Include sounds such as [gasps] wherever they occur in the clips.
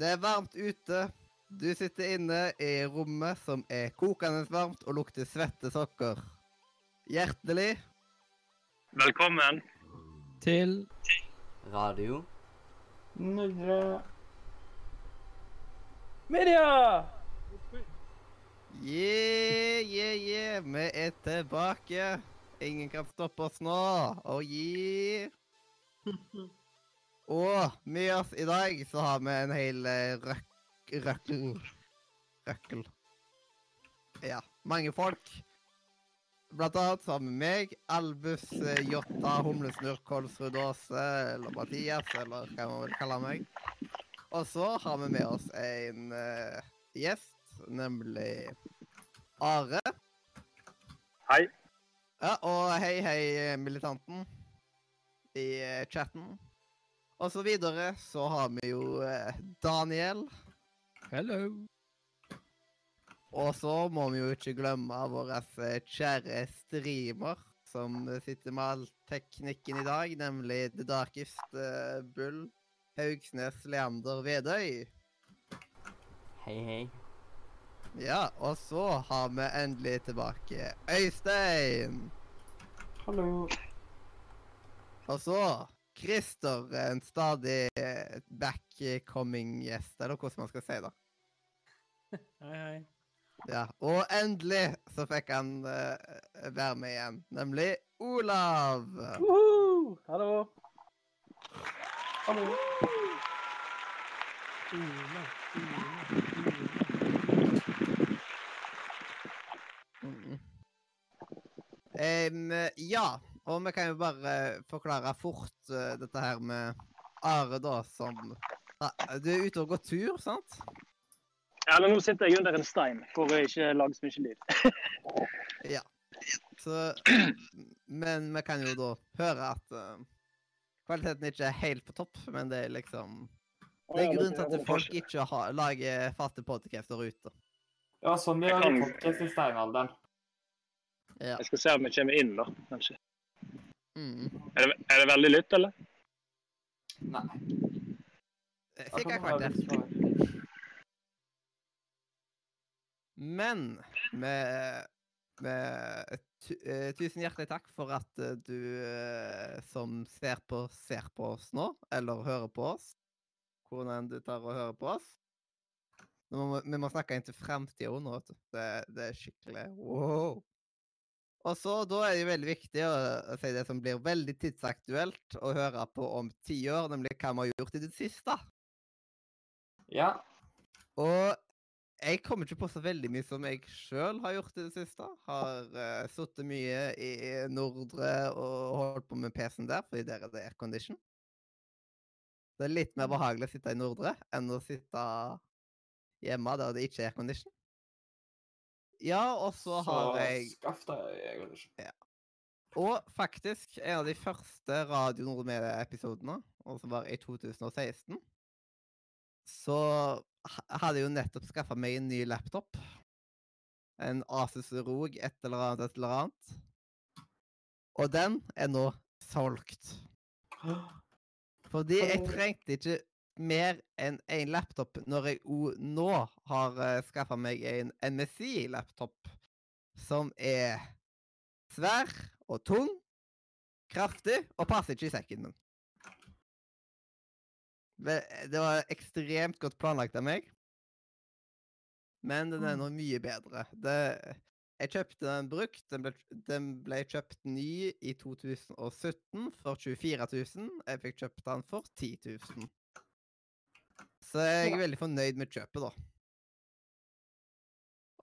Det er varmt ute. Du sitter inne i rommet som er kokende varmt og lukter svette sokker. Hjertelig Velkommen. Til Radio. Nordre Media! Yeah, yeah, yeah. Vi er tilbake. Ingen kan stoppe oss nå. Oh [laughs] yeah. Og med oss i dag så har vi en hel eh, røk... Røkkel... Røkkel. Ja, mange folk. Blant annet så har vi meg, Albus, eh, Jotta, Humlesnurr, Kolsrud Aase, eller Mathias, eller hva man vil kalle meg. Og så har vi med oss en uh, gjest, nemlig Are. Hei. Ja, og hei, hei, militanten i chatten. Og så videre så har vi jo eh, Daniel. Hello. Og så må vi jo ikke glemme vår eh, kjære streamer, som sitter med all teknikken i dag, nemlig The Darkest eh, Bull, Haugsnes Leander Vedøy. Hei, hei. Ja, og så har vi endelig tilbake Øystein. Hallo. Og så Christer, en stadig backcoming back-coming gjest, eller hvordan man skal si det. [laughs] Hei, hei. Ja, Og endelig så fikk han uh, være med igjen, nemlig Olav. Woohoo! Hallo. Hallo. Olav, Olav, Mm. Em, ja, og vi kan jo bare forklare fort uh, dette her med Are, da, som Du er ute og går tur, sant? Ja, men nå sitter jeg under en stein for å ikke lage så mye lyd. [laughs] Ja. Så Men vi kan jo da høre at uh, kvaliteten ikke er helt på topp, men det er liksom Det er grunnen til at folk ikke har, lager faste podcaster ute. Ja, sånn vi har kan- podcast i steinalderen. Ja. Jeg skal se om jeg kommer inn, da. kanskje. Mm. Er det, er det veldig lytt, eller? Nei. Jeg Fikk jeg svar. Men med, med eh, Tusen hjertelig takk for at eh, du eh, som ser på, ser på oss nå, eller hører på oss. Hvordan enn du tar og hører på oss. Nå må, vi må snakke inn til framtida nå, vet du. Det, det er skikkelig wow. Og så da er det jo veldig viktig å, å si det som blir veldig tidsaktuelt å høre på om ti år, nemlig hva vi har gjort i det siste. Ja. Og jeg kommer ikke på så veldig mye som jeg sjøl har gjort i det siste. Har uh, sittet mye i Nordre og holdt på med PC-en der, fordi der er det aircondition. Det er litt mer behagelig å sitte i Nordre enn å sitte hjemme der det ikke er aircondition. Ja, og så har jeg skaff deg Ja. Og faktisk, en av de første Radio Nordmedia-episodene, og som var i 2016, så hadde jeg jo nettopp skaffa meg en ny laptop. En Asus ROG, et eller annet, et eller annet. Og den er nå solgt. [gasps] Fordi jeg trengte ikke mer enn én laptop når jeg òg nå har uh, skaffa meg en MSI-laptop som er svær og tung, kraftig og passer ikke i sekken min. Det var ekstremt godt planlagt av meg. Men den er nå mye bedre. Det, jeg kjøpte den brukt. Den ble, den ble kjøpt ny i 2017 for 24 000. Jeg fikk kjøpt den for 10 000. Så jeg er veldig fornøyd med kjøpet, da.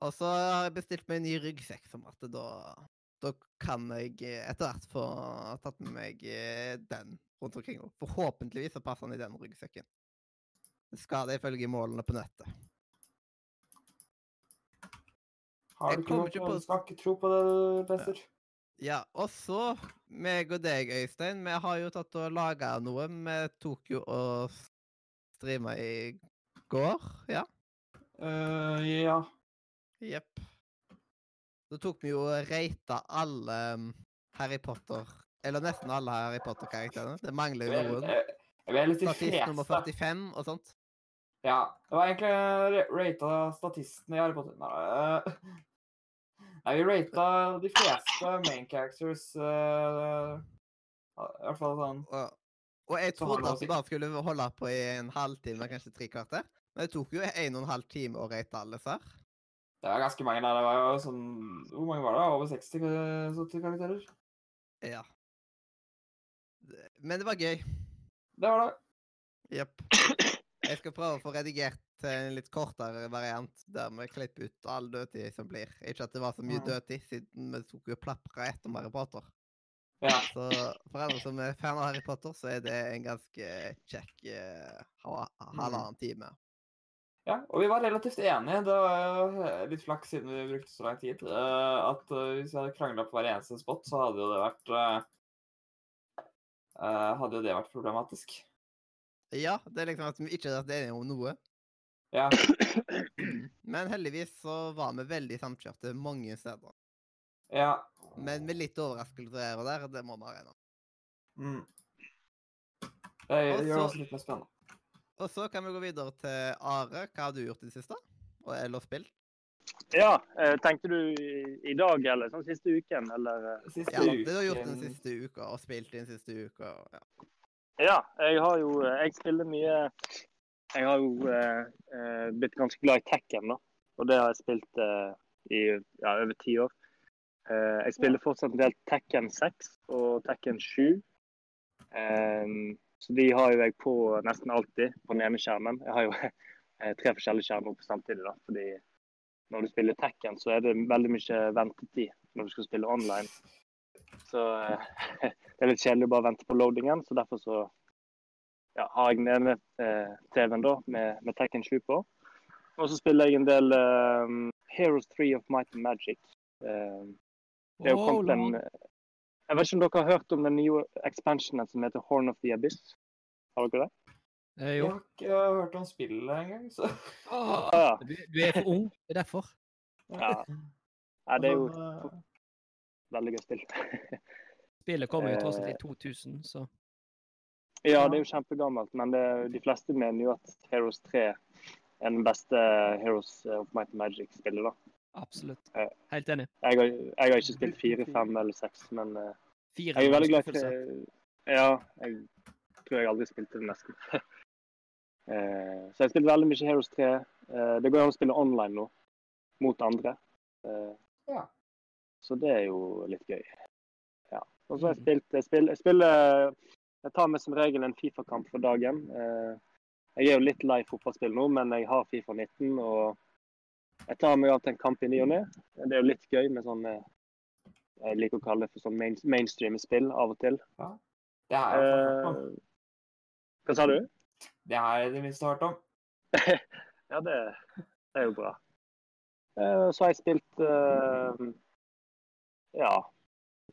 Og så har jeg bestilt meg en ny ryggsekk, som at da da kan jeg eh, etter hvert få tatt med meg eh, den rundt omkring. Forhåpentligvis så passer den i den ryggsekken. Det skal det ifølge målene på nettet. Har du ikke noe ikke på på- tro på det, Lester? Ja, og så meg og deg, Øystein, vi har jo tatt og laga noe. Vi tok jo og streama i går, ja. Eh, ja. Jepp. Så tok vi jo og rata alle um, Harry Potter Eller nesten alle Harry Potter-karakterene. Det mangler jo noen. jeg, jeg ble litt Statist nummer 45 og sånt. Ja. Det var egentlig rata statistene i Harry Potter Nei, øh, [laughs] nei vi rata de fleste main characters uh, I hvert fall sånn Og, og jeg trodde at vi bare skulle holde på i en halvtime, kanskje tre kvarter. Men det tok jo en og en halv time å rate alle disse her. Det var ganske mange der. Det var jo sånn Hvor mange var det? Over 60 kar- 70 karakterer? Ja. Men det var gøy. Det var det. Jepp. Jeg skal prøve å få redigert til en litt kortere variant, der vi klipper ut all dødtid som blir. Ikke at det var så mye Mm. dødtid, siden vi tok jo plapra etter Harry Potter. Ja. Så for alle som er fan av Harry Potter, så er det en ganske kjekk eh, halvannen time. ja. Og vi var relativt enige. Det var eh, litt flaks siden vi brukte så lang tid. eh, At hvis jeg hadde krangla på hver eneste spot, så hadde jo det vært Hadde jo det vært problematisk. Ja, det er liksom at vi ikke har vært enige om noe. Ja. Men heldigvis så var vi veldig samkjørte mange steder. ja. Men med litt overraskelse her og der, det må vi ha regna med. Mm. Det Og gjør også litt mer spennende. Og så kan vi gå videre til Are. Hva har du gjort i det siste? Og eller spilt? Ja, eh, tenkte du i, dag eller sånn siste uken, eller? eh? Siste Ja, det du har gjort den siste uka, og spilt den siste uka. og Ja. Ja, jeg har jo eh, Jeg spiller mye Jeg har jo eh, eh, blitt ganske glad i Tekken, da. Og det har jeg spilt eh, i ja, over ti år. Eh, jeg spiller fortsatt en del Tekken 6 og Tekken 7. Ehm, så de har jo jeg på nesten alltid på den ene skjermen. Jeg har jo [laughs] eh, tre forskjellige skjermer på samtidig, da. Fordi når du spiller Tekken, så er det veldig mye ventetid når du skal spille online. Så eh, [laughs] det er litt kjedelig å bare vente på loadingen, så derfor så ja, har jeg den ene eh, TV-en da med, med Tekken 7 på. Og så spiller jeg en del eh, Heroes 3 of Might and Magic. Eh, det er jo kommet en. Jeg vet ikke om dere har hørt om den nye expansionen som heter Horn of the Abyss? Har dere det? Eh, Jeg har ikke hørt om spillet engang, så Ah, Ja. du, du er for ung, det er derfor. ja. ja det er jo eh, veldig gøy spill. [laughs] Spillet kommer jo tross alt Eh. i 2000, så Ja, det er jo kjempegammelt, men det, de fleste mener jo at Heroes 3 er den beste Heroes of Might and Magic-spillet. da. Absolutt. Helt enig. Jeg har, jeg har ikke spilt fire, fem eller seks, men uh, Fire jeg er veldig glad i. Ja, jeg tror jeg aldri spilte det nesten. uh, [laughs] så jeg spilte veldig mye Heroes 3. Uh, det går an å spille online nå, mot andre. Eh, Ja. Så det er jo litt gøy. Ja. Og så har jeg Mhm. spilt jeg spiller, jeg spiller Jeg tar meg som regel en Fifa-kamp for dagen. Eh, jeg er jo litt lei fotballspill nå, men jeg har Fifa 19, og jeg tar meg av til en kamp i ny og ne. Det er jo litt gøy med sånn eh, Jeg liker å kalle det for sånn main, mainstream-spill av og til. Det har jeg hørt om. Eh, hva sa du? Det har jeg i det minste hørt om. [laughs] Ja, det, det er jo bra. Eh, Så har jeg spilt uh, Ja,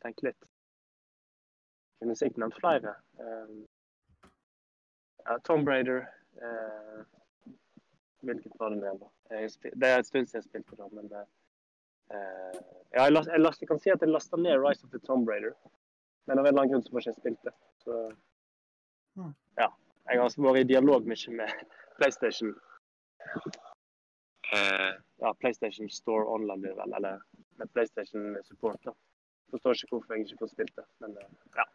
tenk litt. Jeg kunne sikkert nevnt flere. Uh, Ja, Tom Brader. Uh, Hvilket var det med? Det er en stund siden jeg spilte det, men uh, eh, Ja, jeg, last, jeg, last, jeg kan si at jeg lasta ned Rise of the Tomb Raider, Men av en eller annen grunn så får jeg ikke spilt det. Så Hmm. ja. Jeg har vært i dialog mye med PlayStation. Eh, ja, PlayStation Store Online blir vel, eller med PlayStation Support. da. Forstår ikke hvorfor jeg ikke får spilt det, men eh, ja.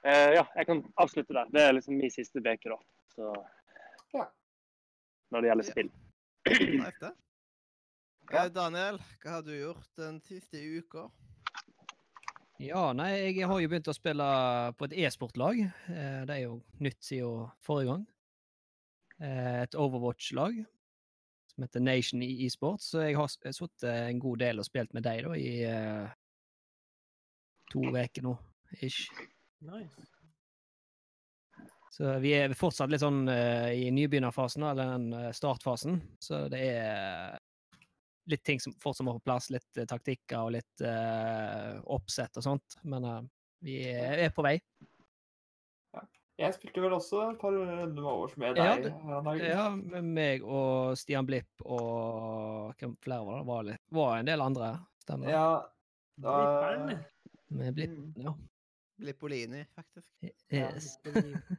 Uh, ja, jeg kan avslutte der. Det er liksom min siste uke, da. Så. Når det gjelder spill. Ja. det. [clears throat] Eh, Daniel, hva har du gjort den siste uka? Ja, nei, jeg har jo begynt å spille på et e-sportlag. Eh, Det er jo nytt siden forrige gang. Eh, Et Overwatch-lag som heter Nation e-sports, Så jeg har sittet en god del og spilt med deg da i to [clears throat] uker nå, ish. Nice. Så vi er fortsatt litt sånn uh, i nybegynnerfasen, eller den eh, startfasen. Så det er litt ting som fortsatt må på plass. Litt uh, taktikker og litt uh, oppsett og sånt. Men eh, vi er, er på vei. Jeg spilte vel også et par runder med overs med Ja, deg. det- her en dag. Ja, med meg og Stian Blipp og Hvem flere var det? Var, litt, var en del andre, stemmer det? Ja, da Blipperen. Med Blipp, Mm. ja. Blippolini, faktisk. Ja, Yes. Ja,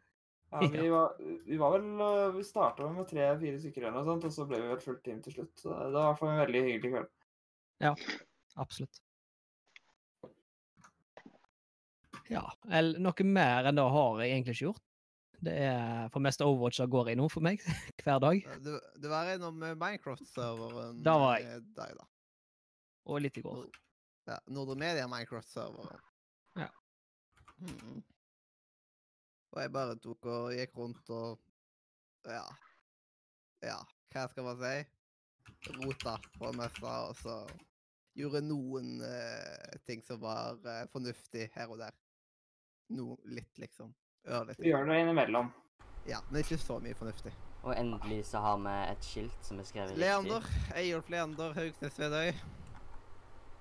vi var, vi var vel øh, Vi starta med tre-fire stykker eller noe sånt, og så ble vi et fullt team til slutt. Så det var i hvert fall en veldig hyggelig kveld. Ja, Absolutt. Ja, eller noe mer enn det har jeg egentlig ikke gjort. Det er for mest Overwatch som går i nå for meg, [laughs] hver dag. Du, du var innom eh, Minecraft-serveren Da var jeg. dag, da. Og litt i går. Ja, Nordre Media Minecraft-serveren. Ja. Mhm. Og jeg bare tok og gikk rundt og Ja. Ja, hva skal man si? Rota på det meste, og så gjorde noen uh, ting som var uh, fornuftig her og der. Noe litt, liksom. Ørlite. Vi gjør det innimellom. Ja, men ikke så mye fornuftig. Og endelig så har vi et skilt som er skrevet Leander, Eyolf Leander Haugsnes Vedøy.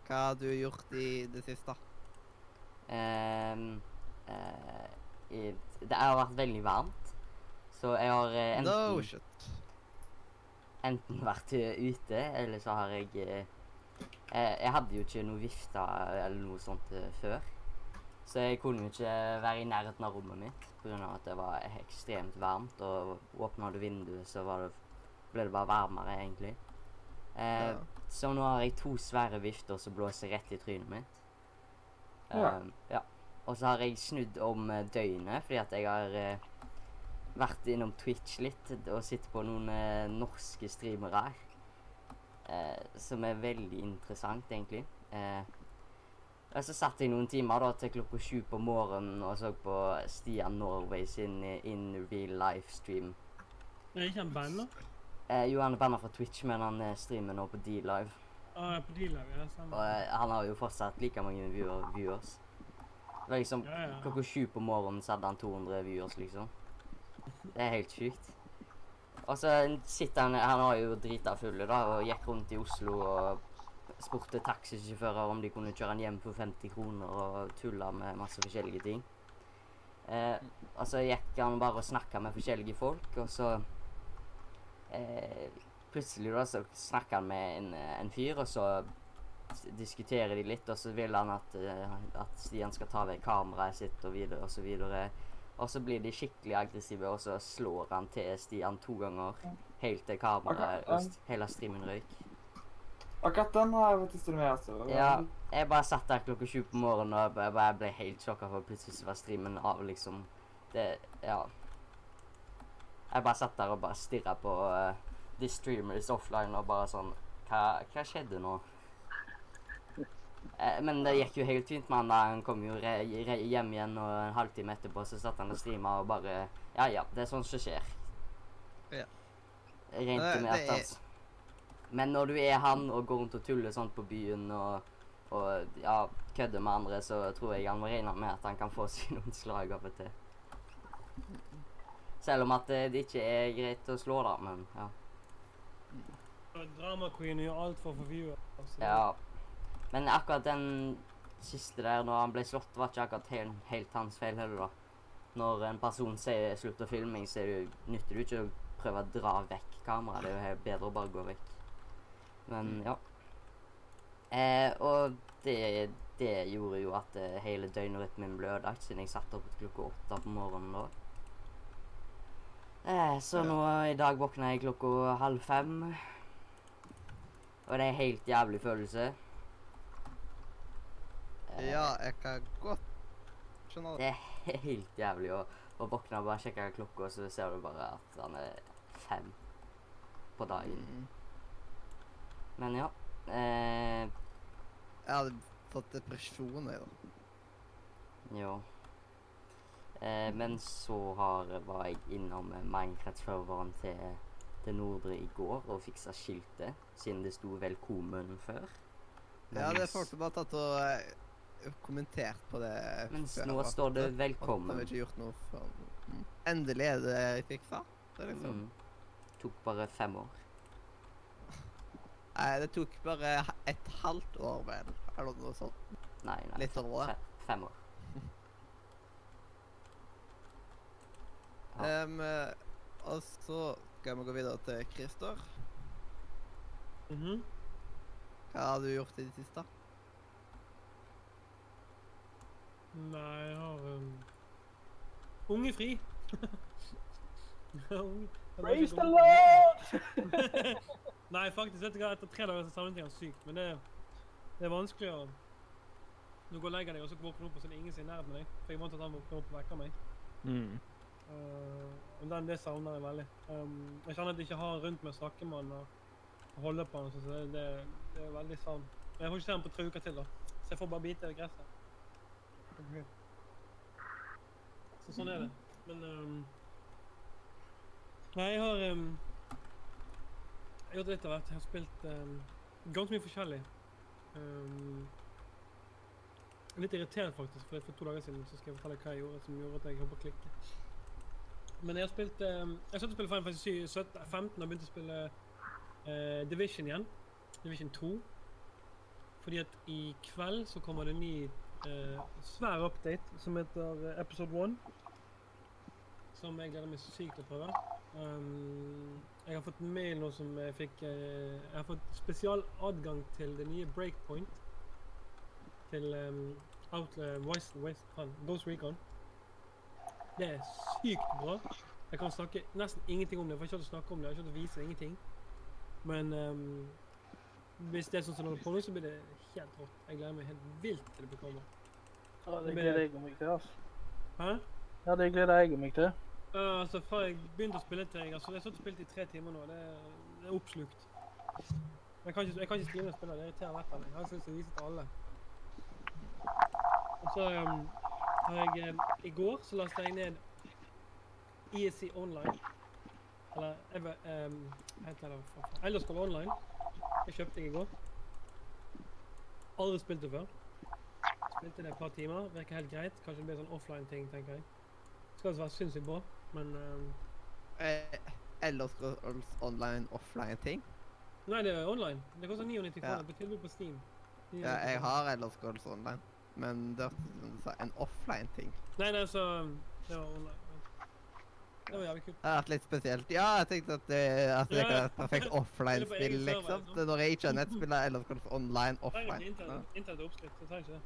Hva har du gjort i det siste? Um, eh, i, det har vært veldig varmt, så jeg har eh, enten, No shit. enten vært eh, ute, eller så har jeg eh, eh, Jeg hadde jo ikke noe vifte eller noe sånt eh, før. Så jeg kunne jo ikke være i nærheten av rommet mitt pga. at det var ekstremt varmt. Og åpna du vinduet, så var det, ble det bare varmere, egentlig. Eh, Ja. Så nå har jeg to svære vifter som blåser rett i trynet mitt. Ja. Eh, ja. Og så har jeg snudd om eh, døgnet fordi at jeg har eh, vært innom Twitch litt og sitter på noen eh, norske streamere her. Eh, som er veldig interessant, egentlig. Eh, og så satt jeg noen timer da til klokka sju på morgenen og så på Stian Norway sin eh, in real life-stream. Er ikke han banna? Eh, jo, han er banna fra Twitch, men han streamer nå på D-Live. Ah, på D-Live, ja. Og Stemmer. eh, han har jo fortsatt like mange viewer, viewers. Liksom Ja, ja. Klokka sju på morgenen så hadde han 200 viewers, liksom. Det er helt sjukt. Og så sitter han Han var jo drita full da, og gikk rundt i Oslo og spurte taxisjåfører om de kunne kjøre han hjem for 50 kroner, og tulla med masse forskjellige ting. Eh, og så gikk han bare og snakka med forskjellige folk, og så eh, Plutselig da så snakka han med en, en fyr, og så diskuterer de litt, og så vil han at, eh, at Stian skal ta vekk kameraet sitt og videre og så videre. Og så blir de skikkelig aggressive, og så slår han til Stian to ganger. Helt til kameraet og st- hele streamen røyk. Akkurat den har jeg vært i og med altså. Ja, jeg bare satt der klokka sju på morgenen og jeg bare, bare ble helt sjokka, for plutselig så var streamen av, liksom. Det Ja. Jeg bare satt der og bare stirra på uh, The Streamers offline og bare sånn Hva, hva skjedde nå? Eh, men det gikk jo helt fint med han da. Han kom jo re re hjem igjen, og en halvtime etterpå så satt han og streama og bare Ja ja, det er sånt som skjer. Ja. Rent Det- med at er- han Men når du er han og går rundt og tuller sånn på byen og, og ja, kødder med andre, så tror jeg han må regne med at han kan få [laughs] seg noen slag av og til. Selv om at det, det ikke er greit å slå, da, men ja. Drama Queen gjør alt for å få viewer. altså. ja. Men akkurat den siste der, når han ble slått, var ikke akkurat helt, helt hans feil heller, da. Når en person sier 'slutt å filming', så er nytter det jo ikke å prøve å dra vekk kameraet. Det er jo helt bedre å bare gå vekk. Men ja. Eh, og det, det gjorde jo at eh, hele døgnrytmen ble ødelagt, siden jeg satt opp klokka åtte på morgenen da. Eh, så nå i dag våkna jeg klokka halv fem. Og det er en helt jævlig følelse. Eh, Ja, jeg kan godt skjønne det. Det er helt jævlig å, å våkne og bare sjekke klokka, og så ser du bare at han er fem på dagen. Mm. Men ja. Eh, Jeg hadde fått depresjon, jeg, da. jo. Eh, men så har, var jeg innom Minecraft-serveren til, til Nordre i går og fiksa skiltet, siden det sto 'Velkommen' før. Ja, det er folk som har tatt og eh, kommentert på det. Mens før, nå står det 'Velkommen'. Har ikke gjort noe før. Mm. Endelig er det fiksa. Det liksom. Mm. Tok bare fem år. Nei, det tok bare et halvt år, vel. Eller noe sånt. Nei, nei. Litt over det. Fe fem år. [laughs] Ja. Eh, og så skal vi gå videre til Christer. Mhm. Hva har du gjort i det siste? Nei, jeg har um, Ungefri. [laughs] Praise the Lord! [laughs] Nei, faktisk, vet du hva, etter tre dager så savnet jeg han sykt. Men det, det er vanskelig å Du går og legger deg, og så våkner du opp, og så er det ingen som er i nærheten av deg. For jeg er vant til at han våkner opp og vekker meg. Mm. Uh, og den, det savner jeg veldig. Um, jeg kjenner at jeg ikke har rundt meg å snakke med han og holde på han. Så det, det, det er veldig savn. Men jeg får ikke se han på tre uker til, da. Så jeg får bare bite i gresset. Så sånn er det. Men um, Nei, jeg har um, Jeg har gjort litt av hvert. Jeg har spilt um, ganske mye forskjellig. Um, litt irriterende, faktisk, for for to dager siden så skal jeg fortelle hva jeg gjorde som gjorde at jeg å klikke. Men jeg har spilt um, Jeg har og å spille Final Fantasy 17, 15 og begynt å spille uh, Division igjen. Division 2. Fordi at i kveld så kommer det en ny eh, svær update som heter eh, Episode 1. Som jeg gleder meg sykt til å prøve. Um, jeg har fått mail nå som jeg fikk eh, Jeg har fått spesialadgang til det nye Breakpoint. Til um, Outlaw West, West, faen, Ghost Recon. Det er sykt bra. Jeg kan snakke nesten ingenting om det. for Jeg har ikke hatt å snakke om det. Jeg har ikke hatt å vise ingenting. Men um, hvis det er sånn som den holder på nå, så blir det helt rått. Jeg gleder meg helt vilt til det kommer. Ja, det gleder jeg meg til. altså. Hæ? Ja, det gleder jeg meg til. Ja, altså, fra jeg begynte å spille til jeg, altså, jeg har og spilt i tre timer nå. Det er, det er oppslukt. Jeg kan ikke, jeg kan ikke skrive ned spille. Det irriterer vettet av meg. Jeg har lyst til å vise til alle. Og så um, har jeg eh, I går så lastet jeg ned ESC Online. Eller um, hva heter det? da? faen? Elder Scroll Online. Det kjøpte jeg i går. Aldri spilt det før. Spilte det et par timer. Virker helt greit. Kanskje det blir sånn offline-ting, tenker jeg. Skal altså være sinnssykt bra, men um, Eh, Elder Online offline-ting. Nei, det er online. Det koster 99 Ja. kroner på tilbud på Steam. Ja, jeg har Ellers Goals Online, men det er en offline-ting. Nei, nei, så Det var online. Det var jævlig kult. Det har vært litt spesielt. Ja, jeg tenkte at det, at det Ja, kan være et perfekt [laughs] offline-spill, liksom. liksom. Det når jeg ikke har nett, eller Elder Scrolls ikke offline. Internett så oppskrift. Jeg trenger ikke det.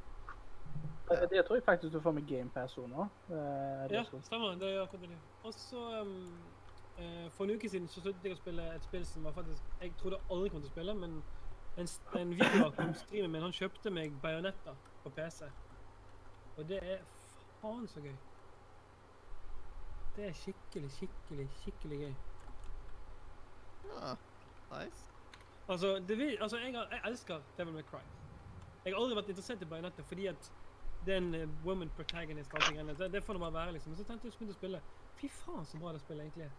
Det, det tror jeg faktisk du får med GamePass òg nå. Eh, Ja, stemmer. Det gjør akkurat det. Og så um, eh, For en uke siden så sluttet jeg å spille et spill som var faktisk Jeg trodde aldri kom til å spille, men en, en videoakom streamen min, han kjøpte meg Bayonetta på PC. Og det er faen så gøy. Det er skikkelig, skikkelig, skikkelig gøy. Ja, nice. Altså, det vil, altså jeg, jeg elsker Devil May Cry. Jeg har aldri vært interessert i Bayonetta fordi at det er en eh, woman protagonist. og alt det. Det, får det bare være, liksom. Men så tenkte jeg å begynne å spille. Fy faen, så bra det spillet egentlig er.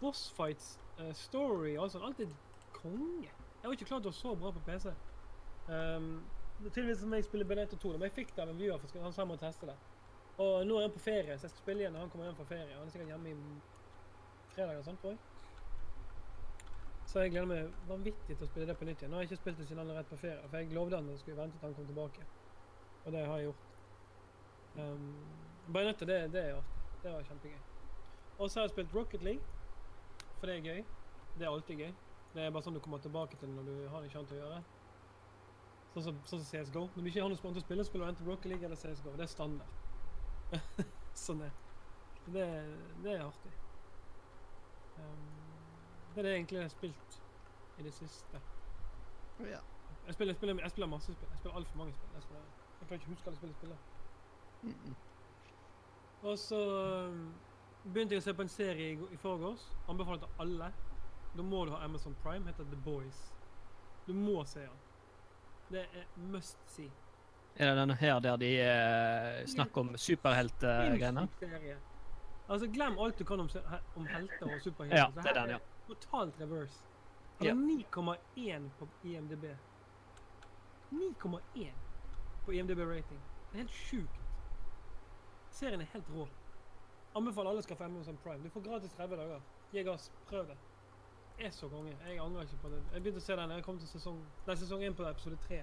Boss fights, eh, story og alt sånt. Alt er konge. Jeg var ikke klar til å være så bra på PC. Um, er tydeligvis som jeg spiller Bayonetta 2, men jeg fikk det av en viewer, for han sa jeg må teste det. Og nå er han på ferie, så jeg skal spille igjen når han kommer hjem fra ferie. Han er sikkert hjemme i fredag eller sånt, tror jeg. Så jeg gleder meg vanvittig til å spille det på nytt igjen. Nå har jeg ikke spilt det siden han er rett på ferie, for jeg lovde han at jeg skulle vente til han kom tilbake. Og det har jeg gjort. Um, Bayonetta, det, det er artig. Det var kjempegøy. Og så har jeg spilt Rocket League, for det er gøy. Det er alltid gøy. Det er bare sånn du kommer tilbake til når du har det ikke annet å gjøre. Sånn som, sånn som CSGO. Når du ikke har noe spennende å spille, spiller du enten Rocket League eller CSGO. Det er standard. [laughs] sånn er det. Det er artig. Um, det er det egentlig jeg har spilt i det siste. Ja. Jeg spiller, jeg spiller, jeg spiller masse spill. Jeg spiller altfor mange spill. Jeg, spiller, jeg kan ikke huske alle spill jeg spiller. Mm -mm. Og så um, begynte jeg å se på en serie i, i forgårs. Anbefalt til alle. Da må du ha Amazon Prime. Heter The Boys. Du må se den. Det er must see. Er det denne her der de eh, snakker om superheltgreiene? Altså, glem alt du kan om, om helter og superhelter. Ja, det er den, ja. Totalt reverse. Han er 9,1 på IMDb. 9,1 på IMDb rating. Det er helt sjukt. Serien er helt rå. Anbefaler alle skal få Amazon Prime. Du får gratis 30 dager. Gi gass. Prøv det. Det er så konge. Jeg angrer ikke på det. Jeg begynte å se den. Jeg kom til sesong Nei, sesong 1 på episode 3.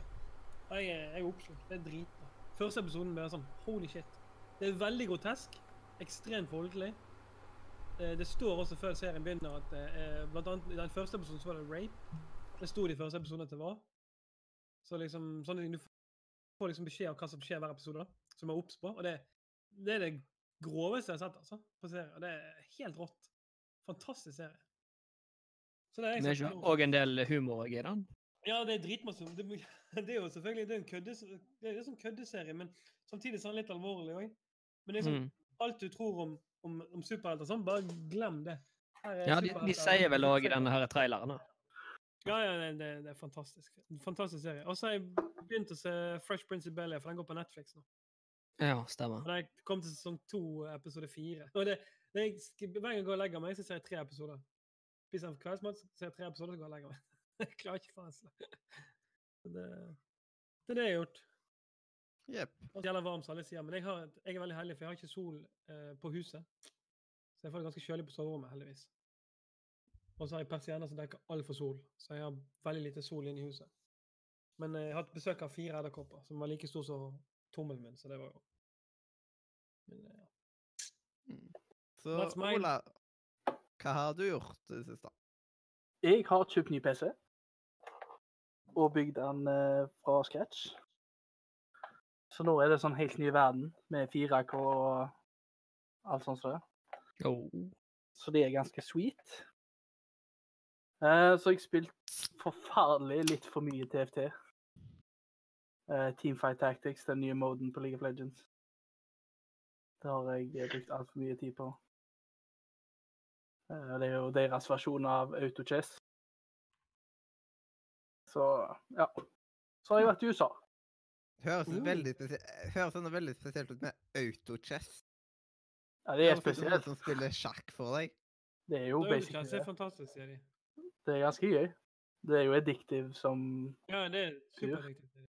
Jeg, jeg er oppslukt. Det er dritbra. Første episoden ble sånn Holy shit. Det er veldig grotesk. Ekstremt voldelig. Eh, Det står også før serien begynner at eh, blant annet i den første episoden så var det rape. Det sto det i første episode at det var. Så liksom sånne ting, Du får liksom beskjed om hva som skjer hver episode, da, som er obs på. Og det, det er det groveste jeg har sett altså, på serier. Det er helt rått. Fantastisk serie. Så det er ikke òg en del humor i den? Ja, det er dritmasse. Det, [laughs] det er jo selvfølgelig det er en kødde, det er en sånn køddserie, men samtidig er den litt alvorlig òg. Men sånn, Mm. alt du tror om, om, om superhelter, sånn, bare glem det. Ja, de, de sier vel òg i denne her traileren. da. Ja, ja, det, det, er fantastisk. Fantastisk serie. Og så har jeg begynt å se Fresh Prince of Bel-Air, for den går på Netflix nå. Ja, stemmer. Jeg kom til sesong to, episode fire. Og det, det hver gang jeg går og legger meg, så ser jeg tre episoder. Spiser en kveldsmat, ser jeg tre episoder, så går jeg og legger meg. Jeg [laughs] klarer ikke faen seg. Så Det, det er det jeg har gjort. Jepp. Så gjelder varmt, som alle sier. Men jeg, har, jeg er veldig heldig, for jeg har ikke sol eh, på huset. Så jeg får det ganske kjølig på soverommet, heldigvis. Og så har jeg persienner som dekker altfor sol, så jeg har veldig lite sol inne i huset. Men eh, jeg har hatt besøk av fire edderkopper, som var like stor som tommelen min, så det var jo Men eh, ja. Så That's. Ola, hva har du gjort i det siste? Jeg har kjøpt ny PC. Og bygd den eh, fra scratch. Så nå er det sånn helt ny verden med 4K og alt sånt. som det. Oh. Så det er ganske sweet. Eh, så har jeg spilt forferdelig litt for mye TFT. Uh, Teamfight Tactics, den nye moden på League of Legends. Det har jeg eh, brukt altfor mye tid på. Eh, det er jo deres versjon av AutoChess. Så ja. Så har jeg vært i USA. Høres, Uh. veldig høres sånn veldig spesielt ut med autochess. Ja, det er Høres ut som noen som spiller sjakk for deg. Det er jo Det er basically det er fantastisk, sier de. Det er ganske gøy. Det er jo addictive som Ja, det er superdictive.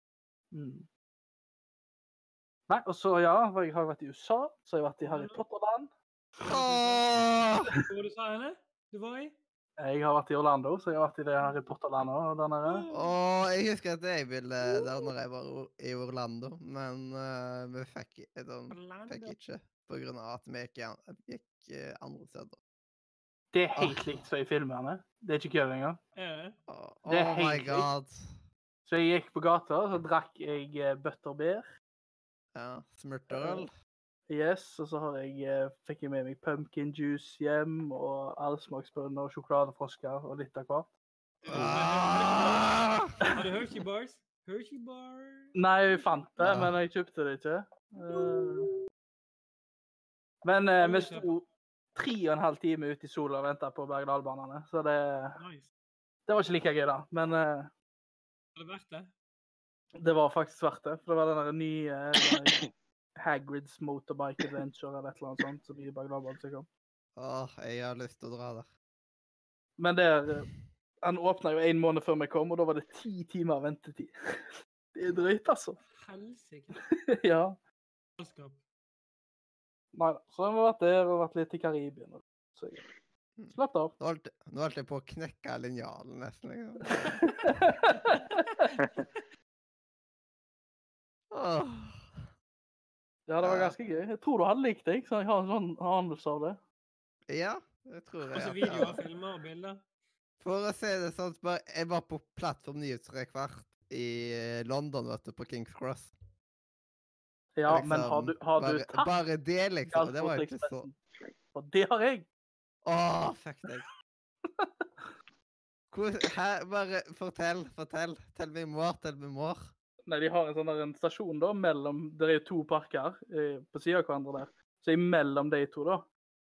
mm. Nei, og så, ja, jeg har vært i USA, så har jeg vært i Harry Potter-land. Hva var det du sa, henne? Du var i? Jeg har vært i Orlando, så jeg har vært i det Harry Potter-landet der jeg husker at jeg ville der når jeg var i Orlando, men uh, vi fikk, sånn, fikk ikke på grunn av at vi gikk, gikk eh, andre steder. Det er helt likt som i filmene. Det er ikke kødd engang. Oh, det? Er helt my helt likt. god. Så jeg gikk på gata, så drakk jeg eh, butterbeer. Ja, smurterøl. Yes, og så har jeg, eh, fikk jeg med meg pumpkin juice hjem, og allsmaksbønner og sjokoladefrosker og litt av hvert. Ah! Har du Hershey Bars? Hershey Bars? Nei, jeg fant det, Ja. men jeg kjøpte det ikke. Eh, Men eh, vi sto tre og en halv time ute i sola og venta på berg-og-dal-banene, så det, Nice. det var ikke like gøy, da. Men eh, Var det verdt det? det var faktisk verdt det. For det var den der nye eh, Hagrids Motorbike Adventure eller et eller annet sånt som de berg-og-dal-banene. Åh, jeg har lyst til å dra der. Men der eh, Han åpna jo en måned før vi kom, og da var det ti timer ventetid. [laughs] Det er drøyt, altså. Helsike. [laughs] ja. Galskap. Nei da. Så har vi vært der og vært litt i Karibien. og Så jeg slapp av. Nå holdt, nå holdt jeg på å knekke linjalen nesten. Liksom. [laughs] Åh. Ja, det var ganske gøy. Jeg tror du hadde likt det, så jeg har en sånn anelse av det. Ja, det tror jeg. Også videoer, [laughs] filmer og bilder. For å si det sånn, jeg var på plattform nyhetsrekvart i eh, London, vet du, på Kings Cross. Ja, Liksom, men har du, har du tatt Bare det, liksom. Det var ikke så Og det har jeg. Åh, fuck deg. [laughs] Hvor, her, bare fortell, fortell. Tell me more, tell me more. Nei, de har en sånn der en stasjon da, mellom Det er jo to parker eh, på siden av hverandre der. Så imellom de to, da,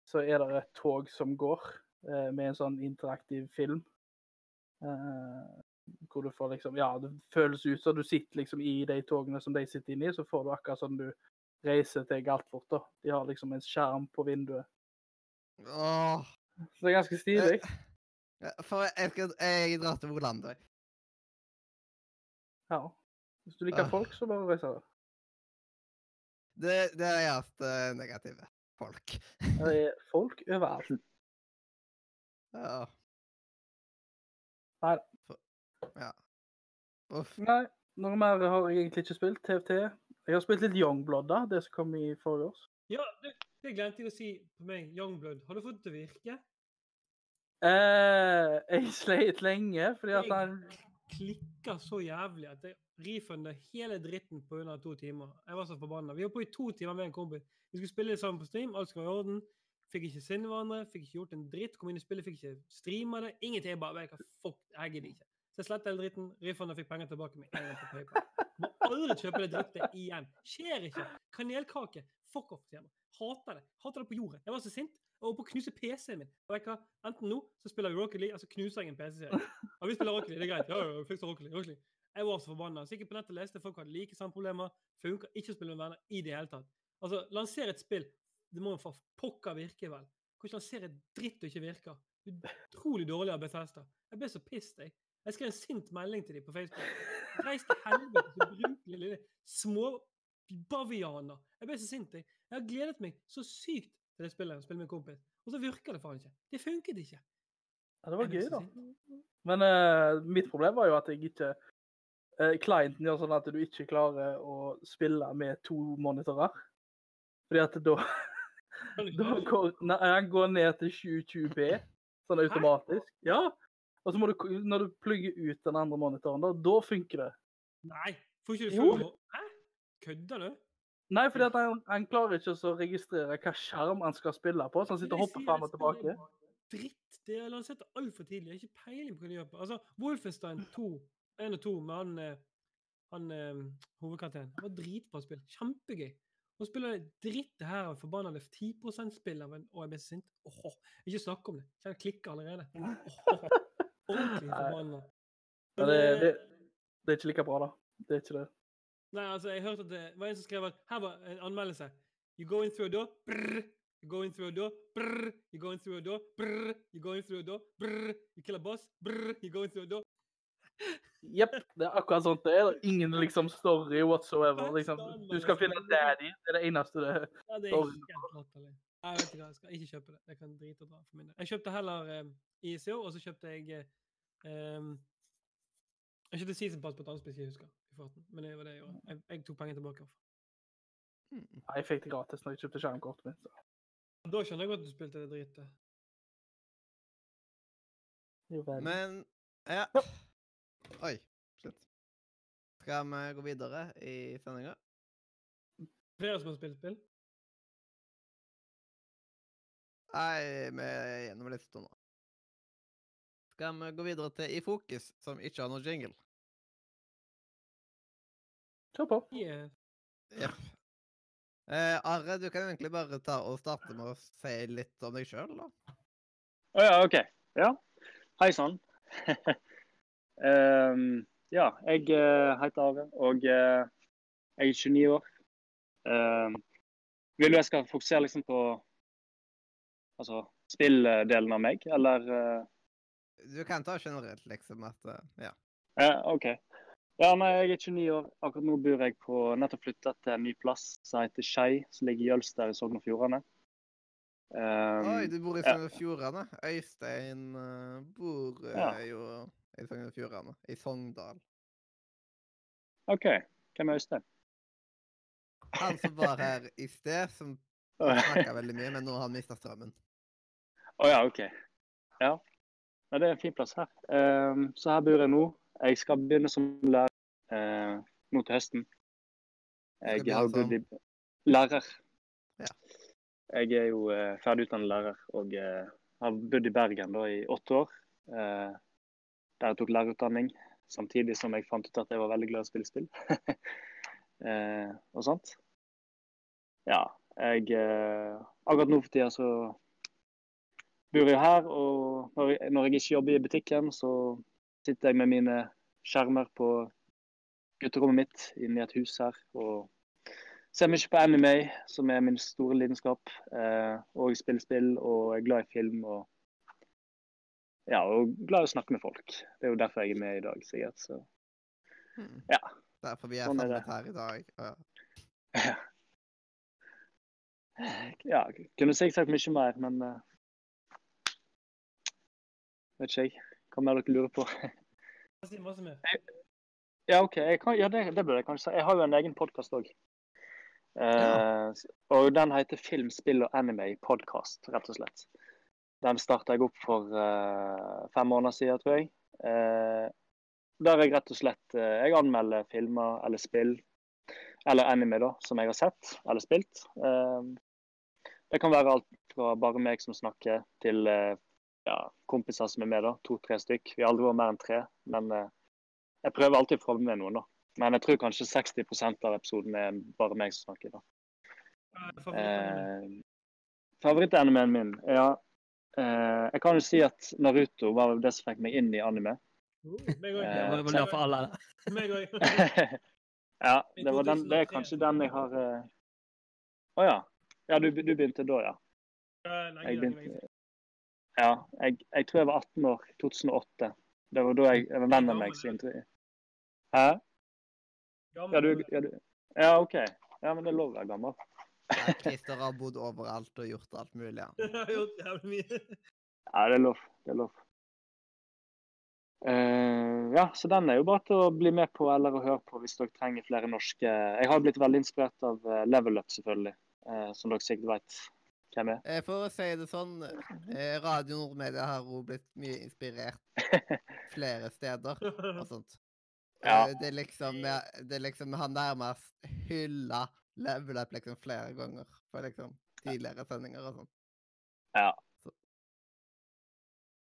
så er det et tog som går eh, med en sånn interaktiv film. Eh, hvor du får liksom Ja, det føles ut som du sitter liksom i de togene som de sitter inni, så får du akkurat sånn du reiser til Galtfort, da. De har liksom en skjerm på vinduet. Åh. Så det er ganske stilig. For jeg, skal, jeg drar til Orlando. Ja. Hvis du liker Ah. folk, så bare reiser du. Det, det er det eneste negative. Folk. Det er folk overalt. [laughs] Ja. Neida. Ja. Uff. Nei, noe mer har jeg egentlig ikke spilt. TFT. Jeg har spilt litt Youngblood, da, det som kom i forrige års. Ja, det, det glemte jeg å si på meg. Youngblood. Har du fått det til å virke? Eh, jeg sleit lenge, fordi at han klikka så jævlig at jeg refunda hele dritten på under to timer. Jeg var så forbanna. Vi var på i to timer med en kompis. Vi skulle spille sammen på stream, alt skulle være i orden. Fikk ikke sinne hverandre, fikk ikke gjort en dritt. Kom inn i spillet, fikk ikke streama det. Ingenting. Jeg bare hva fuck, jeg gidder ikke. Så jeg sletta hele dritten, refunda, fikk penger tilbake med en gang på PayPal. Må aldri kjøpe det drittet igjen. Skjer ikke. Kanelkake. Fuck off, sier jeg. Hater det. Hater det på jordet. Jeg var så sint. Jeg holdt på å knuse PC-en min. Og jeg kan. Enten nå så spiller vi Rocket League, altså knuser jeg en PC-serie. Ja, vi spiller Rocket League, det er greit. Ja, ja, fikser Rocket League. Rocket League. Jeg var så forbanna. Sikkert på nettet og leste folk hadde like samme problemer. Funka ikke å spille med venner i det hele tatt. Altså, lanser et spill. Det må jo for pokker virke, vel. Kan ikke lansere dritt og ikke virker. Utrolig dårlig av Bethesda. Jeg ble så pissed, jeg. Jeg skrev en sint melding til dem på Facebook. Reis til helvete, så ubrukelige lille små bavianer. Jeg ble så sint, jeg. Jeg har gledet meg så sykt til det spillet, og spille med en kompis. Og så virker det faen ikke. Det funket ikke. Ja, det var gøy, da. Men uh, mitt problem var jo at jeg ikke uh, Clienten gjør sånn at du ikke klarer å spille med to monitorer. Fordi at da, da går, nei, han går ned til 720B sånn automatisk. Ja. Og så må du, når du plugger ut den andre monitoren, da, da funker det. Nei, får ikke du full Hæ? Kødder du? Nei, fordi han, han klarer ikke å registrere hva skjerm han skal spille på, så han sitter og hopper fram og tilbake. Dritt. Det er lansert altfor tidlig. Jeg har ikke peiling på hva de gjør. på. Altså, Wolfenstein 2, 1 og 2 med han, eh, han eh, hovedkarakteren. Det var dritbra spill. Kjempegøy. Nå spiller dritt det her av forbanna 10 %-spill av en Å, jeg blir sint. Åh, ikke snakk om det. Jeg klikker allerede. Åh, ordentlig [laughs] forbanna. Det, det, det er ikke like bra, da. Det er ikke det. Nei, altså, jeg hørte at det var en som skrev at her var en anmeldelse. You go in through a door, brrr. You go in through a door, brrr. You go in through a door, brrr. You go in through a door, brrr. You kill a boss, brrr. You go in through a door. Jepp, det er akkurat sånt det er. Ingen liksom story whatsoever. Liksom. Du skal finne daddy. Det er det eneste det er. Ja, det er helt latterlig. Jeg vet ikke jeg skal ikke kjøpe det. Jeg kan drite og dra for min del. Jeg kjøpte heller eh, ICO, og så kjøpte jeg eh, Jeg kjøpte Season Pass på et annet spill, jeg husker. Farten. Men det var det jeg gjorde. Jeg, jeg tok pengene tilbake. Mm. Jeg fikk det gratis når jeg kjøpte skjermkortet mitt. så. Da skjønner jeg godt at du spilte det dritet. Jo vel. Men ja. Oi. Slutt. Skal vi gå videre i sendinga? Flere som har spilt spill? Nei, vi er gjennom lista nå. Skal vi gå videre til I fokus, som ikke har noe jingle? Kjør på. Yeah. Ja. Eh, Are, du kan egentlig bare ta og starte med å si litt om deg sjøl, da. Å ja, OK. Ja. Hei sann. um, [laughs] ja, jeg eh, heter Are, og uh, jeg er 29 år. Um, vil du jeg skal fokusere liksom på altså, spilldelen av meg, eller uh... Du kan ta generelt, liksom, at uh, Ja. Ja, OK. Ja, nei, jeg er 29 år. Akkurat nå bor jeg på nettopp flyttet til en ny plass som heter Skei, som ligger i Jølster i Sogn og Fjordane. Um, Oi, du bor i. Sogn og Fjordane. Øystein eh, bor eh, Ja. jo i Sogn og Fjordane. I Sogndal. OK. Hvem er Øystein? Han som var [laughs] her i sted, som snakka veldig mye, men nå har han mista strømmen. Å ja, OK. Ja. Nei, det er en fin plass her. Um, så her bor jeg nå. Jeg skal begynne som lærer eh, nå til høsten. Jeg har bodd i lærer. Ja. Jeg er jo eh, ferdigutdannet lærer og eh, har bodd i Bergen da i åtte år. Eh, der jeg tok lærerutdanning, samtidig som jeg fant ut at jeg var veldig glad i å spille spill. [laughs] eh, og sånt. Ja, jeg eh, Akkurat nå for tida så bor jeg her, og når jeg, når jeg ikke jobber i butikken, så sitter jeg med mine skjermer på gutterommet mitt inne i et hus her. Og ser mye på anime, som er min store lidenskap. Eh, og jeg spiller spill og er glad i film. Og, ja, og glad i å snakke med folk. Det er jo derfor jeg er med i dag, sikkert. Så. Hmm. Ja. Derfor vi er Sånn samlet her i dag. Ja. [laughs] Ja, jeg kunne sikkert sagt mye mer, men uh, Vet ikke jeg. Hva mer dere lurer på? Mer. Ja, OK. Kan, ja, det, det burde jeg kanskje si. Jeg har jo en egen podkast òg. Ja. og den heter Film, spill og anime podcast, rett og slett. Den starta jeg opp for eh, fem måneder siden, tror jeg. Eh, der jeg rett og slett eh, jeg anmelder filmer eller spill, eller anime, da, som jeg har sett eller spilt. Eh, Det kan være alt fra bare meg som snakker, til eh, ja, kompiser som er med, da. To-tre stykk. Vi har aldri vært mer enn tre, men eh, jeg prøver alltid å få med noen, da. Men jeg tror kanskje 60% av episoden er bare meg som snakker. da. Eh, Favorittanimeen min, ja. Eh, jeg kan jo si at Naruto var det som fikk meg inn i anime. Oh, meg òg. Eh, [laughs] [laughs] ja, det, var den, det er kanskje den jeg har eh, oh, ja. Ja, du, du begynte da, ja. Jeg begynte, ja, jeg, jeg tror jeg var 18 år. 2008. Det var da jeg, jeg var venn av meg som intro- Hæ? Gammel, Ja, du, ja, du, ja, OK. Ja, men det er lov å være gammel. Ja, Christer har bodd overalt og gjort alt mulig. Ja. [laughs] Jeg har gjort jævlig mye. Ja, det er lov. Det er lov. Uh, ja, så den er jo bare til å bli med på eller å høre på hvis dere trenger flere norske Jeg har blitt veldig inspirert av eh, Level Up, selvfølgelig. uh, som dere sikkert vet hvem er. For å si det sånn, Radio Radio Nordmedia har òg blitt mye inspirert [laughs] flere steder og sånt. Ja. Eh, Det er liksom det er liksom Han nærmest hylla Level Up liksom flere ganger på liksom tidligere sendinger og sånn. Ja.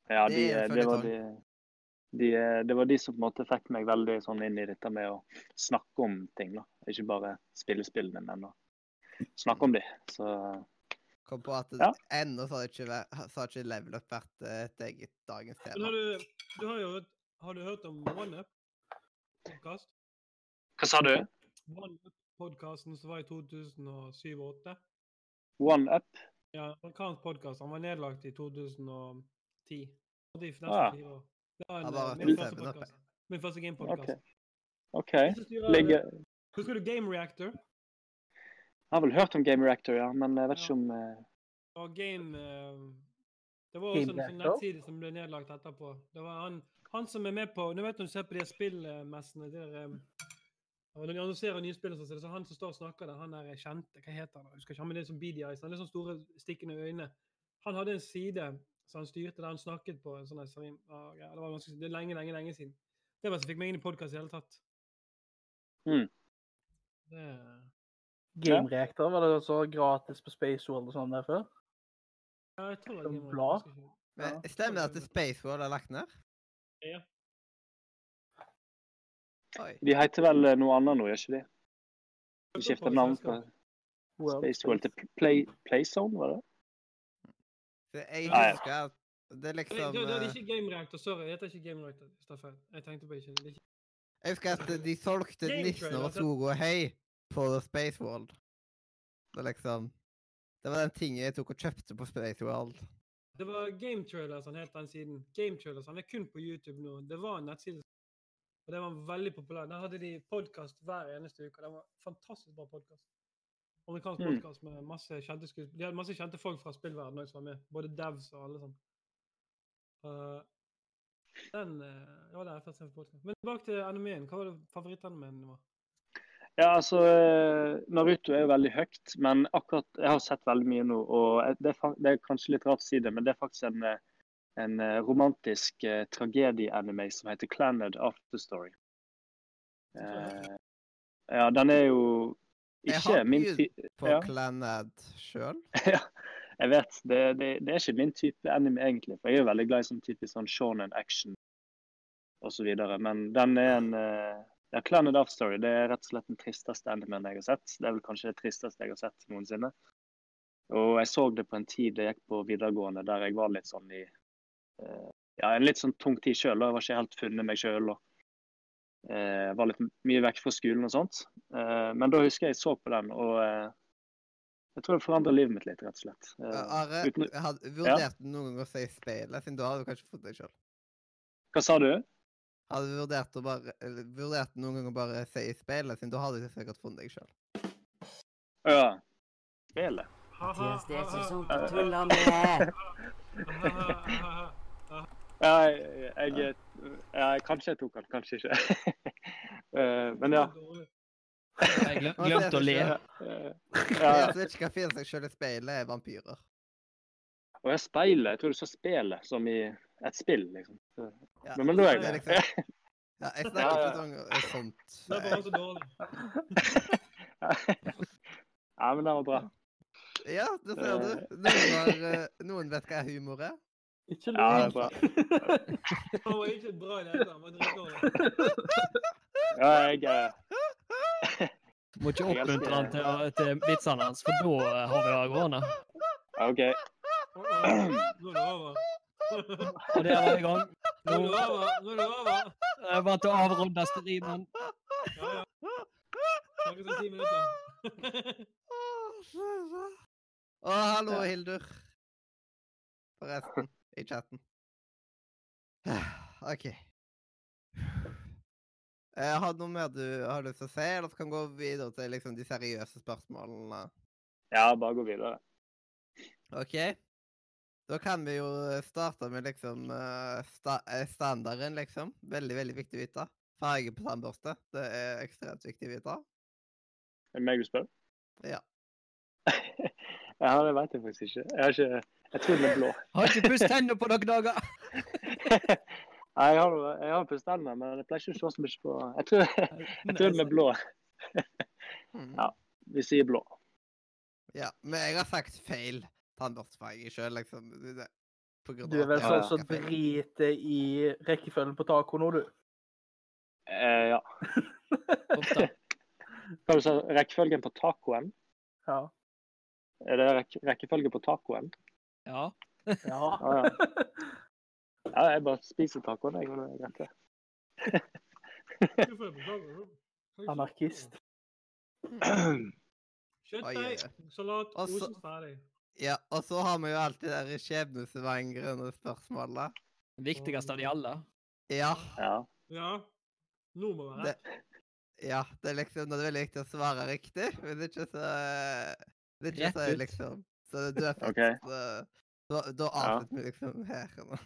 Ja, Det de, er eh, det, var de, de, eh, det var de som på en måte fikk meg veldig sånn inn i dette med å snakke om ting. da. Ikke bare spille spillene, men å snakke om de. Så Kom på at Ja. ennå så har ikke, så ikke Level Up vært et eget dagens Men tema. har du, du har jo har du hørt om OneUp-podkast? Hva sa du? OneUp-podkasten som var i 2007-2008? One Up? Ja, amerikansk podkast. Han var nedlagt i 2010. Og de Ah. Det var en, bare eh, min første podcast. Min første OK. gamepodkast. OK. Ligger... Ligger Husker du Game Reactor? Jeg har vel hørt om Game Reactor, ja, men jeg vet ikke om uh... Og Game uh... Det var også en sånn nettside som ble nedlagt etterpå. Det var han, han som er med på Nå vet du når du ser på de spillmessene der um, Når de annonserer nye spill, sånn, så er det så han som står og snakker der, han er kjente Hva heter han? Jeg husker ikke, han med det som beady eyes. Han er litt sånn store, stikkende øyne. Han hadde en side så han styrte, der han snakket på en sånn. Ah, ja, det var ganske, det er lenge, lenge, lenge siden. Det var det som fikk meg inn i podkast i hele tatt. Mm. Det, Game Reactor, var det også gratis på Space World og sånn der før? ja, jeg tror det var blad? Ja. Stemmer det at Space World er lagt ned? Ja. Oi. De heter vel eh, noe annet nå, gjør ikke de? De skifter navn på World Space World til Play, Playzone, var det? det jeg Nei. husker at det er liksom det, det er eh, ikke Game Reactor, sorry. Det heter ikke Game Reactor. Staffan. Jeg tenkte på ikke. Det er ikke. Jeg husker at de solgte nissen og det- Sogo Hei på Space World. Det er liksom Det var den tingen jeg tok og kjøpte på Space World. Det var Game Trailers han het den siden. Game Trailers, Han er kun på YouTube nå. Det var en nettside. Og det var veldig populær. Der hadde de podkast hver eneste uke. og Det var fantastisk bra podkast. Amerikansk Mm. podkast med masse kjente skuespillere. De hadde masse kjente folk fra spillverdenen også som var med. Både devs og alle sånn. Uh, den uh, Det var der jeg først en podkast. Men tilbake til animeen. Hva var det favorittanimeen din var? Ja, altså eh, Naruto er jo veldig høyt, men akkurat Jeg har sett veldig mye nå, og det er, det er kanskje litt rart å si det, men det er faktisk en, eh, en eh, romantisk eh, tragedie-anime som heter Clannad After Story. Eh, ja, den er jo Jeg ikke har min begynt ty... På Ja. Clanad sjøl. [laughs] ja, jeg vet. Det, det, det er ikke min type anime, egentlig. For jeg er jo veldig glad i sånn typisk sånn shonen action osv. Men den er en eh, ja, Clannad After Story det er rett og slett den tristeste animen jeg har sett. Det er vel kanskje det tristeste jeg har sett noensinne. Og jeg så det på en tid jeg gikk på videregående der jeg var litt sånn i uh, ja, en litt sånn tung tid sjøl. Jeg var ikke helt funnet meg sjøl. og uh, var litt mye vekk fra skolen og sånt. Uh, men da husker jeg jeg så på den, og jeg tror det forandrer livet mitt litt, rett og slett. Are, uten- hadde vurdert noen gang å si speilet, siden da hadde du kanskje fått deg sjøl. hva sa du? Hadde du vurdert, å bare, eller, vurdert noen ganger å bare si speilet, siden da hadde du sikkert funnet deg sjøl. Ja. Speilet? Mathias, det er ikke sånt du [laughs] tuller med. Ja, jeg, jeg, ja, kanskje jeg tok den, kanskje ikke. [laughs] Eh, men ja. Jeg glem, glemte å le. Eh, Det ja. ikke hva finne seg sjøl i speilet, er vampyrer. Og jeg speilet. Jeg tror du sa spelet, som i et spill, liksom. Så- Ja, Men, men er det er jeg liksom, Ja, jeg snakker ja. ikke sånn Det sånt. bare så dårlig. [laughs] ja, men det var bra. Ja, det ser du. Noen, har, eh, noen vet hva humor er. Ikke Ja, det er bra. [laughs] Han var ikke bra i det hele tatt. Han var dritdårlig. Ja, jeg eh, Må ikke oppmuntre han til, til vitsene hans, for da eh, har vi det gående. OK. Nå er det over. Og der var vi i gang. Nå er det over. Nå er det over. er det bare til å avrunde streamen. Ja, ja. Snakkes om ti minutter. Å, hallo, Hildur. Forresten, i chatten. [sighs] OK. Jeg har du noe mer du har lyst til å si, eller så kan vi gå videre til liksom, de seriøse spørsmålene? Ja, bare gå videre. OK? Da kan vi jo starte med liksom eh, sta eh, standarden, liksom. Veldig, veldig viktig å vite. Farge på tannbørste. Det er ekstremt viktig å vite. Er det meg du spør? Ja. [laughs] ja, det veit jeg faktisk ikke. Jeg har ikke Jeg tror den er blå. [laughs] Har ikke pusset tennene på noen dager. [laughs] Nei, jeg har, jeg har pusset tennene, men jeg pleier ikke å se så mye på Jeg tror, jeg tror den er blå. Mm. Ja. Vi sier blå. Ja, men jeg har sagt feil tannbørstefarge sjøl, liksom. Det- på grunn Du er vel sånn som husker driter i rekkefølgen på taco nå, du. Eh, ja. [laughs] Hva du sa du? Rekkefølgen på tacoen? Ja. Er det rek rekkefølge på tacoen? Ja. Ja. [laughs] Ah, ja. ja, jeg bare spiser tacoen, jeg. og det er greit, det. Anarkist. Kjøttdeig, salat, osen ferdig. Ja, og så har vi jo alltid de der skjebnesvangrende spørsmålene. Viktigste av de alle. Ja, Ja. Ja. Være Det- rett. ja, det er liksom det er veldig viktig å svare riktig. Hvis ikke så Hvis ikke Rett så er liksom Så det er faktisk okay. så- Da, da Ja. avslutter vi liksom her. nå.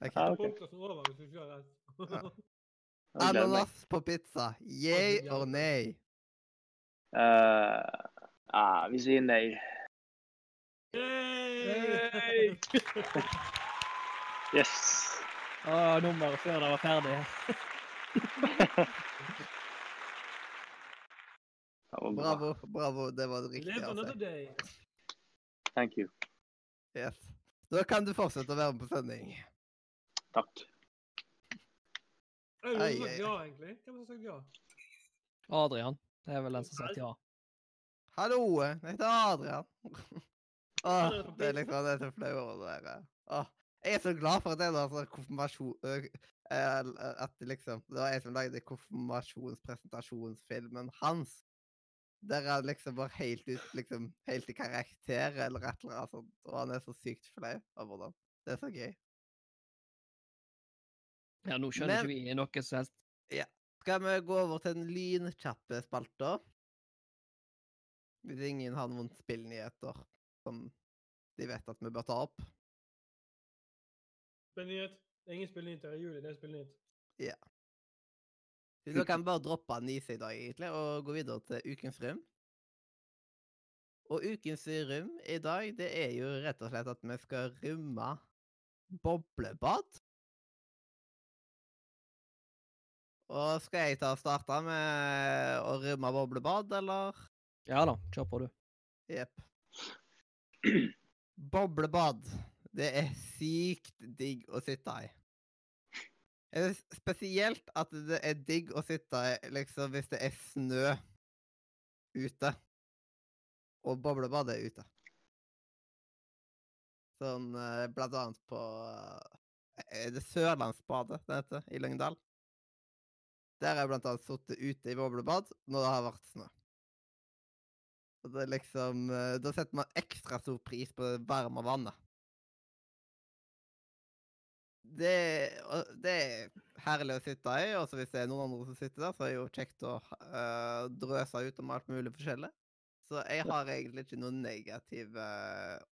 Okay. Ja, ok. Podcasten over hvis vi ikke har rett. Ja. Ananas på pizza. Yay or nay? Uh, ja, vi sier nei. Yay! [laughs] Yes. Å, nummeret før det var ferdig. [laughs] Det var bra. Bravo. bravo, Det var det riktige. Live another Altså. day. Thank you. Yes. Da kan du fortsette å være med på sending. Takk. Hvem har sagt ja, egentlig? Hvem har sagt ja? Adrian. Det er vel den som har sagt ja. Hallo, jeg heter Adrian. [laughs] Åh, det er liksom det er så flau over det der. Åh, jeg er så glad for at det er sånn konfirmasjon... eh, At det liksom Det var jeg som lagde konfirmasjonspresentasjonsfilmen hans. Der han liksom var helt ut, liksom, helt i karakter eller et eller annet sånt. Og han er så sykt flau over det. Det er så gøy. Ja, nå skjønner Men- ikke vi noe som helst. Skal vi gå over til den lynkjappe spalta? Hvis ingen har noen spillnyheter som de vet at vi bør ta opp. Spillnyhet. Det er ingen spillnyheter i juli, det er spillnyhet. Så Da kan vi bare droppe Nise i dag, egentlig, og gå videre til ukens rom. Og ukens rom i dag, det er jo rett og slett at vi skal rømme boblebad. Og skal jeg ta og starte med å rømme boblebad, eller? Ja da, kjør på, du. Jepp. [clears throat] Boblebad. Det er sykt digg å sitte i. Er det Spesielt at det er digg å sitte i liksom hvis det er snø ute. Og boblebadet er ute. Sånn eh, blant annet på eh, Er det Sørlandsbadet det heter, i Lyngdal? Der har jeg blant annet sittet ute i boblebad når det har vært snø. Det liksom eh, Da setter man ekstra stor pris på det varme vannet. Det, det er herlig å sitte i, og hvis det er noen andre som sitter der, så er det jo kjekt å uh, drøse ut om alt mulig forskjellig. Så jeg har egentlig ikke noen negative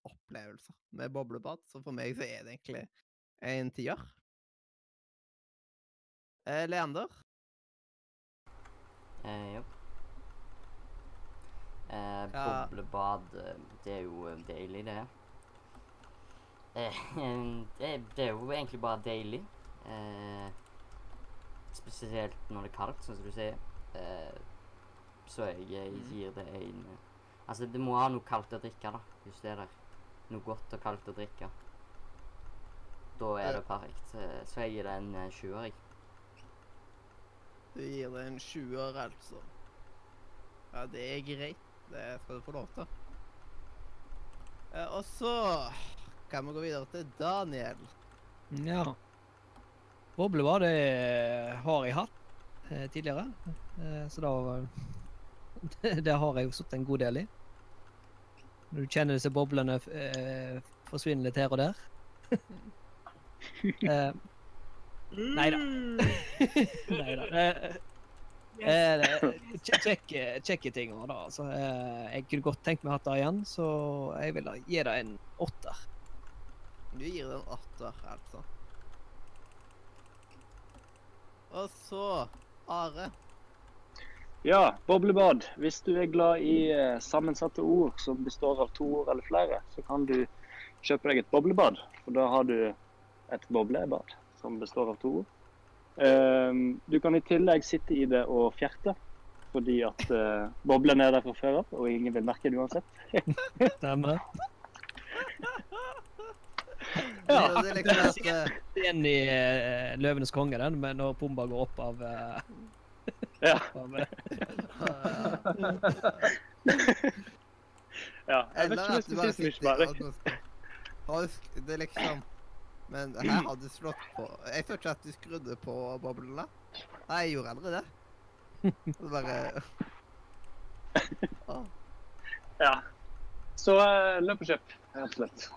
opplevelser med boblebad, så for meg så er det egentlig en tier. Eh, Leander? Eh, ja. Eh, boblebad, eh, det er jo eh, deilig, det. Eh, [laughs] det, det er jo egentlig bare deilig. Eh, spesielt når det er kaldt, sånn som du sier, eh, så jeg, jeg gir det en eh, Altså, det må ha noe kaldt å drikke, da, hvis det er der. Noe godt og kaldt å drikke. Da er det perfekt. Eh, Så jeg gir det en eh, sjuer, jeg. Du gir det en sjuer, altså. Ja, det er greit. Det skal du få lov til. Eh, og så kan vi gå videre til Daniel. Ja. Boble var det har jeg hatt eh, tidligere, eh, så da [laughs] Det har jeg jo sittet en god del i. Når du kjenner disse boblene eh, forsvinne litt her og der. [laughs] eh, nei da. nei da. Kjekke, kjekke ting òg, da. Så, eh, jeg kunne godt tenkt meg å ha det igjen, så jeg vil da gi det en åtter. Du gir det en åtter, altså. Og så Are. Ja, boblebad. Hvis du er glad i eh, sammensatte ord som består av to ord eller flere, så kan du kjøpe deg et boblebad. For da har du et boblebad som består av to ord. Ehm, du kan i tillegg sitte i det og fjerte, fordi at uh, boblene er der fra før av, og ingen vil merke det uansett. [laughs] Stemmer. [laughs] Ja. Det er liksom at eh, igjen i uh, 'Løvenes konge', den, men når Pumba går opp av, uh, Ja. [laughs] av uh, ja. Jeg vet ikke om jeg skal si så mye mer. Det er liksom Men her hadde du slått på Jeg følte ikke at du skrudde på boblene. Nei, jeg gjorde aldri det. [laughs] Det bare Ja. Så uh, løp og kjøp, rett og slett.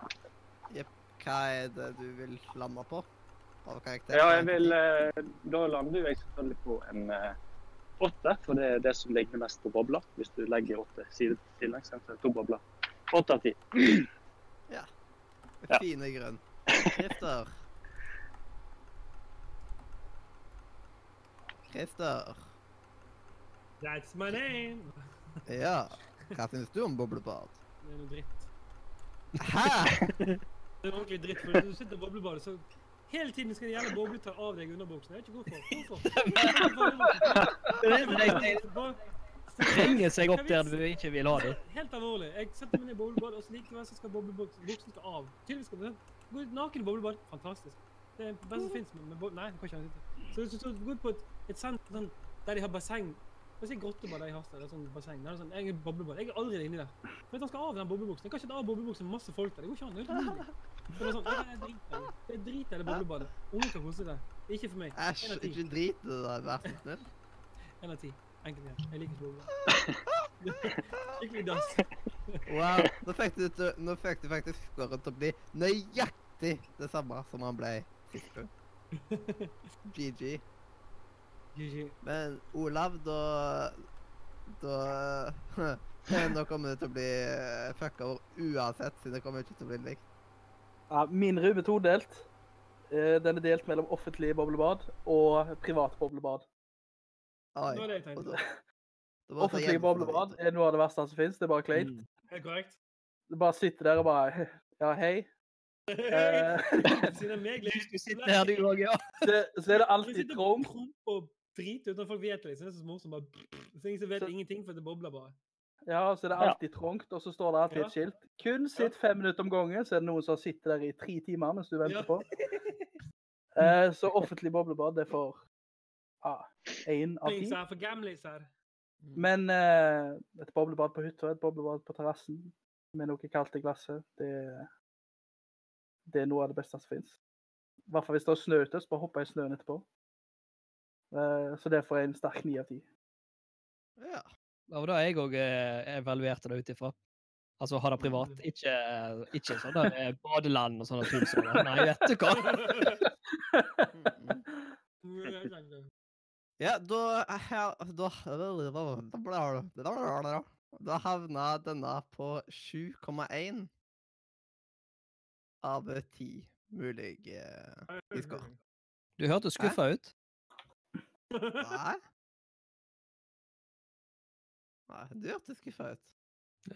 Hva er det du vil lande på? Av karakter? Ja, jeg vil uh, Da lander jo jeg selvfølgelig på en åtte, uh, for det er det som ligner mest på bobler. Hvis du legger åtte sider til sidelengs, så er det to bobler. Åtte av ti. [clears throat] ja. Fine grunn. Christer. Christer. That's my name! Ja. Hva syns du om boblebad? Det er noe dritt. Hæ? Det er ordentlig dritt, for du sitter i boblebadet, så hele tiden skal det jævla boble ta av deg underbuksen. Jeg vet ikke hvorfor. Hvorfor? [laughs] Henge seg opp der du ikke vil ha dem. Helt alvorlig. Jeg setter meg ned i boblebadet, og så likevel så skal boblebuksen skal av. Tydeligvis skal du gå ut naken i boblebad. Fantastisk. Det er det beste som fins. Med, med Nei, det kan ikke sitte. Så hvis du så gå ut på et, et senter sånn, der de har basseng La oss si grottebad der i Harstad. Det er sånn basseng. Der er sånn, jeg er boblebad. Jeg er aldri inni der. At han skal av den boblebuksen. Jeg kan ikke ta av boblebuksen med masse folk der. Det går ikke an. Det er umulig. Det er sånn, det er drit i det. Det er drit i boblebadet. Ungen kan kose seg. Ikke for meg. Æsj, ikke drit i det. Vær så snill. En av ti. Enkelt igjen. Jeg liker boblebad. [laughs] Skikkelig dass. Wow. Nå fikk du, nå fikk du faktisk skåret til å bli nøyaktig det samme som han ble sist gang. GG. GG. Men Olav, da Da [laughs] Nå kommer det til å bli eh, fucka over uansett, siden det kommer ikke til å bli likt. Ja, min rube er todelt. Eh, Den er delt mellom offentlig boblebad og privat boblebad. Oi. Det var det jeg tenkte. da- da var det Offentlig boblebad er noe av det verste som finnes. Det er bare kleint. Mm. Helt korrekt. Du bare sitter der og bare [laughs] Ja, hei. Eh, [laughs] Siden meg litt. Du sitter her, du òg, ja. Så, så er det alltid og trångt. og driter uten at folk vet det. liksom. Det er så morsomt. Bare, så ingen som vet Så- ingenting, for det bobler bare. Ja, så er det alltid trångt, og så står det alltid Ja. et skilt. Kun sitt fem minutter om gangen, så er det noen som sitter der i tre timer mens du venter Ja. på. [laughs] Eh, så offentlig boblebad, det får ja, én av ti. For gamliser. Men eh, et boblebad på hytta, et boblebad på terrassen med noe kaldt i glasset, det, det er noe av det beste som fins. I hvert fall hvis det er snø ute, så bare hoppe i snøen etterpå. Eh, så det får jeg en sterk ni av ti. Ja. Det var det jeg òg evaluerte det ut ifra. Altså ha det privat, ikke, ikke sånn der eh, badeland og sånne tull. Nei, vet du hva. [laughs] [laughs] Ja, da her, da, da havna denne på 7,1 av 10 mulige i. Du hørtes skuffa ut. Nei? Nei, du hørtes skuffa ut.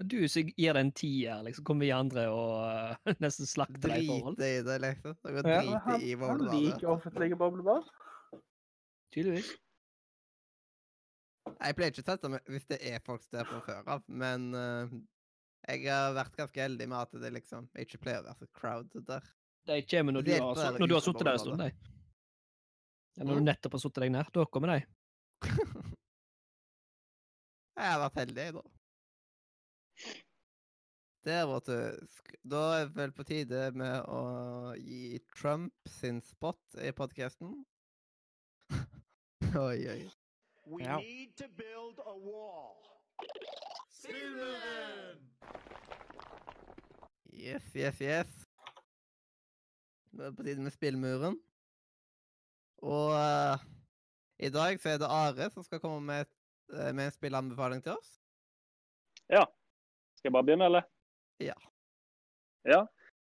Du som gir det en tier, liksom. Kommer vi andre og uh, nesten slakter deg i forhold. Drite i det, liksom. Dere Ja, driter i han liker offentlige boblebad. Tydeligvis. Jeg pleier ikke å sette meg hvis det er folk som er fra før av, men uh, jeg har vært ganske heldig med at det liksom jeg ikke pleier å være så crowded der. De kommer når på så- når du har sittet der en stund, de. Eller når du nettopp har sittet deg ned. Da kommer de. [laughs] Jeg har vært heldig, jeg, da. Der, vet du. Da er det vel på tide med å gi Trump sin spot i podkasten. [laughs] oi, oi. We Ja. need to build a wall. Yes, yes, yes. Nå er det på tide med spillmuren. Og uh, i dag så er det Are som skal komme med, et, eh, med en spillanbefaling til oss. Ja. Skal jeg bare begynne, eller? Ja. Ja.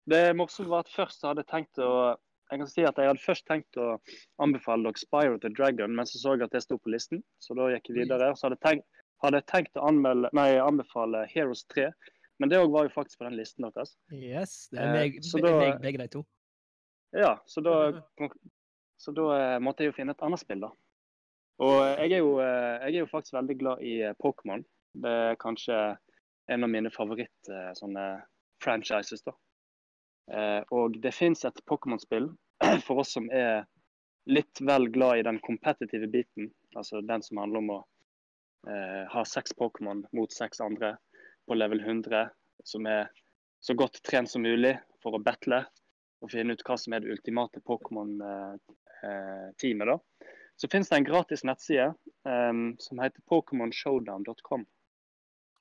Det morsomme var at først så hadde jeg tenkt å jeg kan si at jeg hadde først tenkt å anbefale dere Spyro the Dragon, men så så jeg at det sto på listen, så da gikk jeg videre. Så hadde jeg tenkt, hadde jeg tenkt å anmelde, nei, anbefale Heroes 3, men det òg var jo faktisk på den listen deres. Yes, det er Eh, meg, eh, da- meg begge de to. Ja, så da, så da eh, måtte jeg jo finne et annet spill, da. Og eh, jeg er jo, jeg er jo faktisk veldig glad i Pokémon. Det er kanskje en av mine favoritt eh, sånne franchises, da. Eh, Og det fins et Pokémon-spill [clears throat] for oss som er litt vel glad i den competitive biten. Altså den som handler om å eh, ha seks Pokémon mot seks andre på level 100, som er så godt trent som mulig for å battle og finne ut hva som er det ultimate Pokémon-teamet. da. Så finnes det en gratis nettside em, som heter pokémonshowdown.com.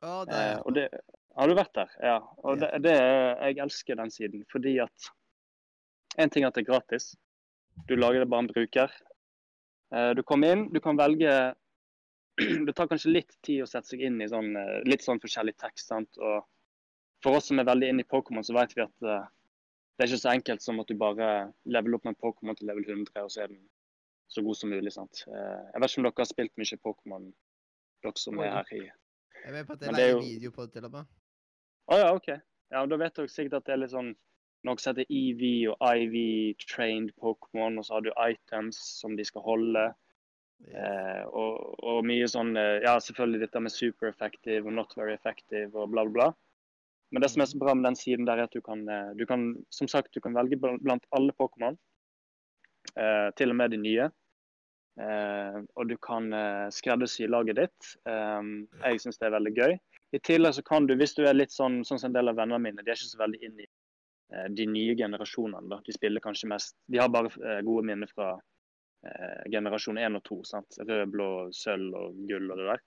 Oh, Eh, og det, har du vært der? Ja. Og Ja. det, det, jeg elsker den siden fordi at En ting er at det er gratis. Du lager det bare en bruker. Eh, du kommer inn, du kan velge [clears throat] Det tar kanskje litt tid å sette seg inn i sånn, eh, litt sånn forskjellig tekst. sant? Og for oss som er veldig inne i Pokémon, så vet vi at eh, det er ikke så enkelt som at du bare leveler opp med en Pokémon til level 100, og så er den så god som mulig. sant? Jeg vet ikke om dere har spilt mye Pokémon, dere som er her i Jeg vet på at det er jo- video på det til og med. Å ja, OK. Ja, Da vet dere sikkert at det er litt sånn noe som heter EV og IV-trained Pokémon, og så har du items som de skal holde. Eh, og, og mye sånn eh, Ja, selvfølgelig dette med super effective og not very effective og bla, bla, bla. Men det som er så bra med den siden der, er at du kan, eh, du kan som sagt, du kan velge blant alle Pokémon. Eh, til og med de nye. Eh, og du kan eh, skreddersy laget ditt. Jeg syns det er veldig gøy. I tillegg så kan du, hvis du er litt sånn, sånn som en del av vennene mine, de er ikke så veldig inn i eh, de nye generasjonene. da. De spiller kanskje mest De har bare eh, gode minner fra eh, generasjon 1 og 2. sant? Rød, blå, sølv og gull og det der.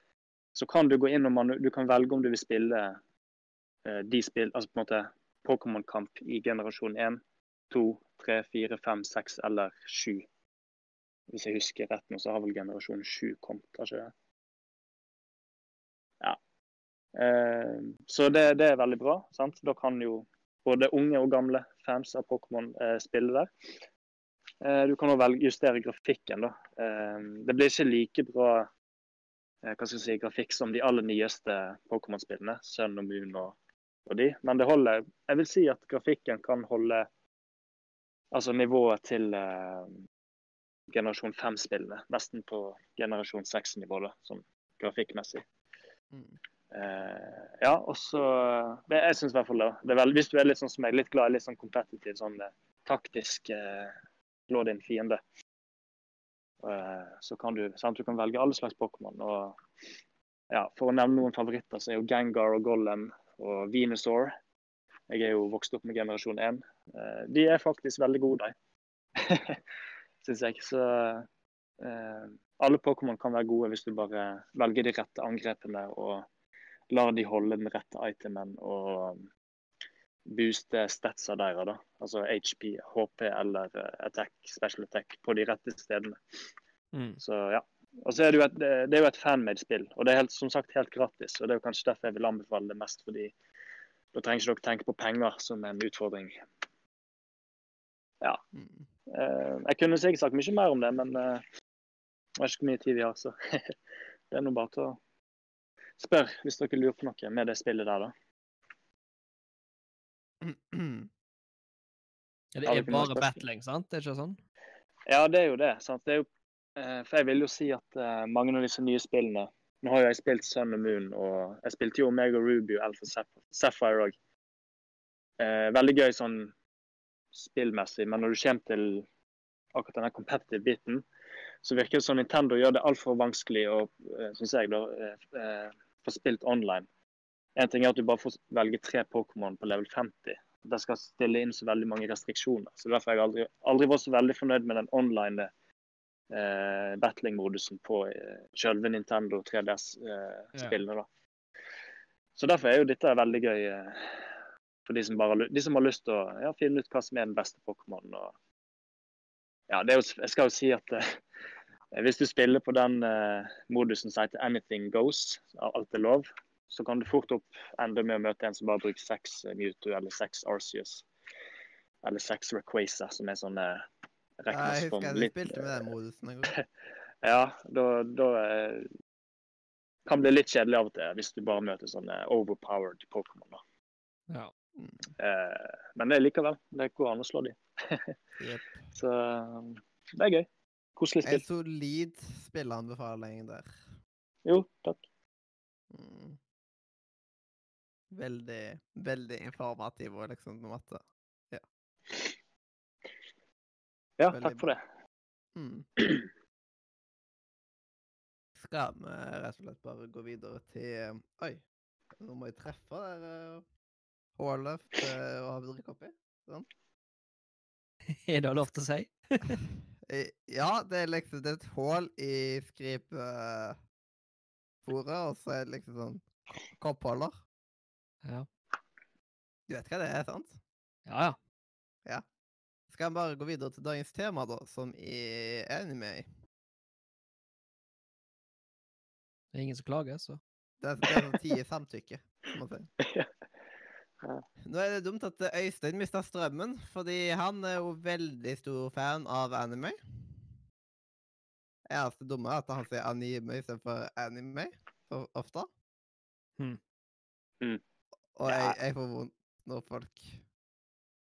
Så kan du gå inn og manu du kan velge om du vil spille eh, de spill, altså på en måte Pokémon-kamp i generasjon 1, 2, 3, 4, 5, 6 eller 7. Hvis jeg husker rett nå, så har vel generasjon 7 kommet, ikke det? Eh, så det, det er veldig bra. sant? Da kan jo både unge og gamle fans av Pokémon eh, spille der. Eh, du kan òg justere grafikken. da. Det blir ikke like bra hva skal jeg si, grafikk som de aller nyeste Pokémon-spillene, Sun og Moon og, og de. Men det holder. Jeg vil si at grafikken kan holde altså nivået til eh, generasjon 5-spillene. Nesten på generasjon 6-nivå, da, sånn grafikkmessig. Mm. Eh, ja, og så Jeg syns i hvert fall det. vel, hvis du er litt sånn som meg, litt glad i litt sånn competitive, sånn eh, taktisk eh, slå din fiende, eh, så kan du sant, du kan velge alle slags Pokémon. Og ja, for å nevne noen favoritter, så er jo Gengar og Gollum og Venusaur. Jeg er jo vokst opp med generasjon 1. Eh, de er faktisk veldig gode, de. [laughs] Syns jeg. Så eh, alle Pokémon kan være gode hvis du bare velger de rette angrepene og lar de holde den rette itemen og booste statsa deres. da. Altså HP, HP eller eh, attack, special attack på de rette stedene. Mm. Så ja. Og så er det jo et, det det er jo et fanmade spill, og det er helt, som sagt helt gratis. og Det er jo kanskje derfor jeg vil anbefale det mest, fordi da trenger ikke dere tenke på penger som en utfordring. Mm. Eh, jeg kunne sikkert sagt mye mer om det, men eh, jeg vet ikke hvor mye tid vi har, så [laughs] det er nå bare til å spørre hvis dere lurer på noe med det spillet der, da. [clears throat] Ja, det er bare battling, sant? Det er ikke sånn? Ja, det er jo det. sant? Det jo Eh, For jeg vil jo si at eh, mange av disse nye spillene Nå har jo jeg spilt Sun and Moon, og jeg spilte jo Omega Ruby og Alpha Sapphire- òg. Eh, veldig gøy sånn spillmessig, men når du kommer til akkurat denne competitive biten, så virker det som Nintendo gjør det altfor vanskelig og, synes syns jeg, da, eh, eh, få spilt online. En ting er at du bare får velge tre Pokémon på level 50. Det skal stille inn så veldig mange restriksjoner. så Derfor har jeg aldri, aldri vært så veldig fornøyd med den online eh, battling-modusen på eh, selve Nintendo 3DS-spillene. da. Så derfor er jo dette veldig gøy eh, for de som, bare, de som har lyst til å ja, finne ut hva som er den beste Pokémonen. og ja, det jo, jeg skal jo si at eh, hvis du spiller på den eh, modusen som heter 'anything goes', alt er lov, så kan du fort opp ende med å møte en som bare bruker seks eh, Mewtwo eller seks Arceus. Eller seks Requaza, som er sånne Ja, regnes jeg husker jeg spilte med den modusen en gang. [laughs] Ja, da, da eh, kan det bli litt kjedelig av og til hvis du bare møter sånne overpowered Pokémon. Ja. Mm, Eh, men det er likevel. Det går an å slå dem. yep. [laughs] Så eh, det er gøy. Koselig En solid spilleanbefaling der. Jo, takk. Mm. Veldig, veldig informativ og liksom på en måte Ja, Veldig takk for det. mm. [clears throat] Skal vi rett og slett bare gå videre til Oi, nå må jeg treffe der uh, og til å ha drikke oppi. [laughs] Er det lov til å si? [laughs] Eh, Ja, det er liksom det er et hull i skripebordet, og så er det liksom sånn ko- koppholder. Ja. Du vet hva det er, sant? Ja, ja. Ja. Skal jeg bare gå videre til dagens tema, da, som er anime? Det er ingen som klager, så. Det er, det er sånn ti samtykke, må man si. [laughs] Nå er det dumt at Øystein mista strømmen, fordi han er jo veldig stor fan av anime. Eneste dumme er at han sier anime istedenfor anime så ofte. Hmm. Hmm. Og jeg, jeg får vondt når folk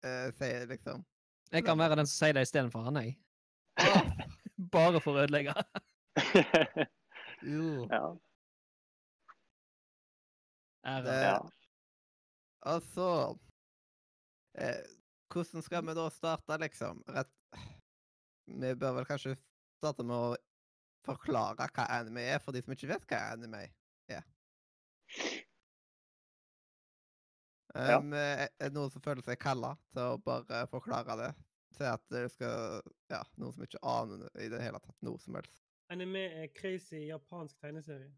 uh, sier liksom Jeg kan være den som sier det istedenfor han, jeg. [laughs] Bare for å ødelegge. [laughs] Jo. ja, Er, ja. Og så eh, Hvordan skal vi da starte, liksom? Rett Vi bør vel kanskje starte med å forklare hva anime er, for de som ikke vet hva anime er. Ja. Um, er er det noen som føler seg kalla til å bare forklare det? Til at det skal Ja, noen som ikke aner i det hele tatt noe som helst. Anime er crazy japansk tegneserie.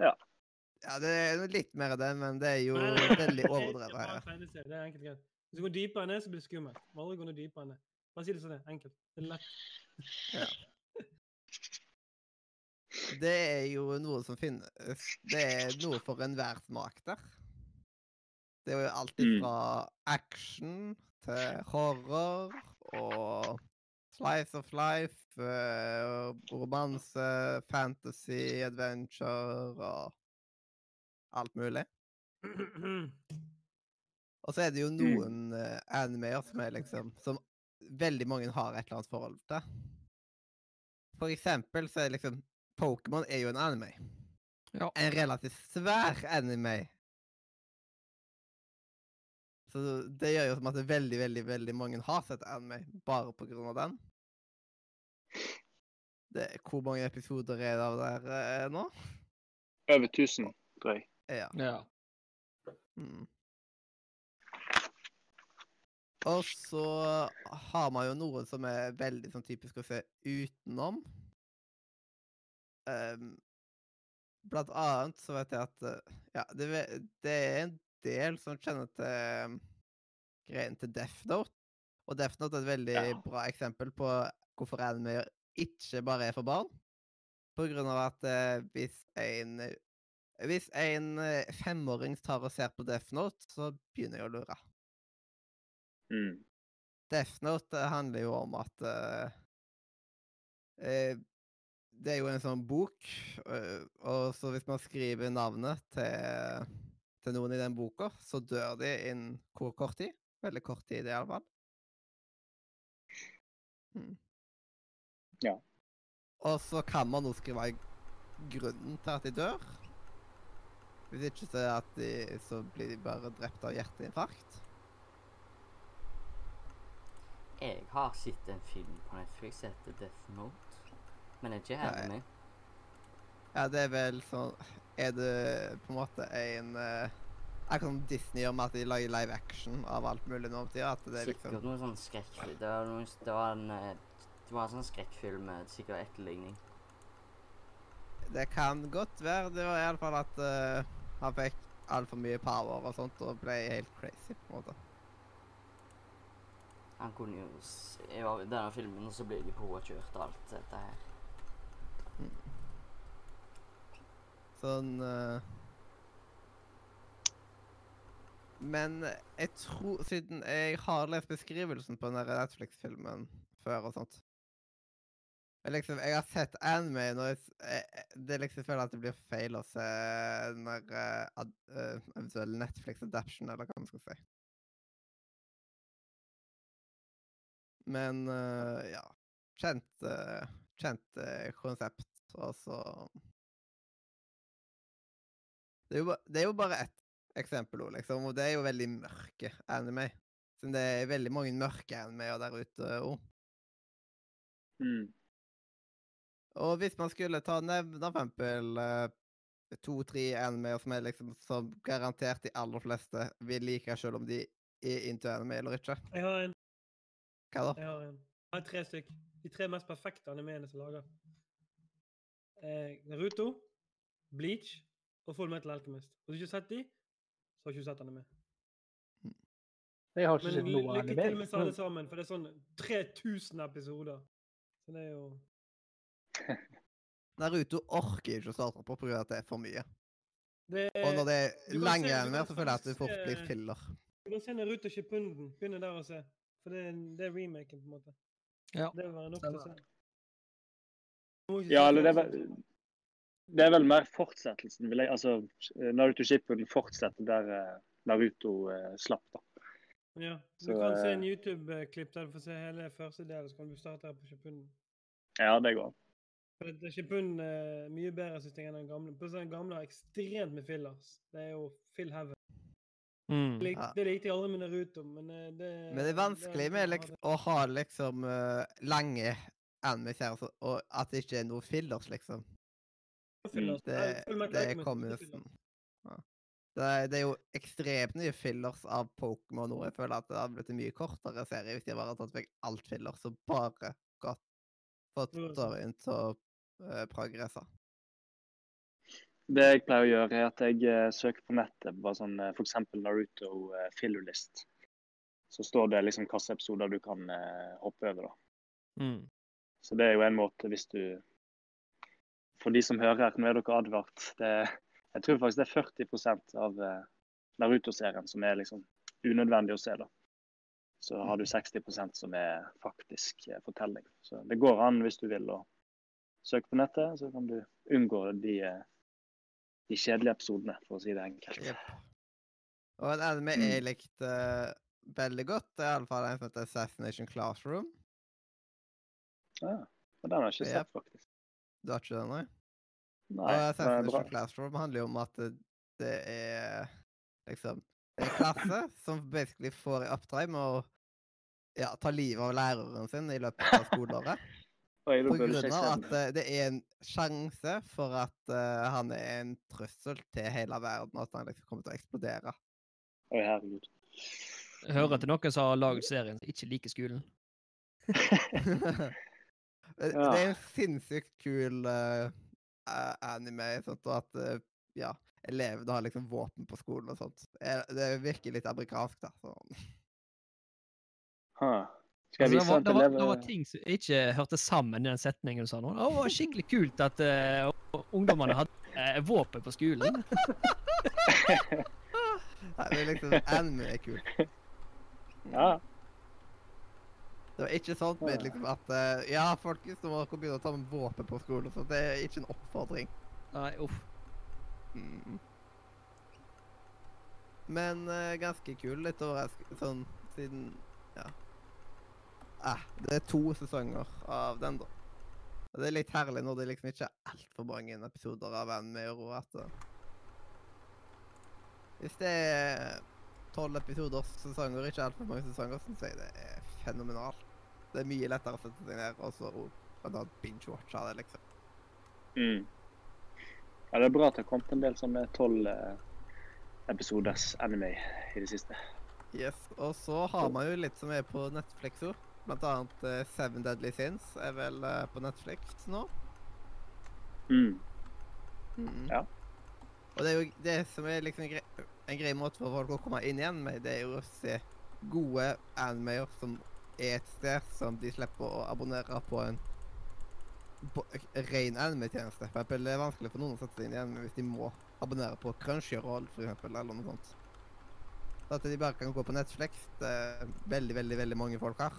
Ja, det er litt mer av det, men det er jo veldig [laughs] overdrevet her. tegneserie, Det er enkelt greit. Hvis du går dypere ned, så blir det skummelt. Må aldri gå noe dypere ned. Bare si det sånn. Enkelt. Det er lett. Det er jo noe som finnes Det er noe for enhver smak der. Det er jo alt Mm. fra action til horror og slice of life, eh, romanse, fantasy, adventure og alt mulig. [clears throat] Og så er det jo noen uh, animeer som er liksom Som veldig mange har et eller annet forhold til. For eksempel så er det liksom Pokémon er jo en anime. Ja. En relativt svær anime. Så det gjør jo som at veldig, veldig, veldig mange har sett anime bare på grunn av den. Det, hvor mange episoder er det av der eh, nå? Over 1000, tror jeg. Ja. Ja. Mm. Og så har man jo noe som er veldig sånn typisk å se utenom. Um, blant annet så vet jeg at eh, Ja, det, det er en del som kjenner til greien til Death Note. Og Death Note er et veldig Ja. bra eksempel på hvorfor anime ikke bare er for barn. På grunn av at eh, hvis en hvis en eh, femåring tar og ser på Death Note, så begynner jeg å lure. Mm. Death Note eh, handler jo om at uh, Det er jo en sånn bok, uh, og så hvis man skriver navnet til, til noen i den boka, så dør de innen hvor kort tid? Veldig kort tid, i alle fall. Mm. Ja. Og så kan man nå skrive grunnen til at de dør. Hvis ikke så, at de, så blir de bare drept av hjerteinfarkt. Jeg har sett en film på Netflix som heter Death Note. Men er ikke her med. Ja, det er vel sånn Er det på en måte en uh, Akkurat som Disney gjør med at de lager live action av alt mulig nå om tida. At det er Sikkert liksom noe sånn skrekkfilm. Det var, noe, det var en eh, det var en sånn skrekkfilm med sikkert etterligning. Det kan godt være. Det var iallfall at uh, han fikk altfor mye power og sånt og ble helt crazy, på en måte. Han kunne jo I denne filmen så blir de påkjørt og alt dette her. Sånn uh, Men jeg tror Siden jeg har lest beskrivelsen på den Netflix-filmen før og sånt liksom, Jeg har sett anime når jeg, Det liksom føler at det blir feil å se eh, ad, eh, eventuell Netflix-adaption, eller hva man skal si. Men uh, ja Kjent, eh, kjent eh, konsept, og så det er, jo, det er jo bare ett eksempel, liksom, og det er jo veldig mørke anime. Siden det er veldig mange mørke anime der ute òg. Mm. Og hvis man skulle ta nevne for eksempel eh, to-tre animeer som er liksom som garantert de aller fleste vil like, selv om de er into anime eller ikke. Jeg har en. Hva da? Jeg har en. Jeg har tre stykk. De tre mest perfekte animeene som lager. Eh, Naruto, Bleach og Full Metal Alchemist. Hvis du ikke har sett de, så har du ikke sett anime. Jeg har ikke Men sett noe anime. lykke til med alle sammen, for det er sånn 3000 episoder. Så det er jo [laughs] Naruto orker ikke å starte på pga. at det er for mye. det Og når det er lenge kan så føler jeg at det fort blir filler. Du kan se Naruto Shippuden. Begynne der å se. For det det er remaken, på en måte. Ja, Det vil være nok til å se. Ja, eller det er, vel, det er vel mer fortsettelsen. Vil jeg, altså, Naruto Shippuden fortsetter der eh, Naruto eh, slapp, da. Ja. Du Så, kan se eh, en YouTube-klipp der du får se hele første del, så kan du starte her på Shippuden. Ja, det går. For det- det er mye bedre synes jeg, enn den gamle. Plutselig den gamle har ekstremt med fillers. Det er jo fill heaven. Mm. Det Ja. det likte jeg aldri med Naruto, men eh, det Men det er vanskelig med liksom, å ha liksom uh, lange anime-serier, så- og at det ikke er noe fillers, liksom. Fillers. Det, det, det kommer jo sånn. ja. det, er, det er jo ekstremt mye fillers av Pokémon nå. Jeg føler at det hadde blitt en mye kortere serie hvis de bare hadde tatt vekk alt fillers og bare gått fått storyen til å uh, progresse. Det jeg pleier å gjøre, er at jeg eh, søker på nettet på sånn, eh, f.eks. Naruto fillerlist. Så står det liksom hvilke episoder du kan eh, hoppe over. da. Mm. Så det er jo en måte hvis du For de som hører, her, nå er dere advart. Det, jeg tror faktisk det er 40% av eh, Naruto-serien som er liksom unødvendig å se. da. Så har du 60% som er faktisk eh, fortelling. Så det går an hvis du vil å søke på nettet, så kan du unngå de, de kjedelige episodene, for å si det enkelt. Yep. Og en anime Mm. jeg likte eh, veldig godt, det er iallfall en som heter Assassination Classroom. Ja, og den har jeg ikke Yep. sett, faktisk. Du har ikke den, nei? Nei, og. Assassination Classroom handler jo om at det, det er liksom Det er en klasse [laughs] som basically får i oppdrag med å ja, ta livet av læreren sin i løpet av skoleåret. På grunn av at eh, det er en sjanse for at uh, han er en trussel til hele verden, og at han liksom kommer til å eksplodere. Oi, herregud. Jeg hører til noen som har laget serien som ikke liker skolen. Det [laughs] Ja. det er en sinnssykt kul uh, anime, sånt, og at uh, ja, elevene har liksom våpen på skolen og sånt. Eh, Det virker litt amerikansk, da. Sånn. Huh. Skal Altså, det, var, det, var, det var ting som ikke hørte sammen i den setningen du sa nå. Det var skikkelig kult at uh, ungdommene hadde uh, våpen på skolen. [laughs] Nei, det er liksom Anime er kult. Ja. Det var ikke sånn med liksom at uh, Ja, folkens, nå må dere begynne å ta med våpen på skolen. Så det er ikke en oppfordring. Nei, uff. Mm. Men uh, ganske kul. Litt overraskende sånn siden Ja. Eh, det er to sesonger av den, da. Og det er litt herlig når det liksom ikke er altfor mange episoder av en med at etter. Hvis det er tolv episoder sesonger, ikke altfor mange sesonger, syns jeg det er fenomenalt. Det er mye lettere å sette seg ned og så blant annet binge-watche det, liksom. Mm. Ja, det er bra at det har kommet en del sånne tolv eh, episoders anime i det siste. Yes, Og så har man jo litt som er på Netflix òg. Blant annet eh, Seven Deadly Sins er vel uh, på Netflix nå. Mm. Mm. Ja. Og det er jo det som er liksom en grei, en grei måte for folk å komme inn igjen med, det er jo å se gode animeer som er et sted som de slipper å abonnere på en på ren anime-tjeneste. For eksempel, det er vanskelig for noen å sette seg inn igjen hvis de må abonnere på Crunchyroll, for eksempel, eller noe sånt. Så at de bare kan gå på Netflix, det er veldig, veldig, veldig mange folk her,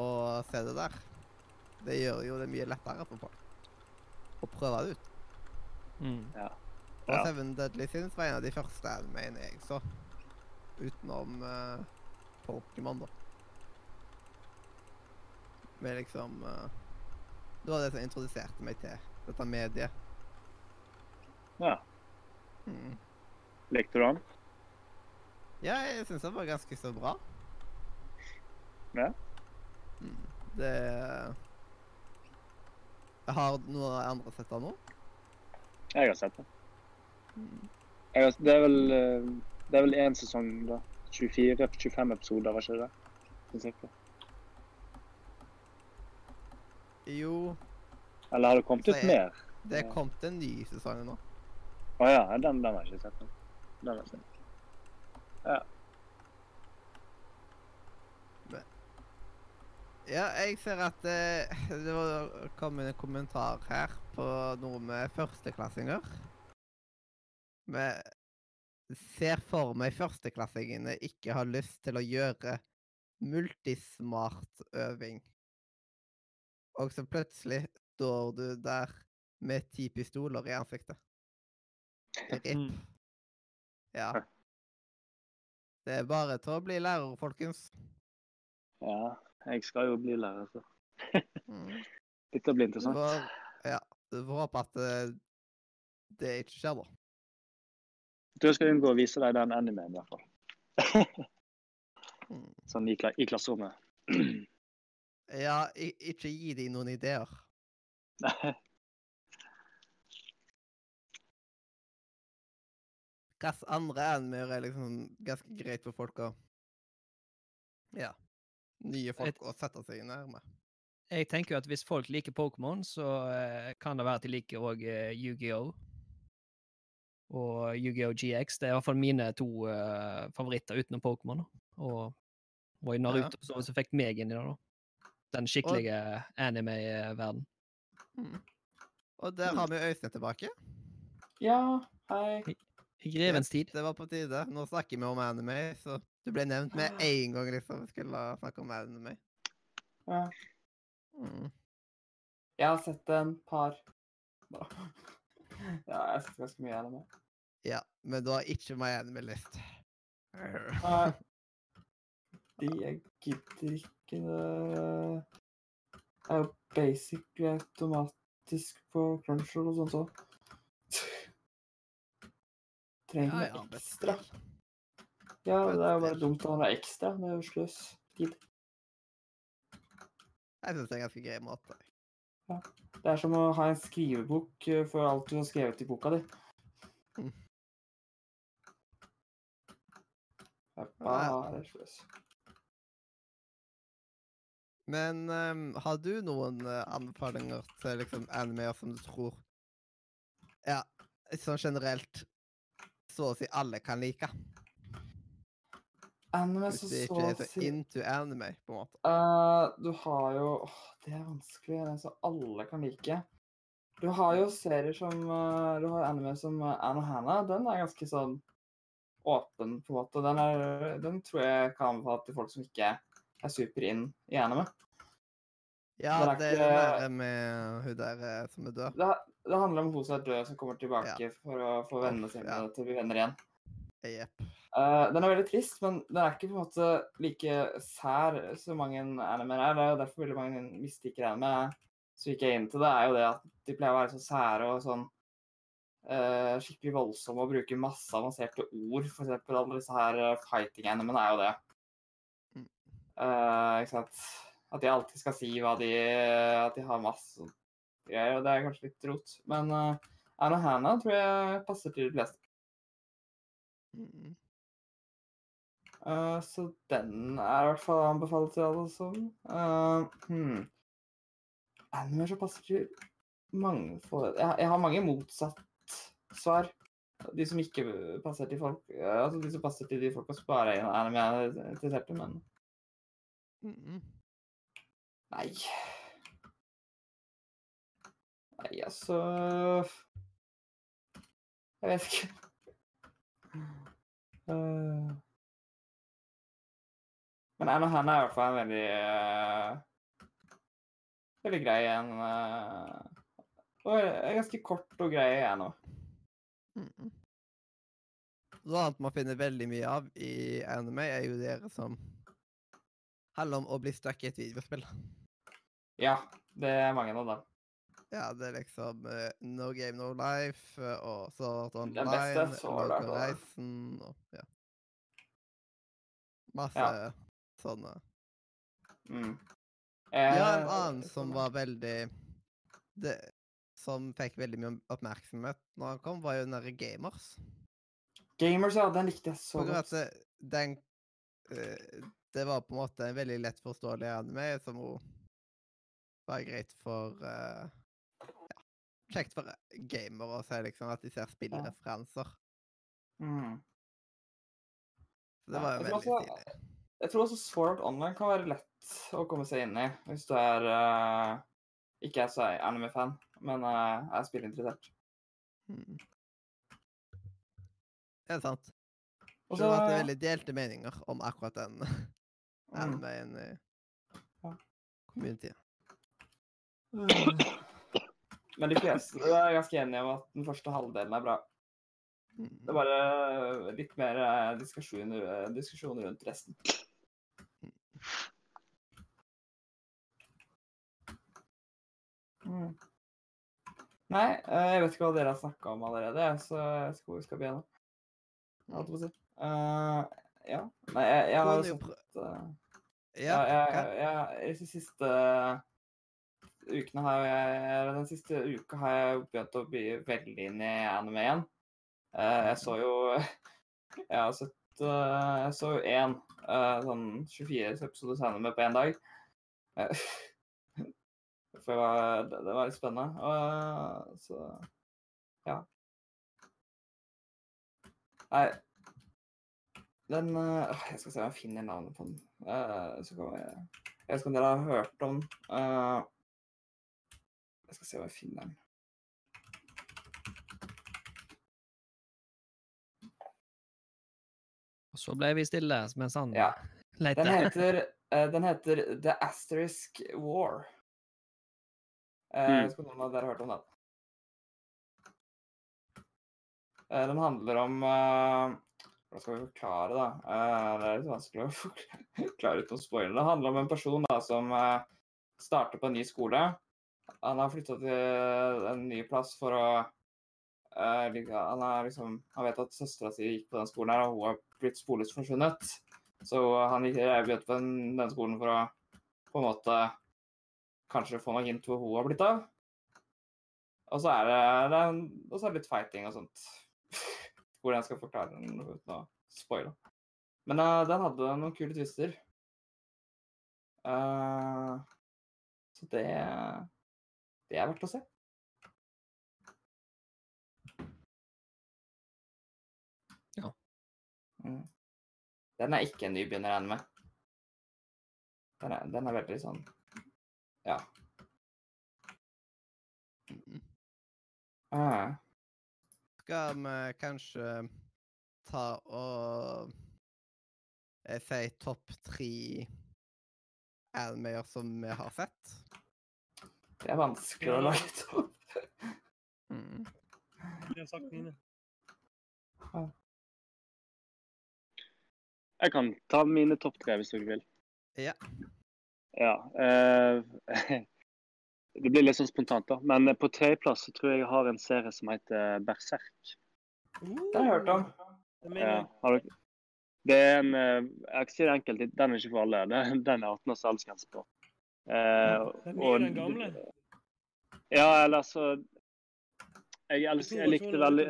og se det der. Det gjør jo det mye lettere for folk å prøve det ut. Mm. Og Ja. Seven Deadly Sins var en av de første mener jeg så. Utenom uh, Pokémon, da. Med liksom uh, Det var det som introduserte meg til dette mediet. ja. Mm. Likte du den? Ja, jeg syns det var ganske så bra. Ja. Mm. Det Jeg har noen andre sett det nå. Jeg har sett den. Mm. Har, det er vel eh, Det er vel én sesong, da. 24-25 episoder, var ikke det? Prinsippet. Jo, Eller har det kommet ut mer? det er kommet en ny sesong nå. Å ja, den, den har jeg ikke sett. Den har jeg sett. Ja, jeg ser at eh, det var kommet en kommentar her på noe med førsteklassinger. Men ser for meg førsteklassingene ikke har lyst til å gjøre multismart-øving. Og så plutselig står du der med ti pistoler i ansiktet. RIP. Mm. Ja. Det er bare til å bli lærer, folkens. Ja, jeg skal jo bli lærer, så Mm. [laughs] dette blir interessant. får, ja, du får håpe at eh, det ikke skjer, da. Du skal unngå å vise deg den animeen, i hvert fall. Mm. [laughs] Sånn i, i klasserommet. [clears throat] Ja, ikke gi dem noen ideer. [laughs] Hvilke andre animer er liksom ganske greit for folk å Ja. Nye folk å sette seg nærme. Jeg tenker jo at hvis folk liker Pokémon, så eh, kan det være at de liker òg uh, Yu-Gi-Oh! Og Yu-Gi-Oh! GX. Det er i hvert fall mine to eh, favoritter utenom Pokémon. Og, og i Naruto så, så fikk meg inn i det, da. Den skikkelige anime-verden. Mm. Og der har vi Øystein tilbake. Ja, hei. I grevens tid. Det var på tide. Nå snakker vi om anime, så du ble nevnt med én gang liksom vi skulle snakke om Auden og meg. Ja. Mm. Jeg har sett en par Ja, jeg har sett ganske mye anime. Ja, men du har ikke My Anime-list. Nei. [laughs] De jeg gidder ikke det er jo basically automatisk på Crunchyroll og sånt òg. Trenger Ja, ja, ekstra. ekstra. Ja, det er jo bare dumt å ha noe ekstra jo sløs tid. Jeg syns det er en ganske grei måte. Det er som å ha en skrivebok eh, for alt du har skrevet i boka di. Mm. Det er bare sløs. Men um, har du noen uh, anbefalinger til liksom animeer som du tror Ja, sånn generelt så å si alle kan like? Anime som så ikke er så into anime, på en måte. Uh, Du har jo åh, Det er vanskelig. Det er så alle kan like. Du har jo serier som uh, Du har anime som uh, Anne Hannah. Den er ganske sånn åpen, på en måte. Den, er, den tror jeg kan anbefale til folk som ikke er super inn i anime. Ja, det er det er ikke- den med hun der eh, som er død. Det, det handler om hun som er død, som kommer tilbake for å få vennene sine ja. til å bli venner igjen. Jepp. Eh, den er veldig trist, men den er ikke på en måte like sær som mange animer er. Det er jo derfor veldig mange misliker anime. Så gikk jeg inn til det, er jo det at de pleier å være så sære og sånn uh, skikkelig voldsomme og bruke masse avanserte ord. For eksempel alle disse her eh, fighting-animene er jo det. Eh, ikke sant? At de alltid skal si hva de At de har masse greier. Og det er kanskje litt rot. Men uh, Anna Hannah tror jeg passer til de fleste. Mm. Eh, så den er i hvert fall anbefalt til alle som uh, hmm. Animer som passer til mange folk jeg, jeg har mange motsatt svar. De som ikke passer til folk uh, Altså de som passer til de folka som bare er anime jeg er interessert i, men Mm. nei. Nei, altså Jeg vet ikke. Eh, Men Anna henne er i hvert fall en veldig uh, Veldig grei en. Uh, og er ganske kort og grei en òg. Mm. Noe annet man finner veldig mye av i anime, er jo dere som handler om å bli stuck i et videospill. Ja, det er mange av dem. Ja, det er liksom uh, No Game No Life og beste Online. Horizon og ja. Masse sånne. Mm. Ja, en Eh, annen som var veldig det, Som fikk veldig mye oppmerksomhet når han kom, var jo den derre Gamers. Gamers, ja, den likte jeg så godt. det, den uh, Det var på en måte en veldig lett forståelig anime som hun var greit for uh, Ja, kjekt for gamere å se liksom at de ser spillreferanser. Mm. Så det var jo veldig stilig. Jeg tror også Sword Art Online kan være lett å komme seg inn i hvis du er uh, ikke er så anime-fan, men uh, er spillinteressert. Hmm. Det er sant. Og Det var det veldig delte meninger om akkurat den anime-en i Ja. communityet. [clears throat] Men de fleste er ganske enige om at den første halvdelen er bra. Mm. Det er bare eh, litt mer diskusjon, diskusjon rundt resten. Mm. Nei, eh, jeg vet ikke hva dere har snakka om allerede, så jeg vi skal begynne. Holdt på å si. Eh, ja. Nei, jeg, jeg har jo sett eh, Ja, jeg, jeg, de siste ukene har jeg Den siste uka har jeg begynt å bli veldig inn i anime igjen. Jeg så jo [laughs] Jeg har sett Jeg så jo én sånn 24 episoder anime på én dag. [laughs] For det var, det var litt spennende. Og, så ja. Nei den øh, Jeg skal se om jeg finner navnet på den. Uh, så kan jeg, jeg vet ikke om dere har hørt om den. Eh, jeg skal se om jeg finner den. Og så ble vi stille mens han Ja. lette. Den heter, uh, [laughs] den heter The Asterisk War. Eh, Mm. Jeg vet ikke om noen av dere har hørt om den. Eh, Den handler om eh, Hvordan skal vi forklare, da? Eh, Det er litt vanskelig å [laughs] forklare uten å spoile. Det handler om en person da, som eh, starter på en ny skole. Han har flytta til en ny plass for å eh, han, er liksom, han vet at søstera si gikk på den skolen, her, og hun har blitt sporløst forsvunnet. Så han gikk begynte på den, den skolen for å på en måte kanskje få noen hint hvor hun har blitt av. Og så er det, det er, og så er det litt fighting og sånt. [laughs] Hvordan jeg skal forklare den uten å spoile. Men uh, den hadde noen kule twister. Uh, så det Det er verdt å se. Ja. Mm. Den er ikke en nybegynner-anime. Den er, den er veldig sånn Ja. Mm. Ah. Skal vi kanskje ta og Jeg si topp tre Almayer som vi har sett? Det er vanskelig å lage topp. Mm. Det har sagt mine. Jeg kan ta mine topp tre hvis dere vil. Ja. Ja. eh, [laughs] det blir litt sånn spontant, da. Men på tredjeplass så tror jeg jeg har en serie som heter Berserk. Det har jeg hørt om. Det Ja, har? Det er en eh, Jeg skal si det enkelt, den er ikke for alle. [laughs] Den den er 18 års aldersgrense på. Eh, Den nye, den gamle? Ja, eller altså Jeg, elsker, jeg likte veldig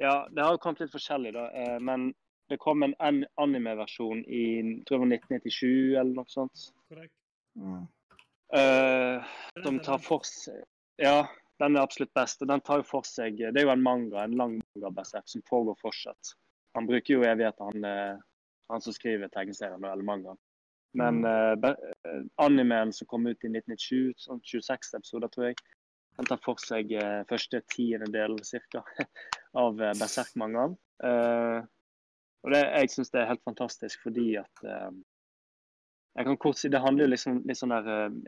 Ja, det har jo kommet litt forskjellig, da. eh, Men det kom en an- anime-versjon i tror jeg var 1997 eller noe sånt. Korrekt. Mm. Uh, som tar for seg Ja, den er absolutt best. og Den tar jo for seg Det er jo en manga, en lang manga Berserk, som pågår fortsatt. Han bruker jo evigheter, han, eh, han som skriver tegneserien eller mangaen. Men mm. uh, eh, animen som kom ut i 1997, sånn 26 episoder, tror jeg, den tar for seg uh, første tiendedel cirka [laughs] av uh, Berserk-mangaen. Uh, og det, jeg syns det er helt fantastisk fordi at jeg kan kort si, Det handler jo liksom litt sånn der eh,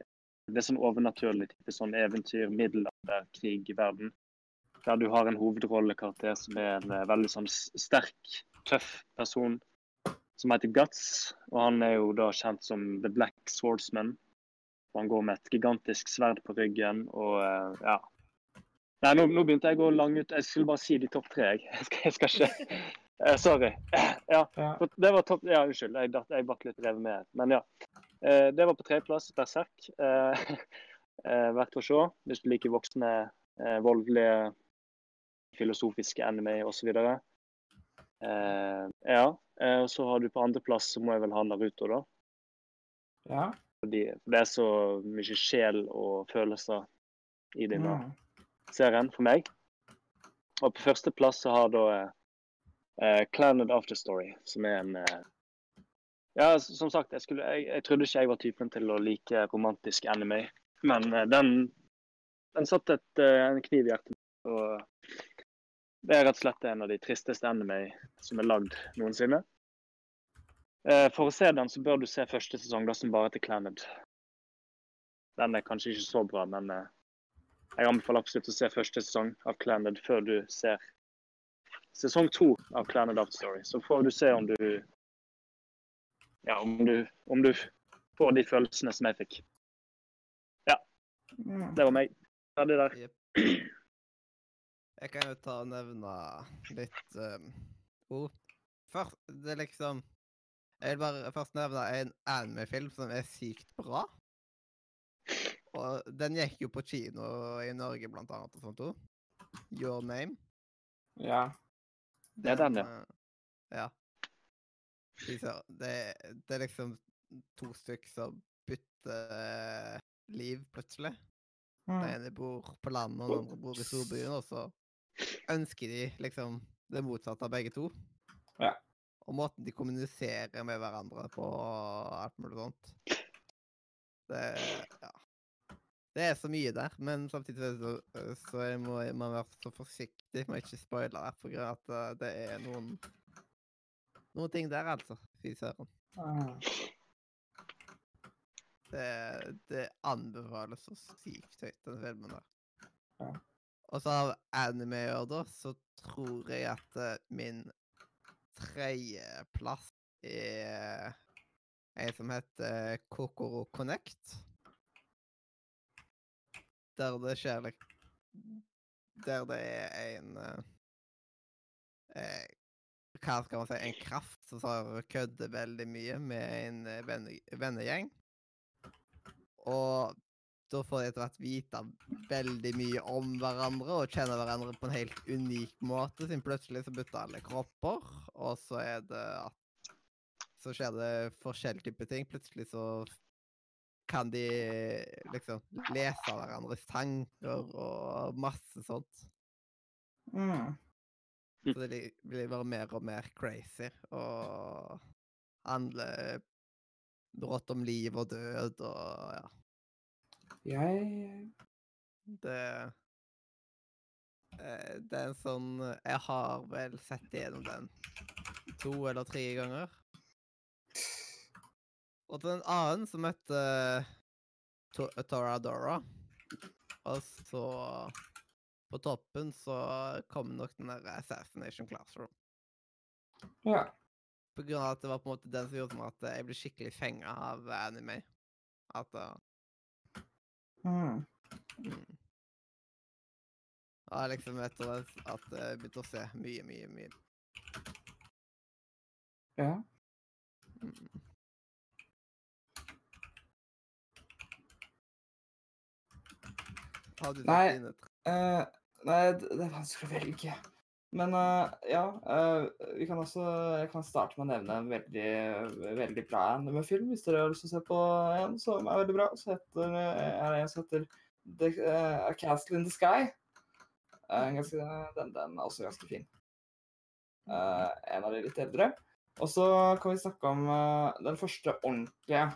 det er sånn overnaturlig type sånn eventyr, middelalder, krig i verden. Der du har en hovedrollekarakter som er en eh, veldig sånn sterk, tøff person som heter Guts. Og han er jo da kjent som The Black Swordsman. Og han går med et gigantisk sverd på ryggen og eh, ja. Nei, nå, nå begynte jeg å gå lang ut. Jeg skulle bare si de topp tre, jeg. [laughs] Jeg skal, jeg skal ikke Eh, Sorry. [clears throat] Ja, Ja. det var topp Ja, unnskyld. Jeg, jeg ble litt revet med. Men ja. Eh, det var på tredjeplass. Berserk. Eh, [laughs] eh, verdt å se hvis du liker voksne, eh, voldelige, filosofiske anime osv. Eh, ja. Eh, og så har du på andreplass, så må jeg vel ha Naruto, da. Ja. Fordi det er så mye sjel og følelser i denne Mm. serien for meg. Og på førsteplass så har da eh, After Afterstory, som er en uh, Ja, som sagt, jeg, skulle, jeg, jeg trodde ikke jeg var typen til å like romantisk anime, men uh, den, den satt et, en kniv i hjertet. Og det er rett og slett en av de tristeste anime som er lagd noensinne. For å se den, så bør du se første sesong, da som bare heter Claned. Den er kanskje ikke så bra, men jeg anbefaler absolutt å se første sesong av Claned før du ser sesong to av Claned Afterstory. Så får du se om du Ja, om du, om du får de følelsene som jeg fikk. Ja. Det var meg. Ferdig der. Jeg kan jo ta og nevne litt um, ord. Først, det er liksom Jeg vil bare først nevne en anime-film som er sykt bra. Og den gikk jo på kino i Norge, blant annet, og sånt òg. Your Name. Ja. Det er den, ja. eh, Ja. Det, det er liksom to stykker som bytter liv, plutselig. Den Mm. ene bor på landet, og den andre bor i storbyen, og så ønsker de liksom det motsatte av begge to. Ja. Og måten de kommuniserer med hverandre på og alt mulig sånt. Det Ja. Det er så mye der, men samtidig så, så, må man være så forsiktig med å ikke spoile der, for at eh, det er noen noen ting der, altså. Fy søren. Ah. Det, det anbefales så sykt høyt, den filmen der. Og så av anime-år, da, så tror jeg at eh, min tredjeplass er en som heter Kokoro Connect. Der det skjer lik- Der det er en eh, eh, Hva skal man si En kraft som kødder veldig mye med en eh, venne, vennegjeng. Og da får de etter hvert vite veldig mye om hverandre og kjenne hverandre på en helt unik måte. Siden plutselig så bytter alle kropper, og så er det at Så skjer det forskjellige typer ting. Plutselig så kan de liksom lese hverandres tanker og masse sånt. Mm. Så det blir bare mer og mer crazy og handler brått om liv og død og ja. Jeg Det eh, Det er en sånn Jeg har vel sett gjennom den to eller tre ganger. Og til en annen som heter Toradora. Og så På toppen så kom nok den der Assassination Classroom. Ja. På grunn av at det var på en måte den som gjorde at jeg ble skikkelig fenga av anime. At uh, Mm. mm. Ja, liksom etter at jeg begynte å se mye, mye, mye. Ja. Mm. Har du Nei. dine tre? Eh, nei, det det er vanskelig å velge. Men uh, ja, uh, vi kan også Jeg kan starte med å nevne en veldig, veldig bra anime-film, hvis dere har lyst til å se på en som er veldig bra. Så heter, er det en som heter The, eh, A Castle in the Sky. Ganske, den, den er også ganske fin. En av de litt eldre. Og så kan vi snakke om den første ordentlige,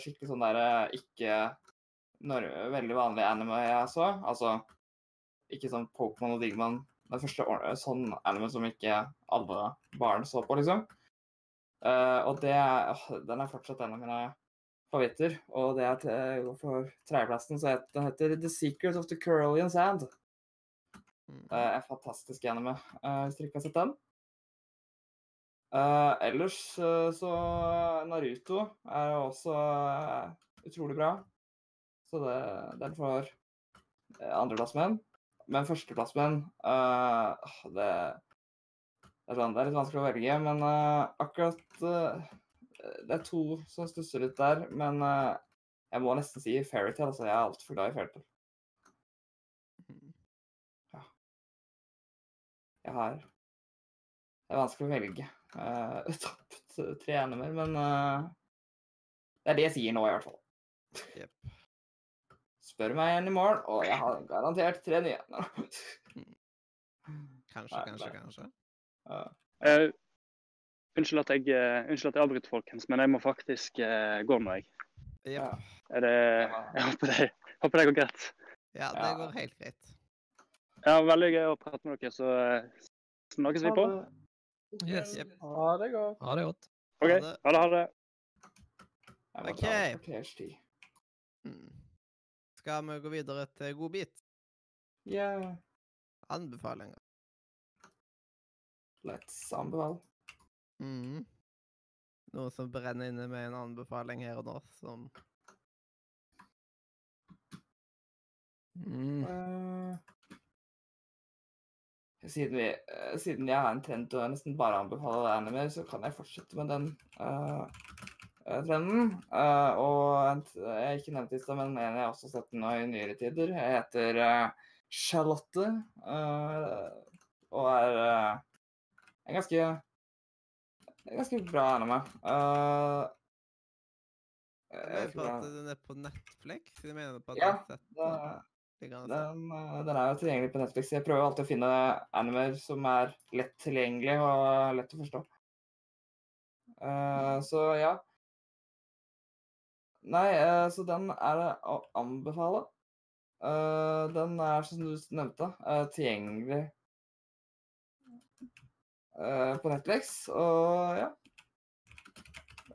skikkelig sånn derre ikke veldig vanlig anime jeg så. Altså ikke sånn Pokémon og Digman. Den første or- sånn anime som ikke alle barn så på, liksom. Uh, og det er, den er fortsatt en av mine favoritter. Og det er til, for tredjeplassen, så het- den heter The Secret of the Curlian Sand. Uh, Eh, en fantastisk anime, eh, hvis dere ikke har sett den. Eh, ellers eh, så Naruto er også eh, utrolig bra. Så det, den får andreplassmenn. andreplass med den. Men førsteplass med den eh, det, det, er sånn, det er litt vanskelig å velge, men uh, akkurat uh, Det er to som stusser litt der, men uh, jeg må nesten si Fairytale. Altså, jeg er altfor glad i Fairytale. Ja. Jeg har Det er vanskelig å velge [laughs] uh, Tapt tre animer, men eh, det er det jeg sier nå, i hvert fall. Jepp. Spør meg igjen i morgen, og jeg har garantert tre nye. Kanskje, kanskje, kanskje. Uh, Eh, unnskyld, at jeg, uh, unnskyld at jeg avbryter, folkens, men jeg må faktisk eh, gå nå, jeg. Ja. Er det, jeg håper det, håper det går greit. Ja, det Ja. går helt greit. Ja, Veldig gøy å prate med dere, så eh, snakkes vi på. Yes. yep. Ha det godt. Ha det godt. OK, Ha det. ha det. Ok. ta det kvarterstid. Mm. Skal vi gå videre til godbit? Yeah, Anbefalinger. let's anbefale. Mm. Noe som brenner inne med en anbefaling her og nå, som Mm. uh, siden, vi, uh, siden jeg har en trend til å nesten bare anbefale anime, så kan jeg fortsette med den eh, trenden. Eh, og jeg er ikke nevnt i stad, men en jeg har også sett nå i nyere tider. Jeg heter eh, Charlotte. eh, og er eh, en ganske en ganske bra anime. Uh, Jeg på at den er på Netflix. Du mener på at Ja, den. eh, den er jo tilgjengelig på Netflix. Jeg prøver alltid å finne animer som er lett tilgjengelig og lett å forstå. Uh, så ja. Nei, uh, så den er det å anbefale. Uh, den er, som du nevnte, eh, tilgjengelig på Netflix. Og ja.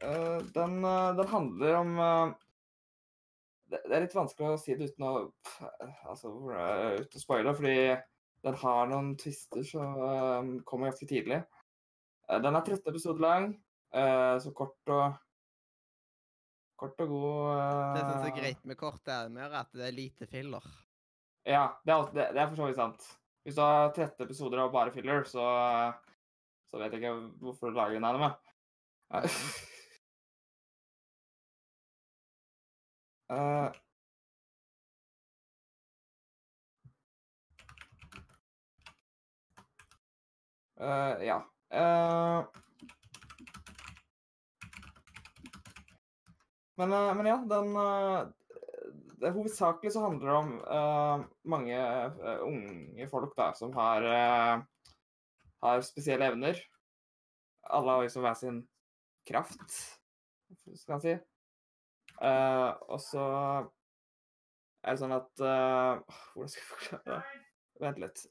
Den, den handler om det, det er litt vanskelig å si det uten å altså, uten å spoile, fordi den har noen twister som kommer ganske tidlig. Den er 13 episoder lang, så kort og Kort og god Det som er eh, greit med korte anime, er at det er lite filler. Ja, det er, alt- det, det er for så vidt sant. Hvis du har 13 episoder av bare filler, så, så vet jeg ikke hvorfor du lager en anime. uh, Uh, ja. Eh, men, eh, men ja, den eh, det, Hovedsakelig så handler det om uh, mange uh, unge folk da, som har, uh, har spesielle evner. Alle har liksom hver sin kraft, skal man si. Og så er det sånn at Hvordan skal jeg forklare det? Vent litt.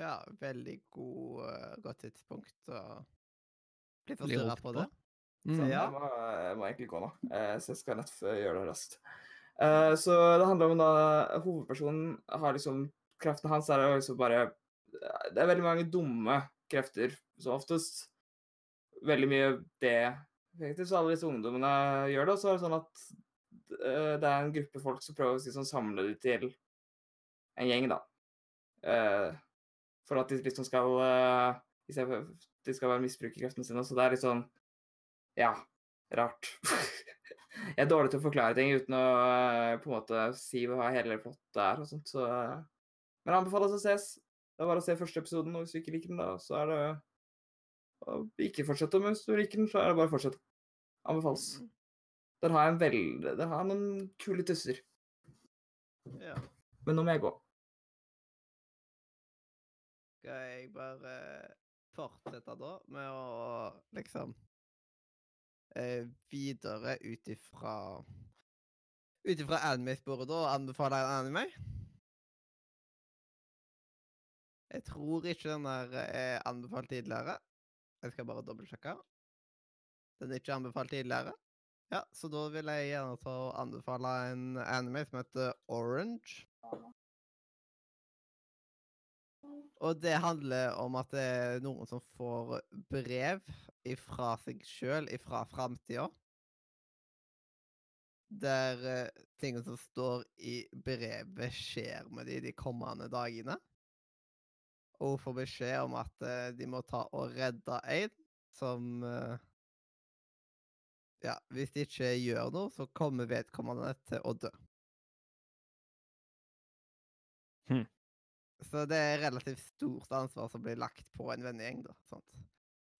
Ja, veldig god, eh, godt tidspunkt å bli forstyrra på på. det. Mm. Så ja. Jeg, må, jeg må egentlig gå nå, eh, så jeg skal nett gjøre det raskt. Uh, så det handler om da Hovedpersonen har liksom kraften hans er jo liksom bare Det er veldig mange dumme krefter, som oftest. Veldig mye det egentlig, så alle disse ungdommene gjør det, og så er det sånn at uh, det er en gruppe folk som prøver å sånn, samle de til en gjeng, da. Eh, for at de liksom skal uh, De skal være misbruke kreftene sine. Så det er litt sånn Ja, rart. [laughs] jeg er dårlig til å forklare ting uten å uh, på en måte si hva hele plottet er og sånt, så uh. Men anbefales å ses. Det er bare å se første episoden, og hvis du ikke liker den, da, så er det å ikke fortsette. Men hvis du liker den, så er det bare å fortsette. Anbefales. Mm. Den har en veld... Den har noen kule tusser. Ja. Men nå må jeg gå. Skal jeg bare fortsette da med å liksom eh, Videre ut ifra Ut ifra anime-sporet, da, anbefale en anime? Jeg tror ikke den der er anbefalt tidligere. Jeg skal bare dobbeltsjekke. Den er ikke anbefalt tidligere. Ja, så da vil jeg gjerne ta og anbefale en anime som heter Orange. Og det handler om at det er noen som får brev ifra seg sjøl ifra framtida. Der uh, ting som står i brevet, skjer med de de kommende dagene. Og hun får beskjed om at uh, de må ta og redde en som uh, Ja, hvis de ikke gjør noe, så kommer vedkommende til å dø. Hm. Så det er relativt stort ansvar som blir lagt på en vennegjeng, da. Sånt.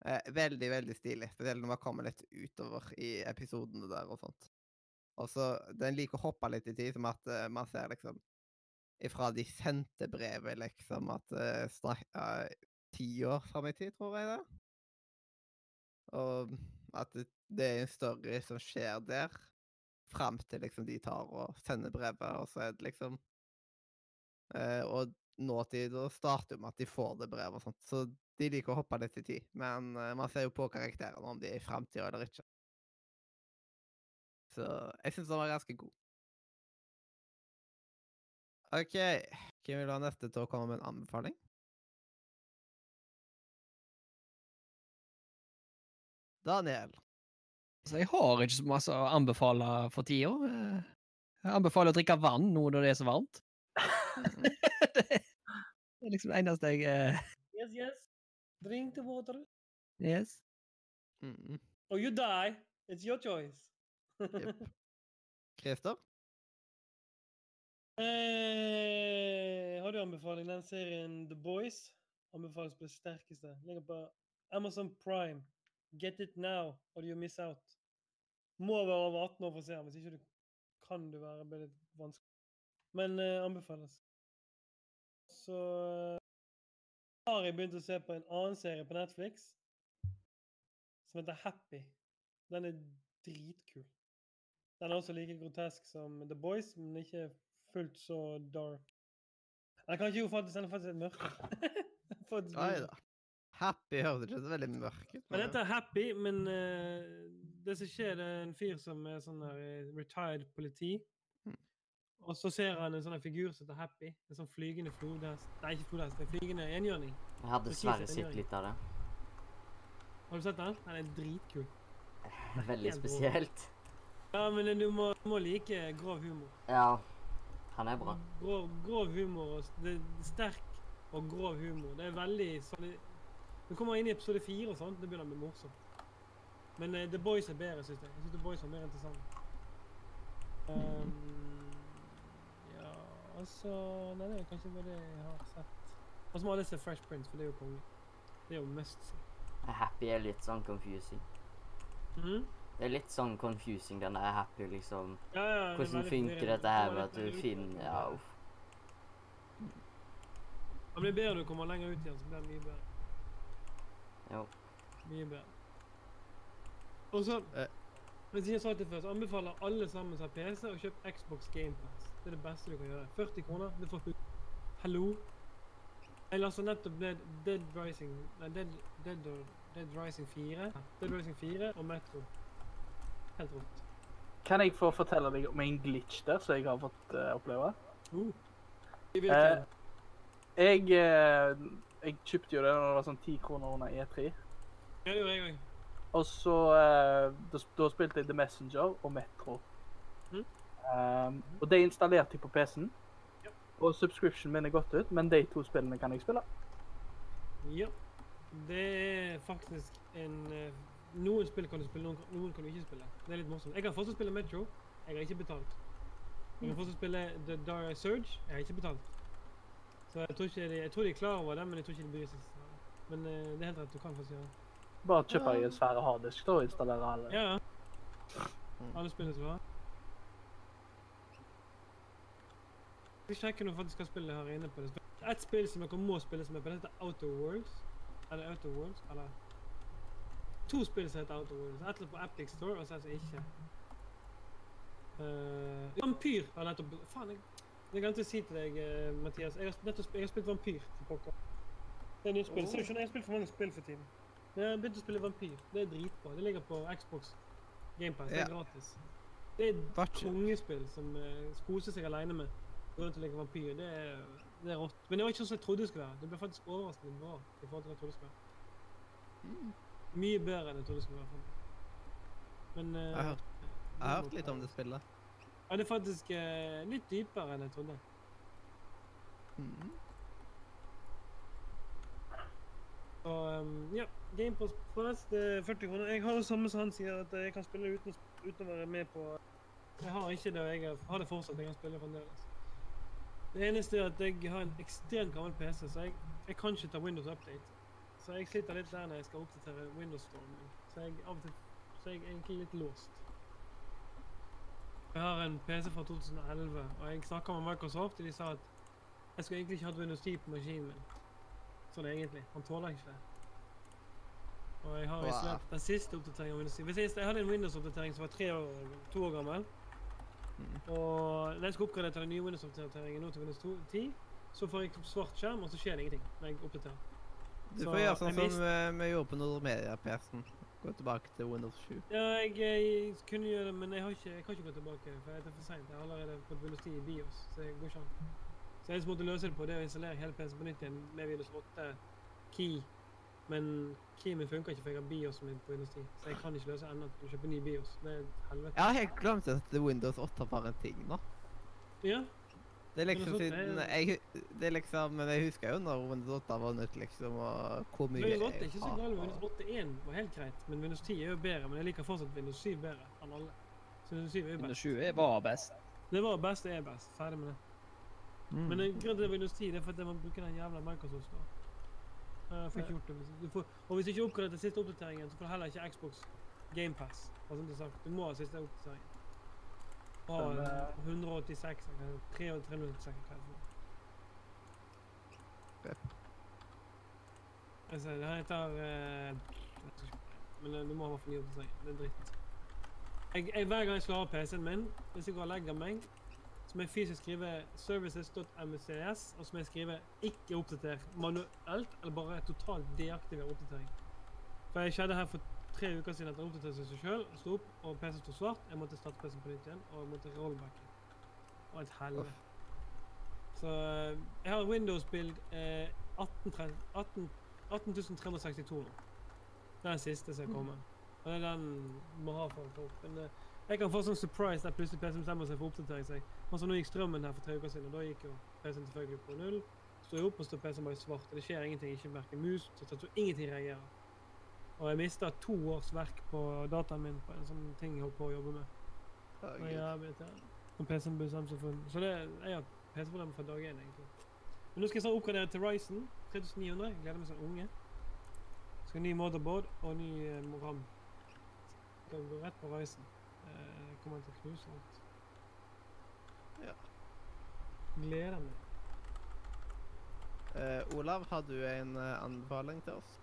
Eh, veldig, veldig stilig. Spesielt når man kommer litt utover i episodene der og sånt. Og så, Den liker å hoppe litt i tid, som at uh, man ser liksom Ifra de sendte brevet, liksom, at uh, snak, uh, Ti år fram i tid, tror jeg det. Og at det, det er en story som skjer der, fram til liksom de tar og sender brevet, og så er det liksom Uh, Og nåtid og starter med at de får det brevet og sånt. Så de liker å hoppe litt i tid. Men eh, man ser jo på karakterene om de er i framtida eller ikke. Så jeg syns den var ganske god. OK. Hvem vil ha neste til å komme med en anbefaling? Daniel. Så jeg har ikke så masse å anbefale for tida. Eh, Jeg anbefaler å drikke vann nå når det er så varmt. [laughs] det er liksom det eneste jeg uh... Yes, yes. Drink the water. Yes. Mm. Or you die. It's your choice. yep. [laughs] Krefter? Eh, har du anbefaling? Den serien The Boys anbefales på det sterkeste. Ligger på Amazon Prime. Get it now, or you miss out. Må være over 18 år for å se den, hvis ikke du kan du være litt vanskelig. Men eh, anbefales. Så eh, har jeg begynt å se på en annen serie på Netflix som heter Happy. Den er dritkul. Den er også like grotesk som The Boys, men ikke fullt så dark. Den kan ikke jo faktisk, den er faktisk litt mørkere. [laughs] Nei da. Happy høres ikke så veldig mørk ut. men dette er Happy, men uh, det som skjer, det er en fyr som er sånn der eh, retired politi. Og så ser han en sånn figur som heter Happy. En sånn flygende flodhest. Nei, ikke flodhest, en flygende enhjørning. Jeg har dessverre sett litt av det. Har du sett den? Den er dritkul. [laughs] Veldig spesielt. Ja, men du må, må like grov humor. Ja, han er bra. Grov, grov humor. og Det er sterk og grov humor. Det er veldig sånn Du kommer inn i episode fire og sånt, det begynner å bli morsomt. Men uh, The Boys er bedre, syns jeg. Jeg synes The Boys er mer interessant. Um, altså Nei, det er kanskje bare det jeg har sett. Og så må alle se Fresh Prince, for det er jo konge. Det er jo must see. Happy er litt sånn confusing. Mm? Det er litt sånn confusing, den der happy, liksom. Ja, ja, Hvordan det funker dette her Du med at du finner Ja, uff. Det blir bedre når du kommer lenger ut igjen, så blir det mye bedre. Jo. Mye bedre. Og så Eh. Hvis jeg sa det før, så anbefaler alle sammen som har PC å kjøpe Xbox GamePass. Det er det beste du kan gjøre. 40 kroner, det får du. Hallo? Jeg lasta nettopp ned Dead Rising Nei, Dead, Dead, Dead Rising 4. Dead Rising 4 og Metro. Helt rått. Kan jeg få fortelle deg om en glitch der som jeg har fått uh, oppleve? Uh. Eh, Jeg, eh, jeg kjøpte jo det når det var sånn 10 kroner under E3. Ja, det gjorde jeg òg. Og så eh, da, da spilte jeg The Messenger og Metro. Um, og det installerte jeg på PC-en. Ja. Og subscription min er gått ut, men de to spillene kan jeg spille. Ja. Det er faktisk en eh, Noen spill kan du spille, noen, noen kan du ikke spille. Det er litt morsomt. Jeg kan fortsatt spille Metro. Jeg har ikke betalt. Jeg kan fortsatt spille The Dire Surge. Jeg har ikke betalt. Så jeg tror, ikke de, jeg tror de er klar over det, men jeg tror ikke de bryr seg. Men eh, det er helt rett. Du kan faktisk gjøre det. Bare kjøpe ja. en svær harddisk da, og installere alle. Ja. Alle spillene som har. Vi sjekker du faktisk kan spille her inne på det. Et spill som dere må spille som er på det, heter Outer Worlds. Eller Outer Worlds, eller To spill som heter Outer Worlds. Et på Aptic Store, og så er det ikke. Uh, vampyr har nettopp Faen, jeg, jeg glemte å si til deg, eh, Mathias. Jeg har, nettopp, jeg har spilt Vampyr for pokker. Det er nytt spill. Ser du skjønner, jeg har spilt for mange spill for tiden. Jeg har begynt å spille Vampyr. Det er dritbra. Det ligger på Xbox Gamepass. Det er gratis. Det er et kongespill som uh, koser seg alene med. Rundt og leker vampyr. Det er, det er rått. Men det var ikke sånn som jeg trodde det skulle være. Det ble faktisk overraskende bra i forhold til hva jeg trodde det skulle være. Mye bedre enn jeg trodde det skulle være. Men uh, Jeg har hørt- Jeg har hørt litt om det spillet. Ja, det er faktisk uh, litt dypere enn jeg trodde. Mm. Og um, ja, Gamepass Press, det er 40 kroner. Jeg har det samme som han sier, at jeg kan spille uten, uten å være med på Jeg har ikke det, og jeg har det fortsatt. Jeg kan spille fremdeles. Det eneste er at jeg har en ekstremt gammel PC, så jeg, jeg kan ikke ta Windows Update. Så jeg sliter litt der når jeg skal oppdatere Windows-stormen min. Så jeg av og til så jeg er egentlig litt låst. Jeg har en PC fra 2011, og jeg snakka med Microsoft, og de sa at jeg skulle egentlig ikke hatt Windows 10 på maskinen min. Sånn egentlig. Han tåler ikke det. Og jeg har Wow. den siste oppdateringen av Windows 10. Hvis jeg, jeg hadde en Windows-oppdatering som var tre år, to år gammel, Og når jeg skal oppgradere til den nye Windows-oppdateringen nå til Windows 2 10, så får jeg svart skjerm, og så skjer det ingenting når jeg oppdaterer. Du Så får gjøre sånn som eh, vi gjorde på Nordmedia-PC-en. Gå tilbake til Windows 7. Ja, jeg, jeg kunne gjøre det, men jeg, har ikke, jeg kan ikke gå tilbake, for det er for sent. Jeg har allerede fått Windows 10 i BIOS, så det går ikke an. Så jeg måtte løse det på det å installere hele PC-en på nytt igjen med Windows 8 Key. Men min funker ikke, for jeg har BIOS min på Windows 10. Så jeg kan ikke løse ennå å kjøpe ny BIOS. Det er helvete. Jeg har helt glemt at Windows 8 var en ting nå. Ja, Det er liksom Windows 8 siden jeg, Det er liksom Men jeg husker jo når Windows 8 var nytt, liksom, og hvor mye Windows 8 er ikke så galt. Windows 8.1 var helt greit, men Windows 10 er jo bedre. Men jeg liker fortsatt Windows 7 bedre enn alle. Så Windows 7 er jo Windows 7 er- var best. Det var best, det er best. Ferdig med det. Mm. Men grunnen til Windows 10 det er fordi jeg må bruke den jævla Microsoft Store. Jeg får ikke gjort det. Du får, og hvis du ikke oppgraderer til siste oppdateringen, så får du heller ikke Xbox GamePass. Sagt. Du må ha siste oppdatering. Ha Men, eh, 186 eller 386 hva det er. Altså, det her heter eh, Men eh, du må ha for ny oppdatering. Det er dritt. Jeg, jeg, hver gang jeg slår av PC-en min, hvis jeg går og legger meg, så må jeg fysisk skrive services.mcs, og så må jeg skrive 'ikke oppdater' manuelt, eller bare totalt deaktiver oppdatering. For jeg skjedde her for tre uker siden at den oppdaterte seg sjøl, sto opp, og PC sto svart. Jeg måtte starte PC-en på nytt igjen, og jeg måtte rollbacke. Og et helvete. Så eh, jeg har Windows-bild eh, 18, 18, 18362 nå. Det er den siste som er kommet. Og det er den må ha for folk. Men eh, jeg kan få sånn surprise der plutselig PC bestemmer seg for å oppdatere seg. Altså så nå gikk strømmen her for tre uker siden, og da gikk jo PC-en selvfølgelig på null. Står jo opp, og står PC-en bare svart. Og det skjer ingenting. Ikke verken mus, tastatur, ingenting reagerer. Og jeg mista to års verk på dataen min på en sånn ting jeg holdt på å jobbe med. Jævlig irriterende. Når PC-en bestemte seg for Så det, jeg har PC-problemer fra dag én, egentlig. Men nå skal jeg snart oppgradere til Ryzen 3900. Jeg gleder meg som unge. Skal ny motherboard og ny eh, RAM. Skal gå rett på Ryzen. Eh, kommer til å knuse alt. Ja. Gleder meg. Eh, Olav, har du en eh, anbefaling til oss?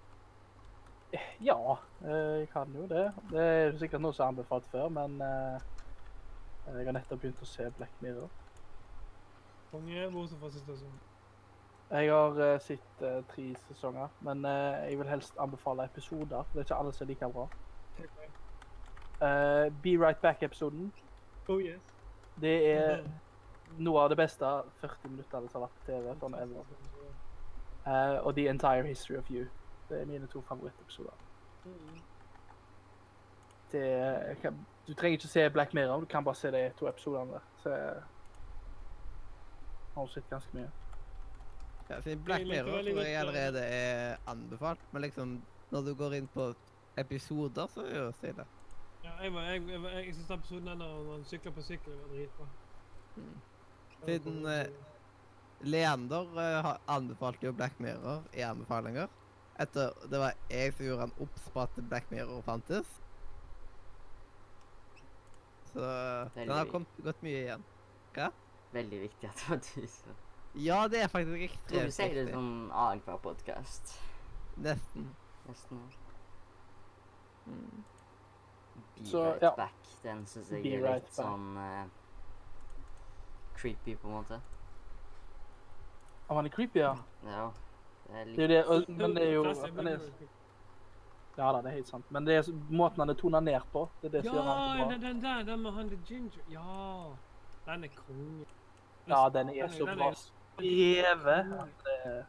Ja, eh, jeg kan jo det. Det er sikkert noe som er anbefalt før, men eh, jeg har nettopp begynt å se Black Mirror. Konge, bortsett fra siste sesong. Jeg har uh, sett uh, tre sesonger, men uh, jeg vil helst anbefale episoder. for Det er ikke alle som er like bra. Eh, Be Right Back-episoden. Oh yes. Det er noe av det beste 40 minutter som har vært på TV. sånn ever. Eh, og The Entire History of You. Det er mine to favorittepisoder. Mm. Det kan, du trenger ikke se Black Mirror, du kan bare se de to episodene der. Så jeg har sett ganske mye. Ja, Black Mirror tror jeg allerede er anbefalt, men liksom når du går inn på episoder, så er jo stille. Ja, jeg, var, jeg, jeg, jeg, jeg synes episoden der når han sykler på sykkel var dritbra. Mm. Siden eh, Leander eh, anbefalte jo Black Mirror i anbefalinger. Etter det var jeg som gjorde han obs på at Black Mirror fantes. Så den har kommet, gått mye igjen. Veldig viktig at det var du som Ja, det er faktisk Tror ekstremt du sier det viktig. sånn annenhver podkast. Nesten. Nesten. Mm. Be Så, right ja. back. Den syns jeg Be er right litt back. sånn uh, creepy, på en måte. Han er creepy, ja. Ja. Det er Det er jo det, og, men det er jo men det er, Ja da, det er helt sant. Men det er måten han er tona ned på, det er det som gjør han Ja, så bra. den, der, den med han the ginger. Ja, den er konge. Ja, den er så bra. Skrevet. Det er-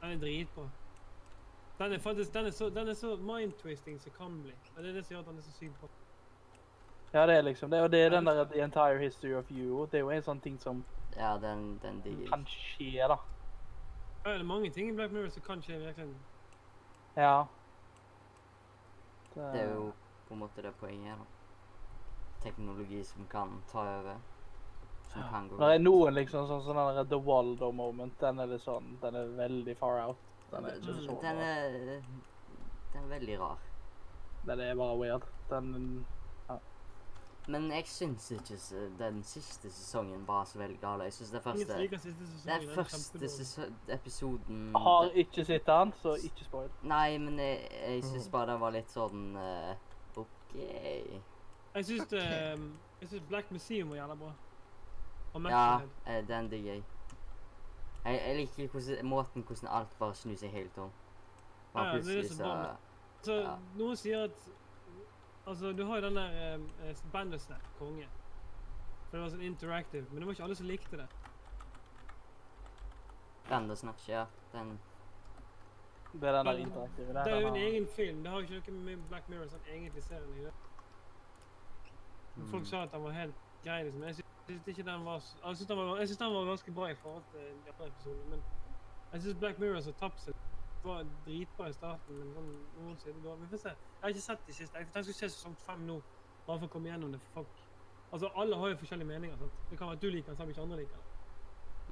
Den er dritbra. Den er faktisk, den er så, den er så mind-twisting som kan bli. Og det er det som gjør at den er så sykt bra. Ja, det er liksom det. Og det er den der The Entire History of You. Det er jo en sånn ting som Ja, den, den digger kan skje, da. Ja, det er mange ting i Black Mirror som kan skje virkelig. Ja. Det er jo på en måte det poenget, da. Teknologi som kan ta over. Som Ja. kan gå Det er noen liksom sånn der The Waldo moment. Den er litt sånn Den er veldig far out. Den er ikke Den, så den er Den er veldig rar. Den er bare weird. Den ja. Men jeg syns ikke den siste sesongen var så veldig gal. Jeg syns den første. Den første episoden har ikke sett den, så ikke spoil. Nei, men jeg, jeg syns bare den var litt sånn uh, OK. Jeg syns okay. um, synes Black Museum var jævla bra. Og Ja, eh, den digger jeg. Jeg, jeg liker hvordan, måten hvordan alt bare snur seg helt om. Bare Ja, ja, det er så er. Så ja. noen sier at Altså, du har jo den der um, Bandersnap, konge. For det var sånn interactive, men det var ikke alle som likte det. Bandersnatch, ja. Den Det er den der interaktive. Det er jo en egen film. Det har jo ikke noe med Black Mirror som egentlig serien å gjøre. Men Folk mm, sa at den var helt grei, liksom. Jeg Jeg syns den, den, den var ganske bra i forhold til de andre episodene, men jeg syns Black Mirror som tapte seg var dritbra i starten, men sånn noen siden, da Vi får se. Jeg har ikke sett de siste. Jeg tenkte å se sesong fem nå, bare for å komme gjennom det for folk. Altså, alle har jo forskjellige meninger, sant. Det kan være at du liker den, samt ikke andre liker den.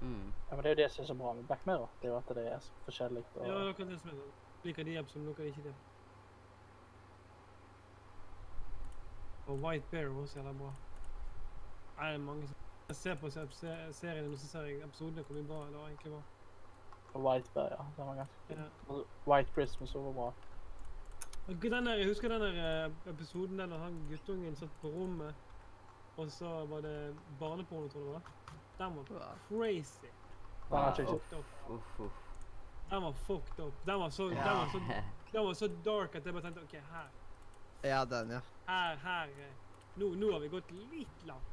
mm. Ja, men det er jo det som er så bra med Black Mirror. Det er jo at det er så forskjellig. Og... Ja, det er akkurat det som er sånn. Liker de episodene, liker ikke det. Og White Bear var også jævla bra. Nei, det er mange som Jeg ser på seriene, se- serien, og så ser jeg episodene hvor mye bra det var egentlig var. Bear, ja. Den var ganske. Og White Christmas var bra. Den der, jeg husker den der eh, episoden der han guttungen satt på rommet, og så var det barneporno, tror jeg det var. Den var crazy. Den var. Fucked up. Uff, uff. Den var fucked up. Den var så, den var så, [laughs] den var så dark at jeg bare tenkte OK, her. Ja, den, ja. Her, her eh, Nå, nå har vi gått litt langt.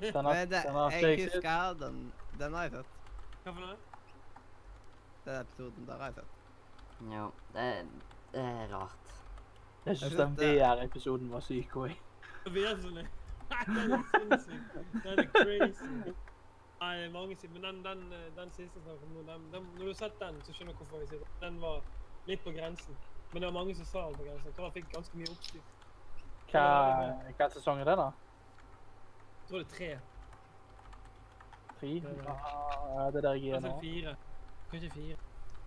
Den har, det, den har jeg jeg husker den. Den har jeg sett. Hva for noe? Den episoden der har jeg sett. Ja, det, det er rart. Jeg syns den VR-episoden var syk òg. Vi er sånn [laughs] Den er sinnssyk. Den er crazy. Nei, det er mange sider, men den, den, den siste som kom nå, den, den, når du har sett den, så skjønner du hvorfor jeg sier det. Den var litt på grensen. Men det var mange som sa den på grensen. Jeg tror jeg fikk ganske mye oppstyr. Hva, hva sesong er det, da? Tror det er tre. Tre? Ja, det er der jeg er Kanskje nå. fire. Kanskje fire.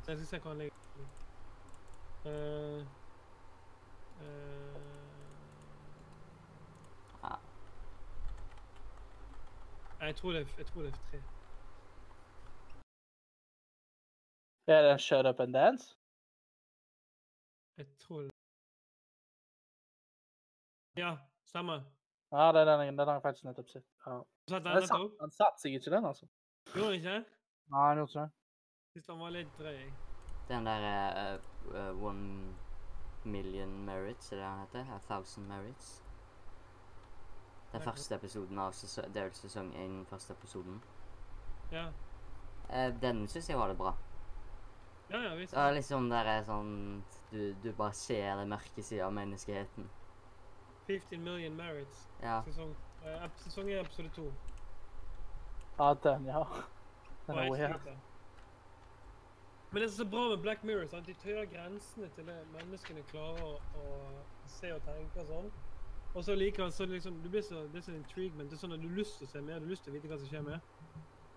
Så jeg skal se hva han ligger uh, Ja. Jeg tror det er, jeg tror det er tre. Er det Shut Up and Dance? Jeg tror det Ja, stemmer. Ja, det er den, den har jeg faktisk nettopp sett. Ja. Satt den Den satt, den satt seg ikke, den, altså. Gjorde den ikke? Nei, han gjorde ikke det. Synes den var litt drøy. Den der uh, uh, One Million Merits, er det han heter? A Thousand Merits. Den første episoden av sesong, det er vel sesong én, første episoden. Ja. Uh, den syns jeg var det bra. Ja, ja, visst. Det er liksom der er sånn du, du bare ser det mørke sida av menneskeheten. 15 Million Merits. Ja. Sesong, uh, ep- sesong 1, episode 2. Ja, den, ja. Den er jeg weird. Men det som er så bra med Black Mirror, sant? de tøyer grensene til det menneskene klarer å, å se og tenke og sånn. Og så likevel så liksom, du blir så, det er sånn intriguement. Det er sånn at du har lyst til å se mer, du har lyst til å vite hva som skjer med.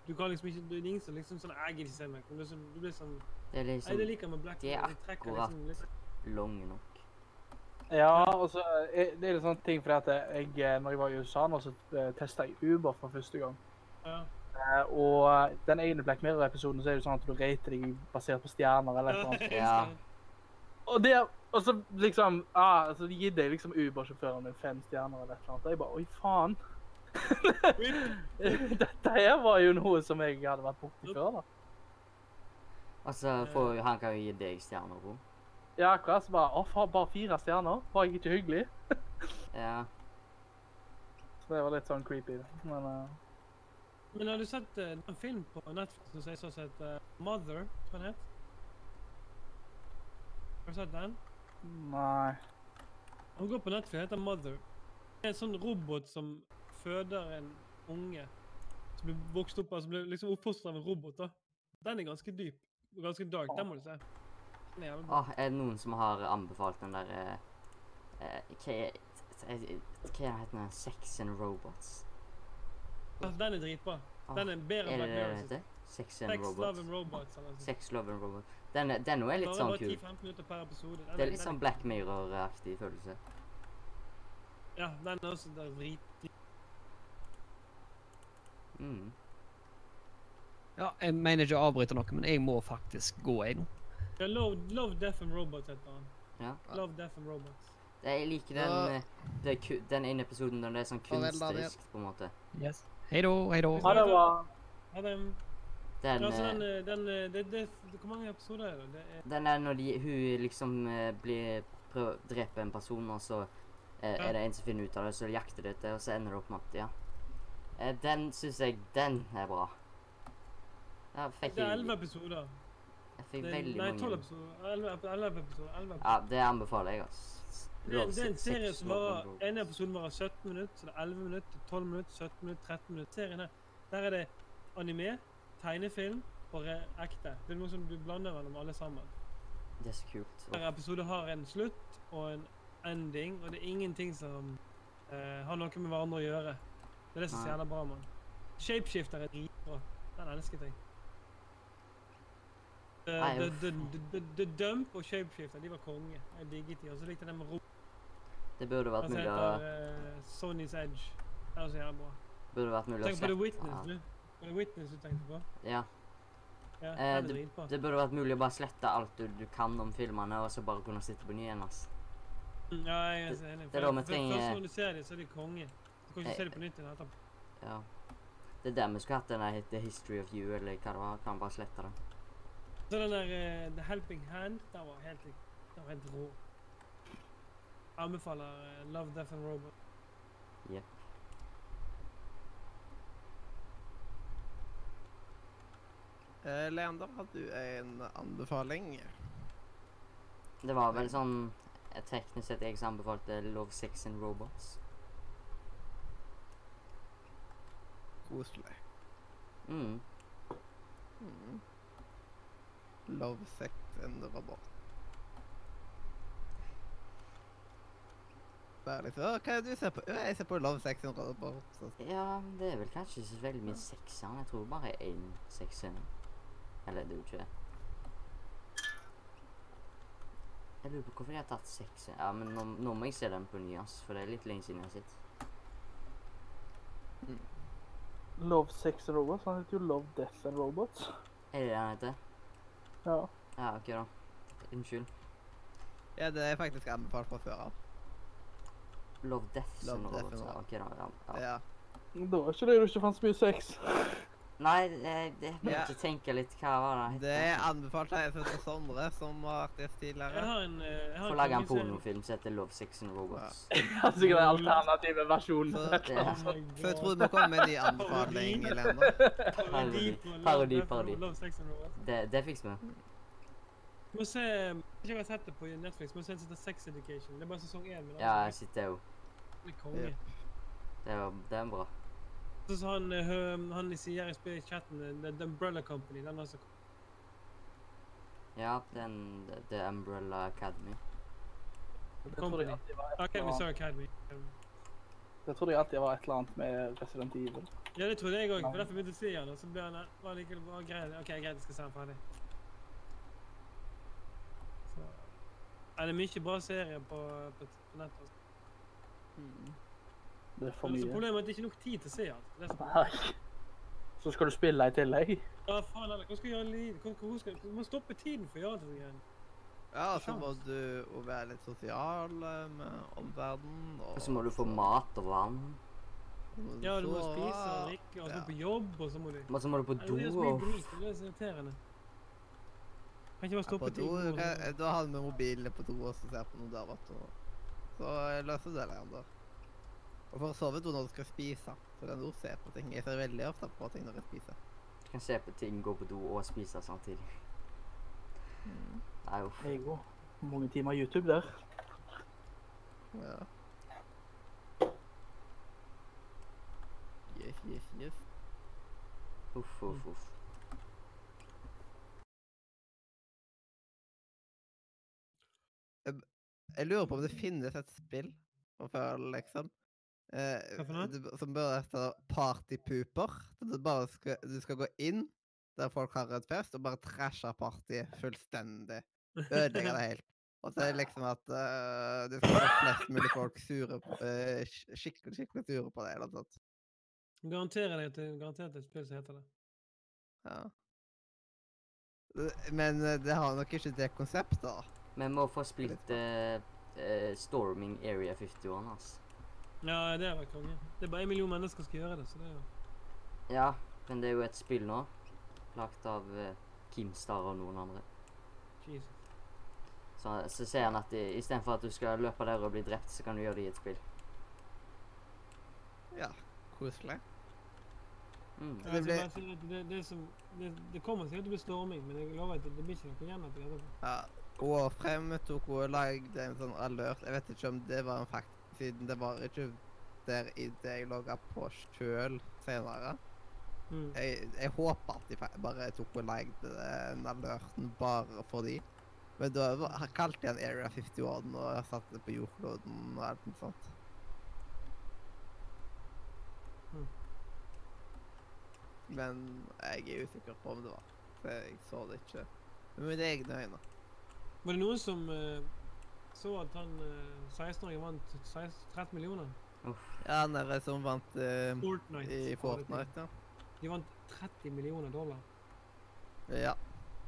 Du kan liksom ikke, det er ingen som liksom sånn, jeg gidder ikke se mer. Du, er sånn, du blir sånn, Det er nei, liksom det liker jeg med Black Mirror. De er akkurat liksom liksom, lange nok. Ja, og så er det er litt sånn ting fordi at jeg, eh, når jeg var i USA nå, så testa jeg Uber for første gang. Ja. Eh, og den ene Black Mirror-episoden så er det sånn at du rater deg basert på stjerner eller noe sånt. Ja. Og, det, og så liksom ah, Så De jeg deg liksom Uber-sjåføren min fem stjerner eller eller annet. Og jeg bare Oi, faen. [laughs] Dette her var jo noe som jeg hadde vært borti før, da. Altså, for, han kan jo gi deg stjerner på. Ja, akkurat. Så bare Å, faen, bare fire stjerner? Var jeg ikke hyggelig? Ja. Så det var litt sånn creepy. Men uh... Men har du sett uh, en film på Netflix som sier sånn at uh, Mother, tror jeg den het? Har du sett den? nei. Han går på Netflix, og heter Mother. Det er en sånn robot som føder en unge som blir vokst opp av, som blir liksom oppfostret av en robot. da. Den er ganske dyp. og Ganske dark. Den må du se. Åh, er det noen som har anbefalt den der eh, eh, Hva er hva heter den? Sex and Robots? Den er dritbra. Den er bedre enn Black Mirror. Sex and Sex, Love and Robots. eller. Sex, Love and Robots. Den, den er litt sånn kul. 10-15 minutter per episode. Den Det er litt sånn Black Mirror-aktig følelse. Ja, den er også der drit... Mm. Ja, jeg mener ikke å avbryte noe, men jeg må faktisk gå, jeg nå. Ja, Love, Love, Death and Robots heter han. Ja. Love, Death and Robots. Jeg liker den, Ja. eh, det den ene episoden når det er sånn kunstnerisk, på en måte. Yes. Hei da, hei da. Ha det bra. Ja, den, Den, altså, eh, den, eh, den, det, det, det, Hvor mange episoder er det? det er, den er når de, hun liksom blir prøver å drepe en person, og så eh, Ja. er det en som finner ut av det, så jakter de etter, og så ender det opp med at Ja. Eh, den syns jeg Den er bra. Ja, fikk det er elleve episoder. Jeg fikk Det veldig Nei, mange tolv episoder. Elleve ep- elleve episoder. Ja, det anbefaler jeg, ass. Det, det er en serie som varer En episode varer 17 minutter, så det er 11 minutter, 12 minutter, 17 minutter, 13 minutter. Serien her, der er det anime, tegnefilm og ekte. Det er noe som du blander mellom alle sammen. Det er så kult. Hver episode har en slutt og en ending, og det er ingenting som eh, har noe med hverandre å gjøre. Det er det som er så jævla bra, mann. Shapeshifter er dritbra. Den elsket jeg. The, the, Dump og Shapeshifter, de var konge. Jeg digget de. Og så likte jeg den med ro. Det burde vært mulig å uh, eh, Sonny's Edge. Det er så jævla bra. Burde vært mulig å Tenk på The Witness, du. Var det Witness du tenkte på? Ja. Ja, Eh, er det, det burde vært mulig å bare slette alt du, du kan om filmene, og så bare kunne sitte på ny igjen. Mm, Ja, jeg er enig. det er For- da vi trenger- Først når du ser dem, så er de konge. Du kan ikke Eh, se dem på nytt igjen etterpå. Ja. Det er der vi skulle hatt den der The History of You, eller hva det var. Kan bare slette den. Så den der uh, The Helping Hand, den var helt, den var helt rå. Anbefaler uh, Love, Death and Robot. Yeah. Uh, Leander, har du en anbefaling? Det var vel sånn eh, teknisk sett jeg som anbefalte Love, Sex and Robots. Koselig. Mm. Mm. Love, sex and robot. Bare liksom, «Å, hva er det du ser på? Ja, Jeg ser på Love, sex and robot. Så, Ja, det er vel kanskje ikke så veldig mye sex i den. Jeg tror bare én sex i den. Eller det er jo ikke det. Jeg lurer på hvorfor de har tatt sex i Ja, men nå, nå må jeg se den på ny, ass. For det er litt lenge siden jeg har sett. Love, Sex and Robots. Han heter jo Love, Death and Robots. Er det det han heter? Ja. Ja, OK, da. Unnskyld. ja, det er faktisk anbefalt fra før av. Love, Death Love, Death. OK, da. Ja, ja. Ja. Da er ikke det du ikke fant så mye sex. Nei, jeg Ja. ikke tenke litt. Hva var det? han Det er anbefalt av en til Sondre, som har vært gjest Jeg tidligere. har en, eh, jeg har Få lage en kongeserie. pornofilm som heter Love, Sex and Robots. Ja, [laughs] Sikkert den alternative versjonen. Så-. Oh my Så jeg tror vi må komme med en ny anbefaling, Lena. Parodi på Love, Parodi, parodi. Love, Sex and Robots. Det, det fikser vi. Må se ikke om jeg har sett det på Netflix, men se det heter Sex Education. Det er bare sesong én. men Ja, jeg altså, sitter jo. det er konge. Det var, det er bra. Så sa han, eh, han sier i chatten, eh, The, The Umbrella Company, den altså. Ja, den The- The Umbrella Academy. Det trodde jeg alltid var et Academy, eller sorry, annet. Academy. Um, Det trodde jeg alltid var et eller annet med Resident Evil. Ja, det trodde jeg òg. Derfor begynte jeg å si han, og så ble han var like, bare greit. OK, greit, jeg skal se han ferdig. Så Er Det er mye bra serier på, på, på nettet. altså. Det er for mye. Problemet er at det ikke er nok tid til å se alt. Nei. Så skal du spille i tillegg? Ja, faen heller. Hva skal jeg gjøre skal, du må stoppe tiden for å gjøre det igjen. Ja, så må du være litt sosial eh, med omverdenen. Og så må du få mat og vann. Ja, du må spise og drikke, og så må du på jobb, og så må du Men så må du på do do Det er så mye og drit. Det er så irriterende. Kan ikke bare stoppe på do, tiden. da har du med mobilen på do og så ser på noe der, vet du. Så løser det, Leander. Og for å sove du når du skal spise, så kan du se på ting. Jeg ser veldig ofte på ting når jeg spiser. du kan se på ting, gå på do og spise samtidig. Det er jo mange timer YouTube der. Ja. Yes, yes, yes. Uff, uff, uff. Jeg lurer på om det finnes et spill før, liksom. Eh, Hva for noe? som bør hete Partypooper. Du, skal, du skal gå inn der folk har et fest, og bare trashe partyet fullstendig. Ødelegge [laughs] det helt. Og så er det liksom at uh, det skal være flest mulig folk sure på- uh, skikkelig, skikkelig sure på det. Eller noe sånt. Garanterer deg til garantert et spill som heter det. Ja. Men det har nok ikke det konseptet, da. Vi må få spilt uh, eh, Storming Area 51, altså. Ja, det var konge. Det er bare en million mennesker som skal gjøre det, så det er jo Ja, men det er jo et spill nå. Lagt av uh, Kimstar og noen andre. Jesus. Så, så ser han at i- istedenfor at du skal løpe der og bli drept, så kan du gjøre det i et spill. Ja, koselig. Mm. Det Ja, altså, ble- si at det, det, som, det, det kommer sikkert til å bli storming, men jeg lover at det, det blir ikke noe igjen etter det. Ja, Warframe tok og lagde en sånn alert. Jeg vet ikke om det var en fakt, siden det var ikke der i det jeg logga på sjøl senere. Mm. Jeg, jeg håper at de bare tok og lagde den alerten bare for de. Men da kalte jeg den Area 51 og satte det på jordkloden og alt mulig sånt. Mm. Men jeg er usikker på om det var. For jeg så det ikke med mine egne øyne. Var det noen som eh, så at han eh, 16-åringen vant 16, 13 millioner? Ja, han derre som vant eh, Fortnite. i Fortnite, ja. De vant 30 millioner dollar. Ja.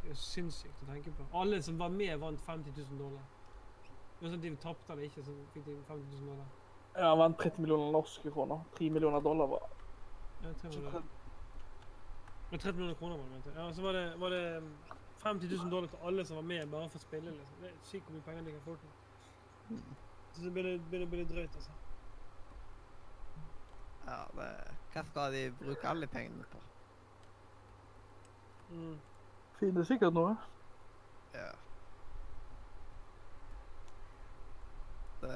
Det er sinnssykt å tenke på. Alle som var med, vant 50 000 dollar. Var sånn De tapte eller ikke, så fikk de 50 000 dollar. Ja, han vant 30 millioner norske kroner. 3 millioner dollar var Ja, 300 dollar. Det 30 millioner kroner, var det. mente jeg. Ja, og så var det, var det mm, 50 000 dollar til alle som var med bare for å spille. liksom. Det er sykt hvor mye penger de kan få til. Så det begynner å bli drøyt, altså. ja det, hva skal de bruke alle pengene på? Mm. Finner sikkert noe. Ja. Det,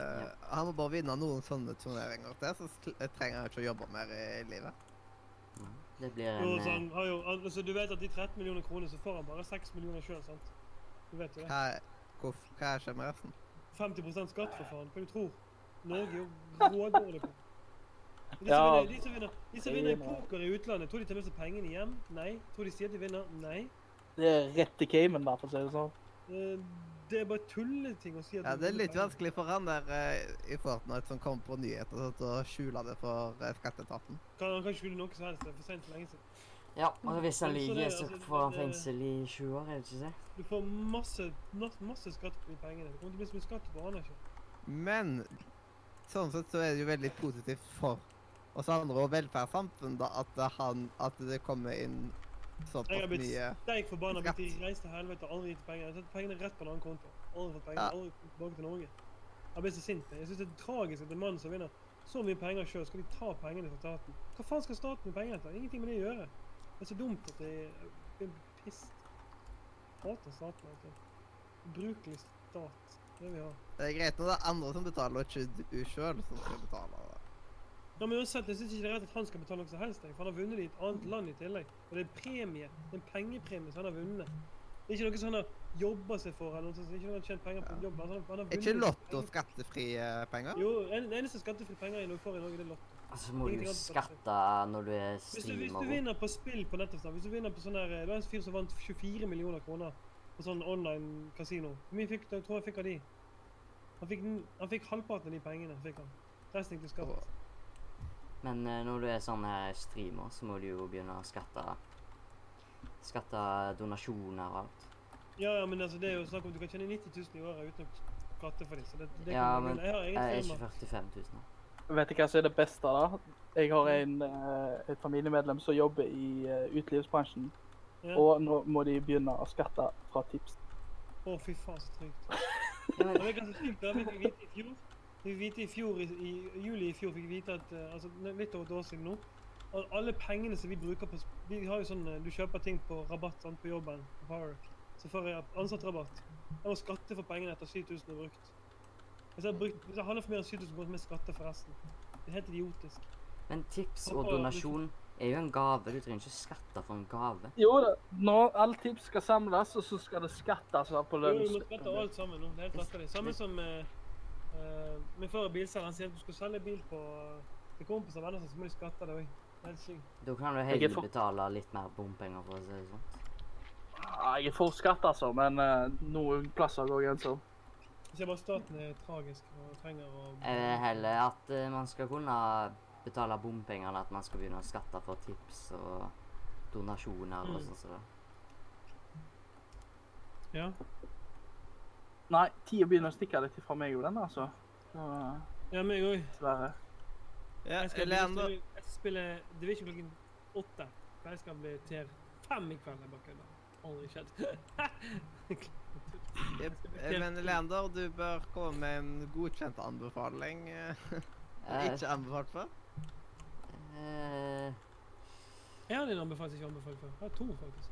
han må bare vinne noen sånne turneringer til, så trenger han ikke å jobbe mer i livet. Mm. Det blir en så eh, han har jo, altså, du vet at de 13 millioner kroner, så får han bare 6 millioner sjøl, sant? Du vet jo det. Hva, hvor, hva skjer med resten? 50% skatt, for faen. Hva du tror? Norge er jo rådårlig på. De som, Ja. vinner, de, som vinner, de som vinner i er poker i utlandet, tror de tar med seg pengene hjem? Nei. Tror de sier at de vinner? Nei. Det er rett til Cayman, da, for å si det sånn. Eh, Det er bare tulleting å si at Ja, det er litt vanskelig for han der eh, i Fortnite som kommer på nyheter og å skjule det for eh, skatteetaten. Kan, han kan ikke skjule noe som helst. Det er for sent for lenge siden. Ja, og hvis han lyver, så altså, får han fengsel i 20 år, er det ikke det? Du får masse, masse, skatt på pengene. Det kommer til å bli så mye skatt på aner ikke. Men sånn sett så er det jo veldig positivt for oss andre og velferdssamfunnet velferdssamfunn, da, at han, at det kommer inn Jeg har blitt mye steik forbanna. skatt. Blitt reiste til helvete, og aldri gitt penger. Jeg har tatt pengene rett på en annen konto. Aldri fått penger, Ja. aldri tilbake til Norge. Jeg blir så sint. Jeg syns det er tragisk at en mann som vinner så mye penger sjøl, skal de ta pengene fra staten. Hva faen skal staten med penger til? Ingenting med det å gjøre. Det er så dumt at jeg blir pissed. Hater staten. Altså. Ubrukelig stat. Det vi har. Det er greit når det er andre som betaler, og ikke du sjøl som skal betale. Ja, men uansett, jeg syns ikke det er rett at han skal betale noe som helst. For han har vunnet i et annet land i tillegg. Og det er premie. Det er en pengepremie som han har vunnet. Det er ikke noe som han jobba seg for. eller noe sånt. Ikke noe han tjent penger på Ja. jobb. Altså, han, han har Er ikke Lotto skattefrie penger? Jo, en, eneste skattefrie penger i får i Norge, det er Lotto. Altså må du skatte når du er Hvis du, hvis du vinner på spill på nettet, da, hvis du vinner på sånn der, det var en fyr som vant 24 millioner kroner på sånn online kasino. Hvor mye fikk, jeg tror jeg fikk av de? Han fikk, han fikk halvparten av de pengene. fikk han. Resten gikk til skatt. Men eh, når du er sånn her streamer, så må du jo begynne å skatte Skatte donasjoner og alt. Ja, ja, men altså, det er jo snakk om du kan tjene 90 000 i året uten å skatte for dem. Så det, det Ja, kan men. Jeg har Jeg er ikke 45 000. Vet du hva som er det beste, da? Jeg har en, eh, et familiemedlem som jobber i eh, utelivsbransjen. Ja. Og nå må de begynne å skatte fra tips. Å, fy faen, så trygt. [laughs] Ja, men, som er sykt, da fikk vi vite i fjor. Vi fikk vite i fjor, i, i juli i fjor fikk vi vite at, eh, altså litt over et år siden nå, alle pengene som vi bruker på, vi har jo sånn, du kjøper ting på rabatt sant, på jobben, på Power, så får jeg ansattrabatt. Jeg må skatte for pengene etter 7000 er brukt. Hvis jeg, har brukt, hvis jeg handler for mer enn 7000 kroner, må jeg skatte for resten. Det er helt idiotisk. men tips og donasjon er jo en gave. Du trenger ikke skatte for en gave. Jo da, Nå, alle tips skal samles, og så skal det skattes av på Jo, vi må skatte alt sammen nå, det er helt latterlig. Samme som uh, eh, min far er bilselger, han sier at du skal selge bil på, til kompiser og venner, så må de skatte det er helt sykt. Da kan du er heller betale litt mer bompenger, for å si det sånn. Ja, jeg er for skatt, altså, men uh, noen plasser går grenser. Jeg ser bare staten er tragisk og trenger å Jeg vil heller at uh, man skal kunne betale bompenger, enn at man skal begynne å skatte for tips og donasjoner og Mm. sånn som det. Ja. Nei, tida begynner å stikke litt fra meg og den, altså. Så, ja, meg òg. dessverre. Ja, Jeg skal Leander, jeg spiller spille Division klokken åtte. Jeg skal bli til fem i kveld. Jeg bare kødder. Aldri shit. [laughs] men Leander, du bør komme med en godkjent anbefaling. eh, [laughs] Eh, Ikke anbefalt før. eh, Jeg har en anbefaling ikke anbefalt før. Jeg har to, faktisk.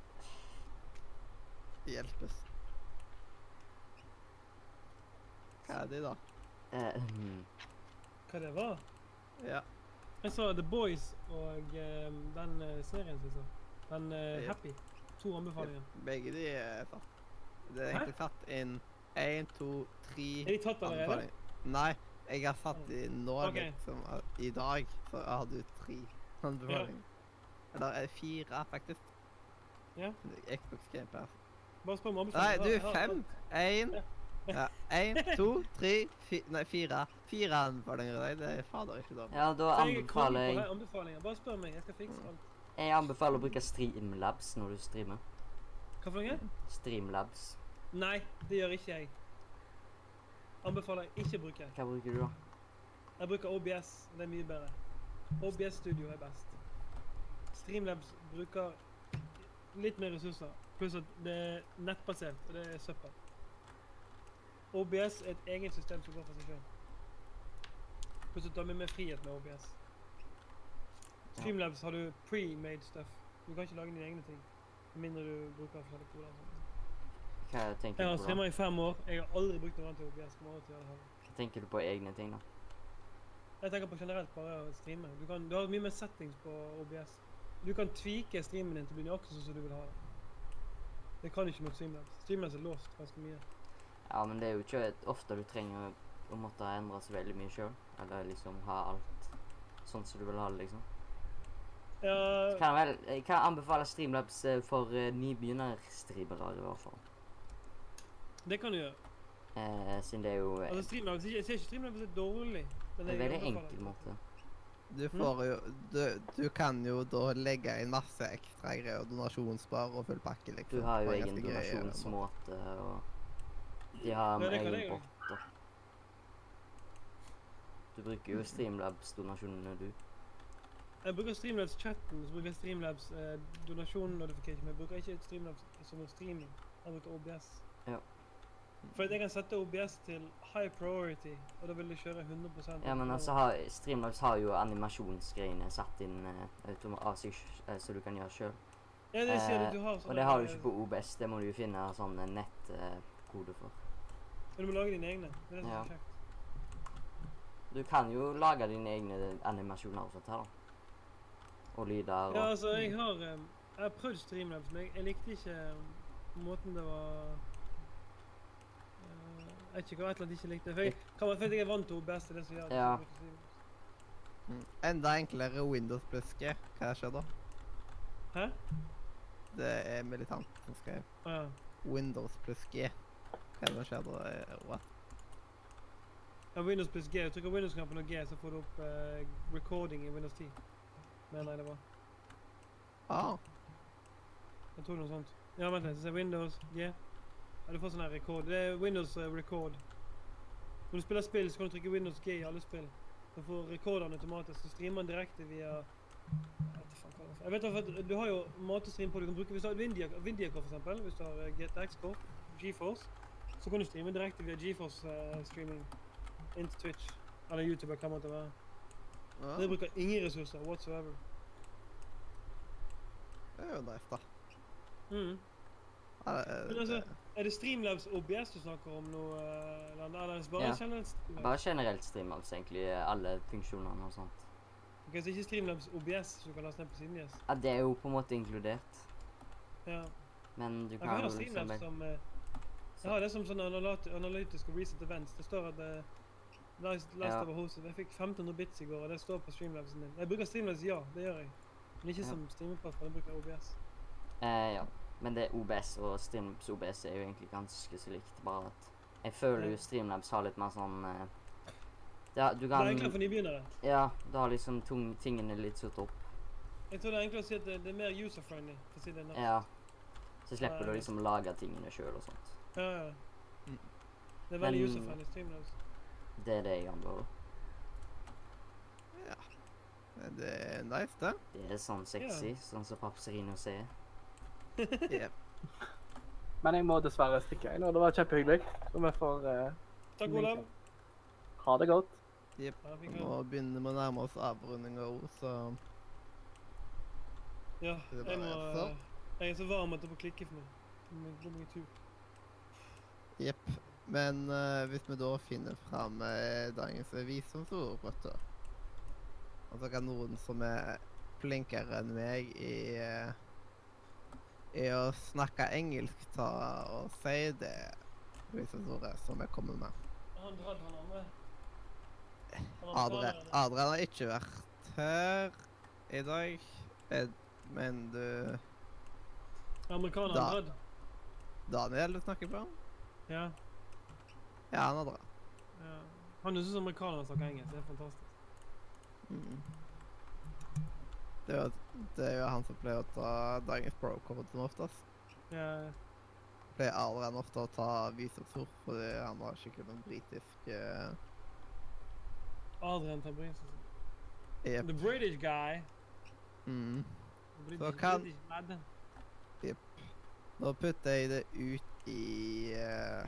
Hjelpes. Hva er de, da? eh, hmm. Hva det var? Ja. Jeg så The Boys og um, den serien som jeg sa Den uh, Ja. Happy. To anbefalinger. Begge de er satt. Det er egentlig satt inn én, to, tre Er de tatt allerede? Nei, jeg har satt i nå, okay. liksom. I dag så har du tre anbefalinger. Eller er det fire, faktisk. Ja. Xbox Game Pass. Bare spør om anbefalinger. Nei, du, fem. Én. Ja, én, to, tre, fi, nei, fire. Fire anbefalinger i dag. Det er fader ikke dårlig. Ja, da er anbefaler jeg. Bare spør meg. Jeg skal fikse alt. Jeg anbefaler å bruke Streamlabs når du streamer. Hva for noe? Streamlabs. Nei, det gjør ikke jeg. Anbefaler jeg ikke å bruke. Hva bruker du da? Jeg bruker OBS. Det er mye bedre. OBS Studio er best. Streamlabs bruker litt mer ressurser. Pluss at det er nettbasert, og det er søppel. OBS er et eget system som går for seg sjøl. Pluss at du har mye mer frihet med OBS. Streamlabs har du pre-made stuff. Du kan ikke lage dine egne ting. Med mindre du bruker forskjellige koder. Hva tenker Jeg har du på da? streama i fem år. Jeg har aldri brukt noe annet til OBS. Kommer til å gjøre det heller. Hva tenker du på egne ting, da? Jeg tenker på generelt bare å streame. Du, kan, du har mye mer settings på OBS. Du kan tvike streamen din til å bli nøyaktig sånn som du vil ha det. Det kan ikke mot Streamlabs. Streamlabs er låst ganske mye. Ja, men det er jo ikke ofte du trenger å måtte endre så veldig mye sjøl. Eller liksom ha alt sånn som du vil ha det, liksom. Ja, Så kan jeg vel jeg kan anbefale Streamlabs eh, for uh, nybegynnerstreamere, i hvert fall. det kan du gjøre. Eh, siden det er jo eh, Altså Streamlabs, Jeg ser ikke Streamlabs er dårlig. men en jeg veldig enkel måte. Du får jo du, du kan jo da legge inn masse ekstra greier. Donasjonsbar og full pakke, liksom. Du har jo er egen donasjonsmåte, og de har Ja, det egen botter. bot. og- Du bruker jo Streamlabs-donasjonene, du. Jeg bruker Streamlabs-chatten, så bruker jeg Streamlabs eh, donasjon-notification. Men jeg bruker ikke Streamlabs som streaming. Jeg bruker OBS. Ja. For jeg kan sette OBS til high priority, og da vil det kjøre 100% Ja, men altså, har, Streamlabs har jo animasjonsgreiene satt inn eh, automa- av seg, eh, så du kan gjøre sjøl. Ja, det sier Eh, du, du har sånn Og det har du ikke på OBS. Det må du finne sånn nettkode for. Men du må lage dine egne. Det er det som Ja. er kjekt. Du kan jo lage dine egne animasjoner og sånt her, da. Og lyder og Ja, altså, jeg har, eh, jeg har prøvd Streamlabs, men jeg, jeg likte ikke eh, måten det var eh, Jeg vet ikke hva et eller annet ikke likte. For jeg, kan være fordi jeg er vant til OBS, det som gjør det. Ja. Mm. Enda enklere Windows pluss G. Hva skjer da? Hæ? Det er militant som skrev. Ah, ja. Windows pluss G. Hva er det som skjer da? What? ja. Windows pluss G. Du trykker Windows-knappen og G, så får du opp uh, recording i Windows 10. Mener jeg det var. Ah, Jeg tror noe sånt. Ja, vent litt. Så er Windows G. Ja, du får sånn her rekord. Det er Windows eh, record. Når du spiller spill, så kan du trykke Windows G i alle spill. Du får rekordene automatisk. Så streamer den direkte via Jeg vet at du har jo matestream på. Du kan bruke hvis du har Vindia, Vindia for eksempel, hvis du har eh, GTX-kort, GeForce, så kan du streame direkte via GeForce eh, streaming inn til Twitch. Eller YouTube, eller hva måtte det være. Ah, Det bruker ingen ressurser whatsoever. det er jo nice, da. Mm. Ja, det- Men altså, Er det Streamlabs OBS du snakker om nå, eh, eller er det bare Ja. generelt Streamlabs? Bare generelt Streamlabs, egentlig. Alle funksjonene og sånt. Ok, så ikke Streamlabs OBS som du kan laste ned på siden deres? Ja, det er jo på en måte inkludert. Ja. Men du kan jo liksom eh, Jeg har det som sånn analyt- analytisk og recent events. Det står at eh, last, last Ja. over hoset. Jeg fikk 1500 bits i går, og det står på Streamlabsen din. Jeg bruker Streamlabs, ja, det gjør jeg. Men ikke Ja. som streameplattform, jeg bruker OBS. eh, Ja. Men det er OBS og Streamlabs OBS er jo egentlig ganske så likt, bare at jeg føler Ja. jo Streamlabs har litt mer sånn eh, ja, du Det er enklere for nybegynnere. Ja, du har liksom tung, tingene litt satt opp. Jeg tror det er enklere å si at det, det er mer user-friendly. for å si det. nå. Ja. Så slipper Ja, du liksom lage tingene sjøl og sånt. Ja, ja. Mm. Det er veldig user-friendly Streamlabs. Det er det jeg anbefaler. Ja. Det er nice, det. Det er sånn sexy, sånn som Papserino sier. [laughs] Jep. Men jeg må dessverre stikke. inn, nå. Det var kjempehyggelig. Så vi får uh, Takk, Olav. ha det godt. Jep. Vi Og kan- Nå begynner vi å nærme oss avrunding av ord, så Ja, er jeg må eh, Jeg er så varm at jeg må klikke for meg. Jeg må gå tur. Jepp. Men uh, hvis vi da finner fram uh, dagens visdomsord, Røtter Og så kan noen som er flinkere enn meg i, eh, i å snakke engelsk, ta og si det visdomsordet som jeg kommer med. Han dratt han andre. Han Adrian. Adrian har ikke vært her i dag, eh, men du Amerikaner Da. har dratt. Daniel du snakker på? Ja. Ja, han har dratt. ja. Han høres ut som amerikaneren snakker engelsk. Det er fantastisk. Mm. Det, er det er jo han som pleier å ta dagens pro-code som oftest. Ja, ja. Pleier Adrian ofte å ta visumsord, fordi han har skikkelig noen britisk uh... Adrian Tabriz. Jep. The British guy. Mm. The Så kan- British lad. Nå putter jeg det ut i eh,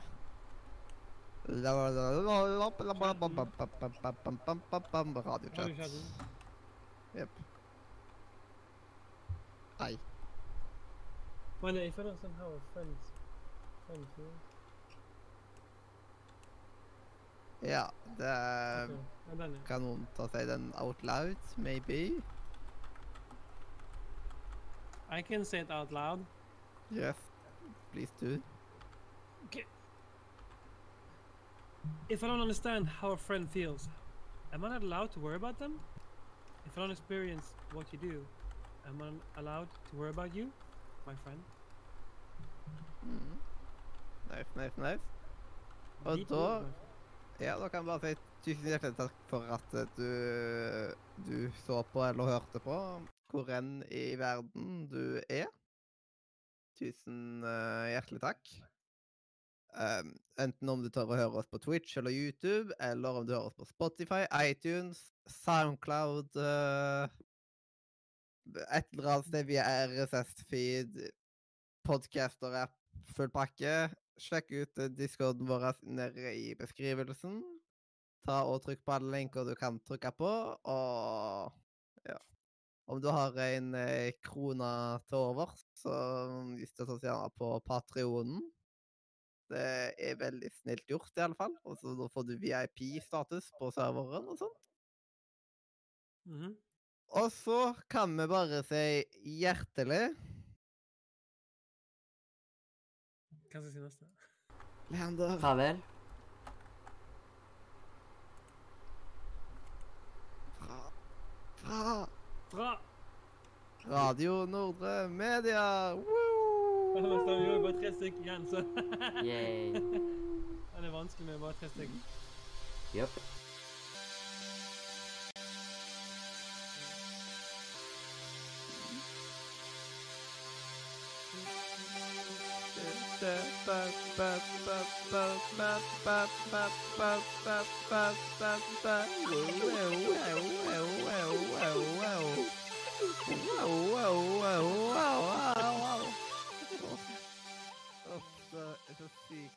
Radio chat. Yep. Aye. Well, if I don't somehow offend, friend you. Yeah, can I okay. Kan noen ta out loud, maybe? I can say it out loud. Yes, please do. If I don't understand how a friend feels, am I not allowed to worry about them? If I don't experience what you do, am I allowed to worry about you, my friend? Mm. Nice, nice, nice. Og Deep da. Ja, da kan jeg bare si tusen hjertelig takk for at eh, du, du så på eller hørte på hvor enn i verden du er. Tusen eh, hjertelig takk. Um, enten om du tør å høre oss på Twitch eller YouTube, eller om du hører oss på Spotify, iTunes, Soundcloud, uh, et eller annet sted via RSS-feed, podcaster-app, full pakke. Sjekk ut eh, discorden vår nede i beskrivelsen. Ta og Trykk på alle lenker du kan trykke på, og ja. Om du har en eh, krone til overs, så støtt oss gjerne på Patrionen. Det er veldig snilt gjort, i alle fall. Og så da får du VIP-status på serveren og sånt. Mhm. Og så kan vi bare si hjertelig Hva skal jeg si neste? Leander. Farvel. Fra, fra Fra! Radio Nordre Media! Woo! Zostawiłem wodkresek Jansa. Jej. Ale wąski miał wodkresek. Yep. Wow, wow, wow. Eso sí.